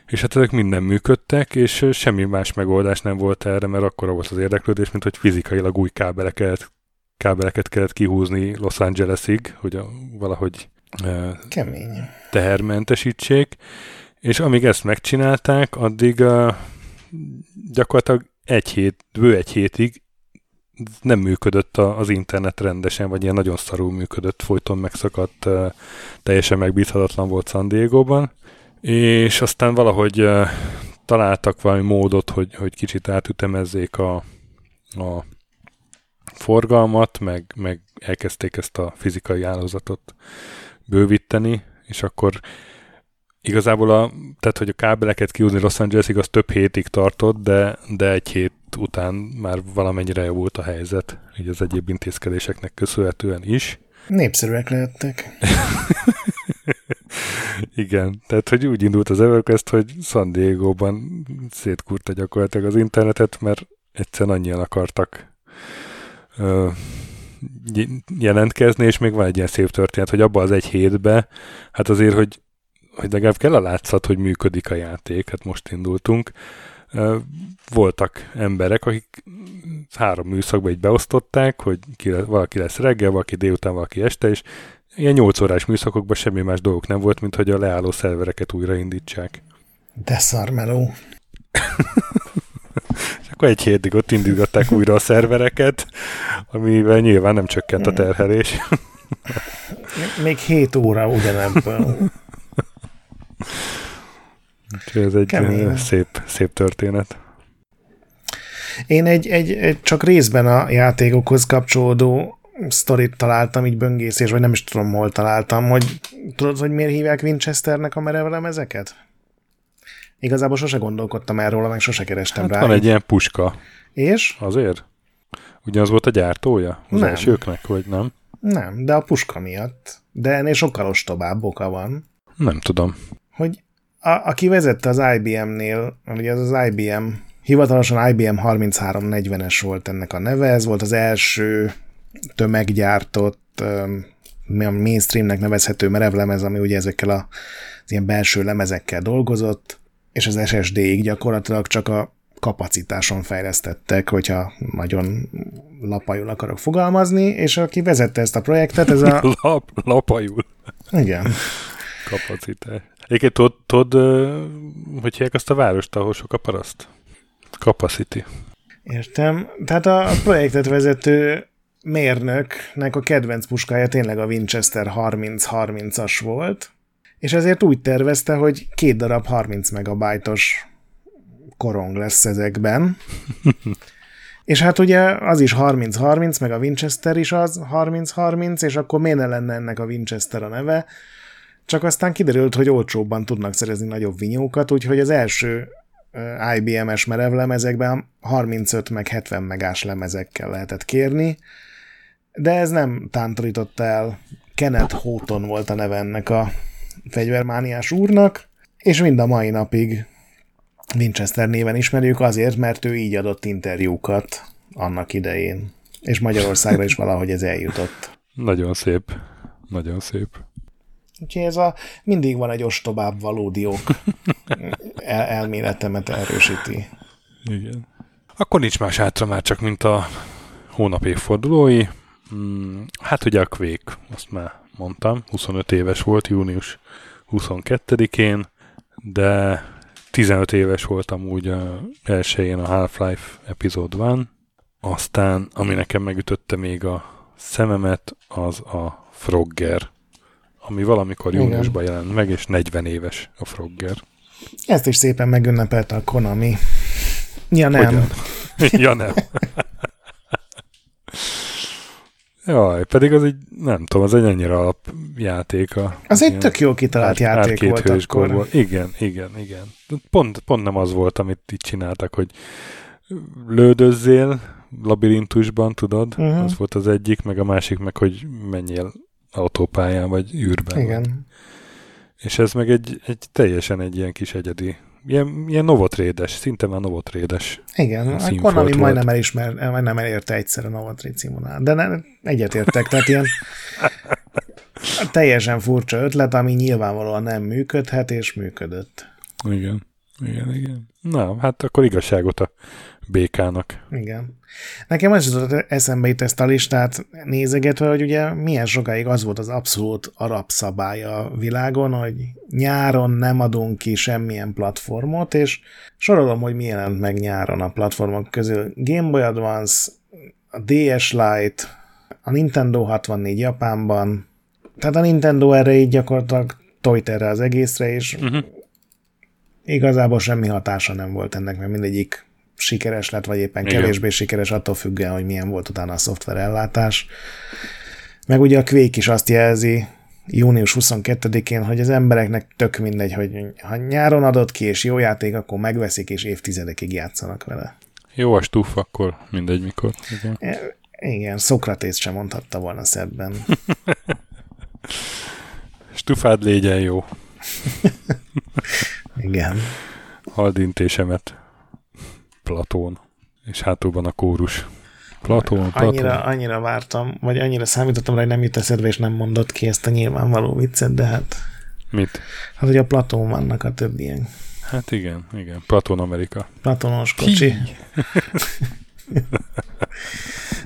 És hát ezek minden működtek, és semmi más megoldás nem volt erre, mert akkora volt az érdeklődés, mint hogy fizikailag új kábeleket, kábeleket kellett kihúzni Los Angelesig, hogy a, valahogy Kemény. tehermentesítsék. És amíg ezt megcsinálták, addig uh, gyakorlatilag egy hét, bő egy hétig nem működött az internet rendesen, vagy ilyen nagyon szarul működött, folyton megszakadt, teljesen megbízhatatlan volt San Diego-ban, és aztán valahogy találtak valami módot, hogy, hogy kicsit átütemezzék a, a forgalmat, meg, meg elkezdték ezt a fizikai állózatot bővíteni, és akkor igazából a, tehát, hogy a kábeleket kiúzni Los Angelesig, az több hétig tartott, de, de egy hét után már valamennyire javult a helyzet, így az egyéb intézkedéseknek köszönhetően is. Népszerűek lehettek. (laughs) Igen, tehát hogy úgy indult az EverQuest, hogy San Diego-ban szétkurta gyakorlatilag az internetet, mert egyszerűen annyian akartak ö, jelentkezni, és még van egy ilyen szép történet, hogy abban az egy hétbe, hát azért, hogy, hogy legalább kell a látszat, hogy működik a játék, hát most indultunk, voltak emberek, akik három műszakba így beosztották, hogy ki, valaki lesz reggel, valaki délután, valaki este, és ilyen 8 órás műszakokban semmi más dolgok nem volt, mint hogy a leálló szervereket újraindítsák. De szarmeló. (laughs) és akkor egy hétig ott indították újra a szervereket, amivel nyilván nem csökkent a terhelés. Még 7 óra ugyanebből. (laughs) ez egy Kemény. szép, szép történet. Én egy, egy, egy csak részben a játékokhoz kapcsolódó sztorit találtam, így böngészés, vagy nem is tudom, hol találtam, hogy tudod, hogy miért hívják Winchesternek a merevlemezeket? Igazából sose gondolkodtam erről, meg sose kerestem hát rá. Van egy ilyen puska. És? Azért? Ugyanaz volt a gyártója? Az nem. elsőknek, vagy nem? Nem, de a puska miatt. De ennél sokkal ostobább oka van. Nem tudom. Hogy a, aki vezette az IBM-nél, ugye az az IBM, hivatalosan IBM 3340-es volt ennek a neve, ez volt az első tömeggyártott, mainstreamnek nevezhető merevlemez, ami ugye ezekkel a, az ilyen belső lemezekkel dolgozott, és az SSD-ig gyakorlatilag csak a kapacitáson fejlesztettek, hogyha nagyon lapajul akarok fogalmazni, és aki vezette ezt a projektet, ez a... (laughs) Lap, lapajul. Igen. (laughs) Kapacitás. Egyébként tudod, tud, hogy hívják azt a várost, ahol sok a paraszt? Capacity. Értem. Tehát a projektet vezető mérnöknek a kedvenc puskája tényleg a Winchester 30-30-as volt, és ezért úgy tervezte, hogy két darab 30 megabajtos korong lesz ezekben. (laughs) és hát ugye az is 30-30, meg a Winchester is az 30-30, és akkor miért ne lenne ennek a Winchester a neve? Csak aztán kiderült, hogy olcsóbban tudnak szerezni nagyobb vinyókat, úgyhogy az első IBM-es merevlemezekben 35 meg 70 megás lemezekkel lehetett kérni, de ez nem tántorította el. Kenneth Houghton volt a neve ennek a fegyvermániás úrnak, és mind a mai napig Winchester néven ismerjük azért, mert ő így adott interjúkat annak idején. És Magyarországra is valahogy ez eljutott. Nagyon szép. Nagyon szép. Úgyhogy ez a mindig van egy ostobább valódi ok (laughs) El, elméletemet erősíti. Igen. Akkor nincs más hátra már csak, mint a hónap évfordulói. Hmm, hát ugye a Quake, azt már mondtam, 25 éves volt június 22-én, de 15 éves voltam úgy a elsőjén a Half-Life epizód van, aztán, ami nekem megütötte még a szememet, az a Frogger, ami valamikor Igen. júniusban jelent meg, és 40 éves a Frogger. Ezt is szépen megünnepelte a Konami. Ja nem. Hogyan? (laughs) ja nem. (laughs) Jaj, pedig az egy, nem tudom, az egy ennyire alapjáték. A, Az egy tök jó kitalált ár- játék arcade volt hősgól akkor. volt. Igen, igen, igen. Pont, pont nem az volt, amit itt csináltak, hogy lődözzél labirintusban, tudod? Mhm. Az volt az egyik, meg a másik meg, hogy menjél autópályán, vagy űrben. Igen. És ez meg egy, egy teljesen egy ilyen kis egyedi, ilyen, ilyen novotrédes, szinte már novotrédes. Igen, a Konami majdnem, elismer, majdnem elérte egyszer a Novatrid címvonalát. De ne, egyetértek, tehát ilyen (laughs) teljesen furcsa ötlet, ami nyilvánvalóan nem működhet, és működött. Igen, igen, igen. Na, hát akkor igazságot a békának. Igen. Nekem az jutott eszembe itt ezt a listát nézegetve, hogy ugye milyen sokáig az volt az abszolút arab szabály a világon, hogy nyáron nem adunk ki semmilyen platformot, és sorolom, hogy mi jelent meg nyáron a platformok közül. Game Boy Advance, a DS Lite, a Nintendo 64 Japánban, tehát a Nintendo erre így gyakorlatilag tojt erre az egészre, és Uh-huh. igazából semmi hatása nem volt ennek, mert mindegyik sikeres lett, vagy éppen Igen. kevésbé sikeres, attól függően, hogy milyen volt utána a szoftver ellátás. Meg ugye a Quake is azt jelzi, június 22-én, hogy az embereknek tök mindegy, hogy ha nyáron adott ki, és jó játék, akkor megveszik, és évtizedekig játszanak vele. Jó a stuf, akkor mindegy mikor. Igen. E, Igen, Szokratész sem mondhatta volna szebben. (laughs) Stufád légyen jó. (laughs) Igen. Haldintésemet. Platón. És hátulban a kórus. Platón, Platón. Annyira, annyira vártam, vagy annyira számítottam rá, hogy nem jut eszedbe, és nem mondott ki ezt a nyilvánvaló viccet, de hát, Mit? hát hogy a Platón vannak a több ilyen Hát igen, igen. Platón Amerika. platonos kocsi. (laughs)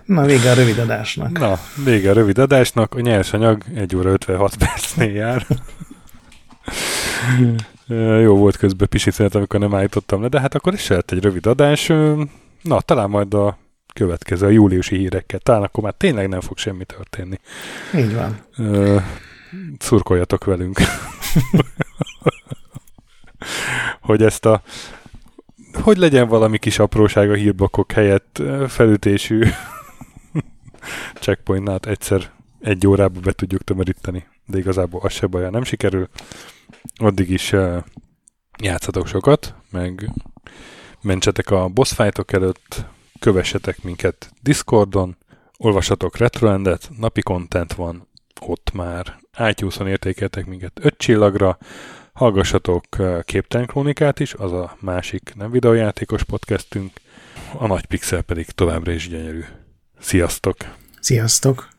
Na, vége a rövid adásnak. Na, vége a rövid adásnak. A nyersanyag 1 óra 56 percnél jár. (laughs) Jó volt közben pisítenet, amikor nem állítottam le, de hát akkor is lett egy rövid adás. Na, talán majd a következő, a júliusi hírekkel. Talán akkor már tényleg nem fog semmi történni. Így van. Szurkoljatok velünk. (laughs) hogy ezt a hogy legyen valami kis apróság a hírblokkok helyett felütésű (laughs) checkpointnát egyszer egy órába be tudjuk tömöríteni, de igazából az se baj, ha nem sikerül. Addig is uh, játszatok sokat, meg mentsetek a boss fightok előtt, kövessetek minket Discordon, olvassatok Retroendet, napi content van ott már. iTunes-on értékeltek minket 5 csillagra, hallgassatok Képtelen Krónikát is, az a másik nem videójátékos podcastünk, a Nagy Pixel pedig továbbra is gyönyörű. Sziasztok! Sziasztok!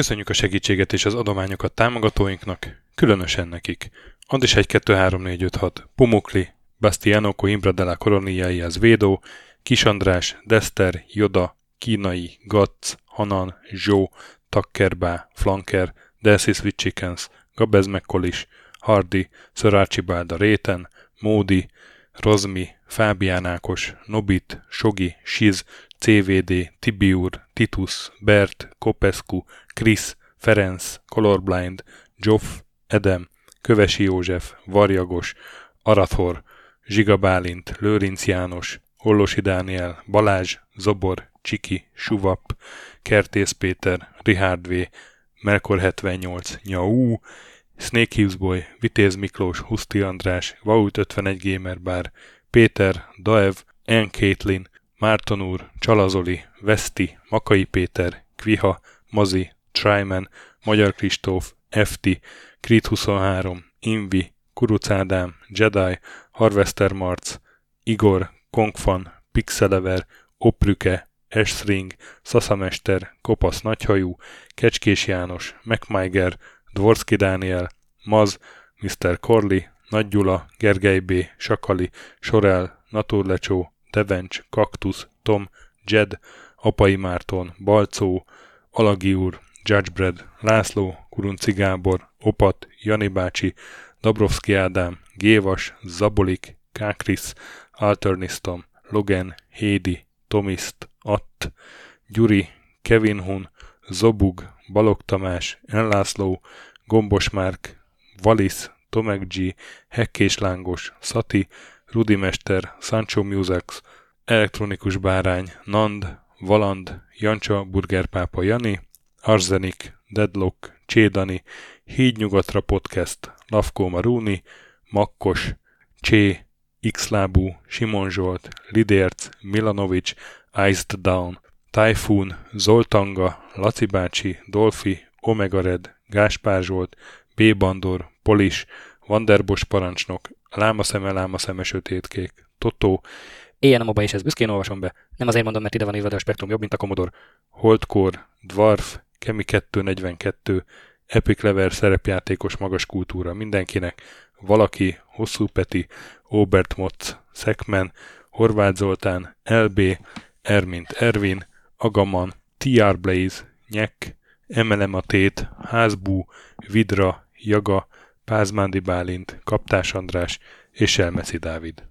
Köszönjük a segítséget és az adományokat támogatóinknak, különösen nekik. Andis 1 2 3 4 5 6, Pumukli, Bastiano Coimbra de la az Védó, Kis András, Dester, Joda, Kínai, Gatz, Hanan, Zsó, Takkerbá, Flanker, Delcy Sweet Chickens, Gabez McCollis, Hardy, Sir Archibald Réten, Módi, Rozmi, Fábián Ákos, Nobit, Sogi, Siz, CVD, Tibiur, Titus, Bert, Kopescu, Krisz, Ferenc, Colorblind, Joff, Edem, Kövesi József, Varjagos, Arathor, Zsiga Bálint, Lőrinc János, Hollosi Dániel, Balázs, Zobor, Csiki, Suvap, Kertész Péter, Richard V, Melkor 78, Nyau, Snake Hughes Boy, Vitéz Miklós, Huszti András, Vaut 51 Gamer Bar, Péter, Daev, N. Caitlin, Márton úr, Csalazoli, Veszti, Makai Péter, Kviha, Mazi, Tryman, Magyar Kristóf, FT, Krit 23, Invi, Kuruc Jedi, Harvester Marc, Igor, Kongfan, Pixelever, Oprüke, Esring, Szaszamester, Kopasz Nagyhajú, Kecskés János, MacMiger, Dvorski Dániel, Maz, Mr. Corley, Nagy Gyula, Gergely B., Sakali, Sorel, Naturlecsó, Devencs, Kaktusz, Tom, Jed, Apai Márton, Balcó, Alagi úr, Judgebred, László, Kurunci Gábor, Opat, Jani bácsi, Dabrowski Ádám, Gévas, Zabolik, Kákris, Alternisztom, Logan, Hédi, Tomiszt, Att, Gyuri, Kevin Hun, Zobug, Balog Tamás, Enlászló, Gombos Márk, Valisz, Tomek G, Hekkés Lángos, Szati, Rudimester, Sancho Musax, Elektronikus Bárány, Nand, Valand, Jancsa, Burgerpápa Jani, Arzenik, Deadlock, Csédani, Hídnyugatra Podcast, Lavkó Maruni, Makkos, Csé, Xlábú, Simon Zsolt, Lidérc, Milanovic, Iced Down, Typhoon, Zoltanga, Laci bácsi, Dolfi, Omega Red, Gáspár Zsolt, B. Bandor, Polis, Vanderbos parancsnok, Lámaszeme, Lámaszeme, Sötétkék, Totó, Éjjel a moba és ezt büszkén olvasom be. Nem azért mondom, mert ide van írva, de a spektrum jobb, mint a Commodore. Holdkor, Dwarf, Kemi 242, Epic Lever szerepjátékos magas kultúra mindenkinek, valaki, Hosszú Peti, Obert Motz, Szekmen, Horváth Zoltán, LB, Ermint Ervin, Agaman, TR Blaze, Nyek, Emelem a Tét, Házbú, Vidra, Jaga, Pázmándi Bálint, Kaptás András és Elmeszi Dávid.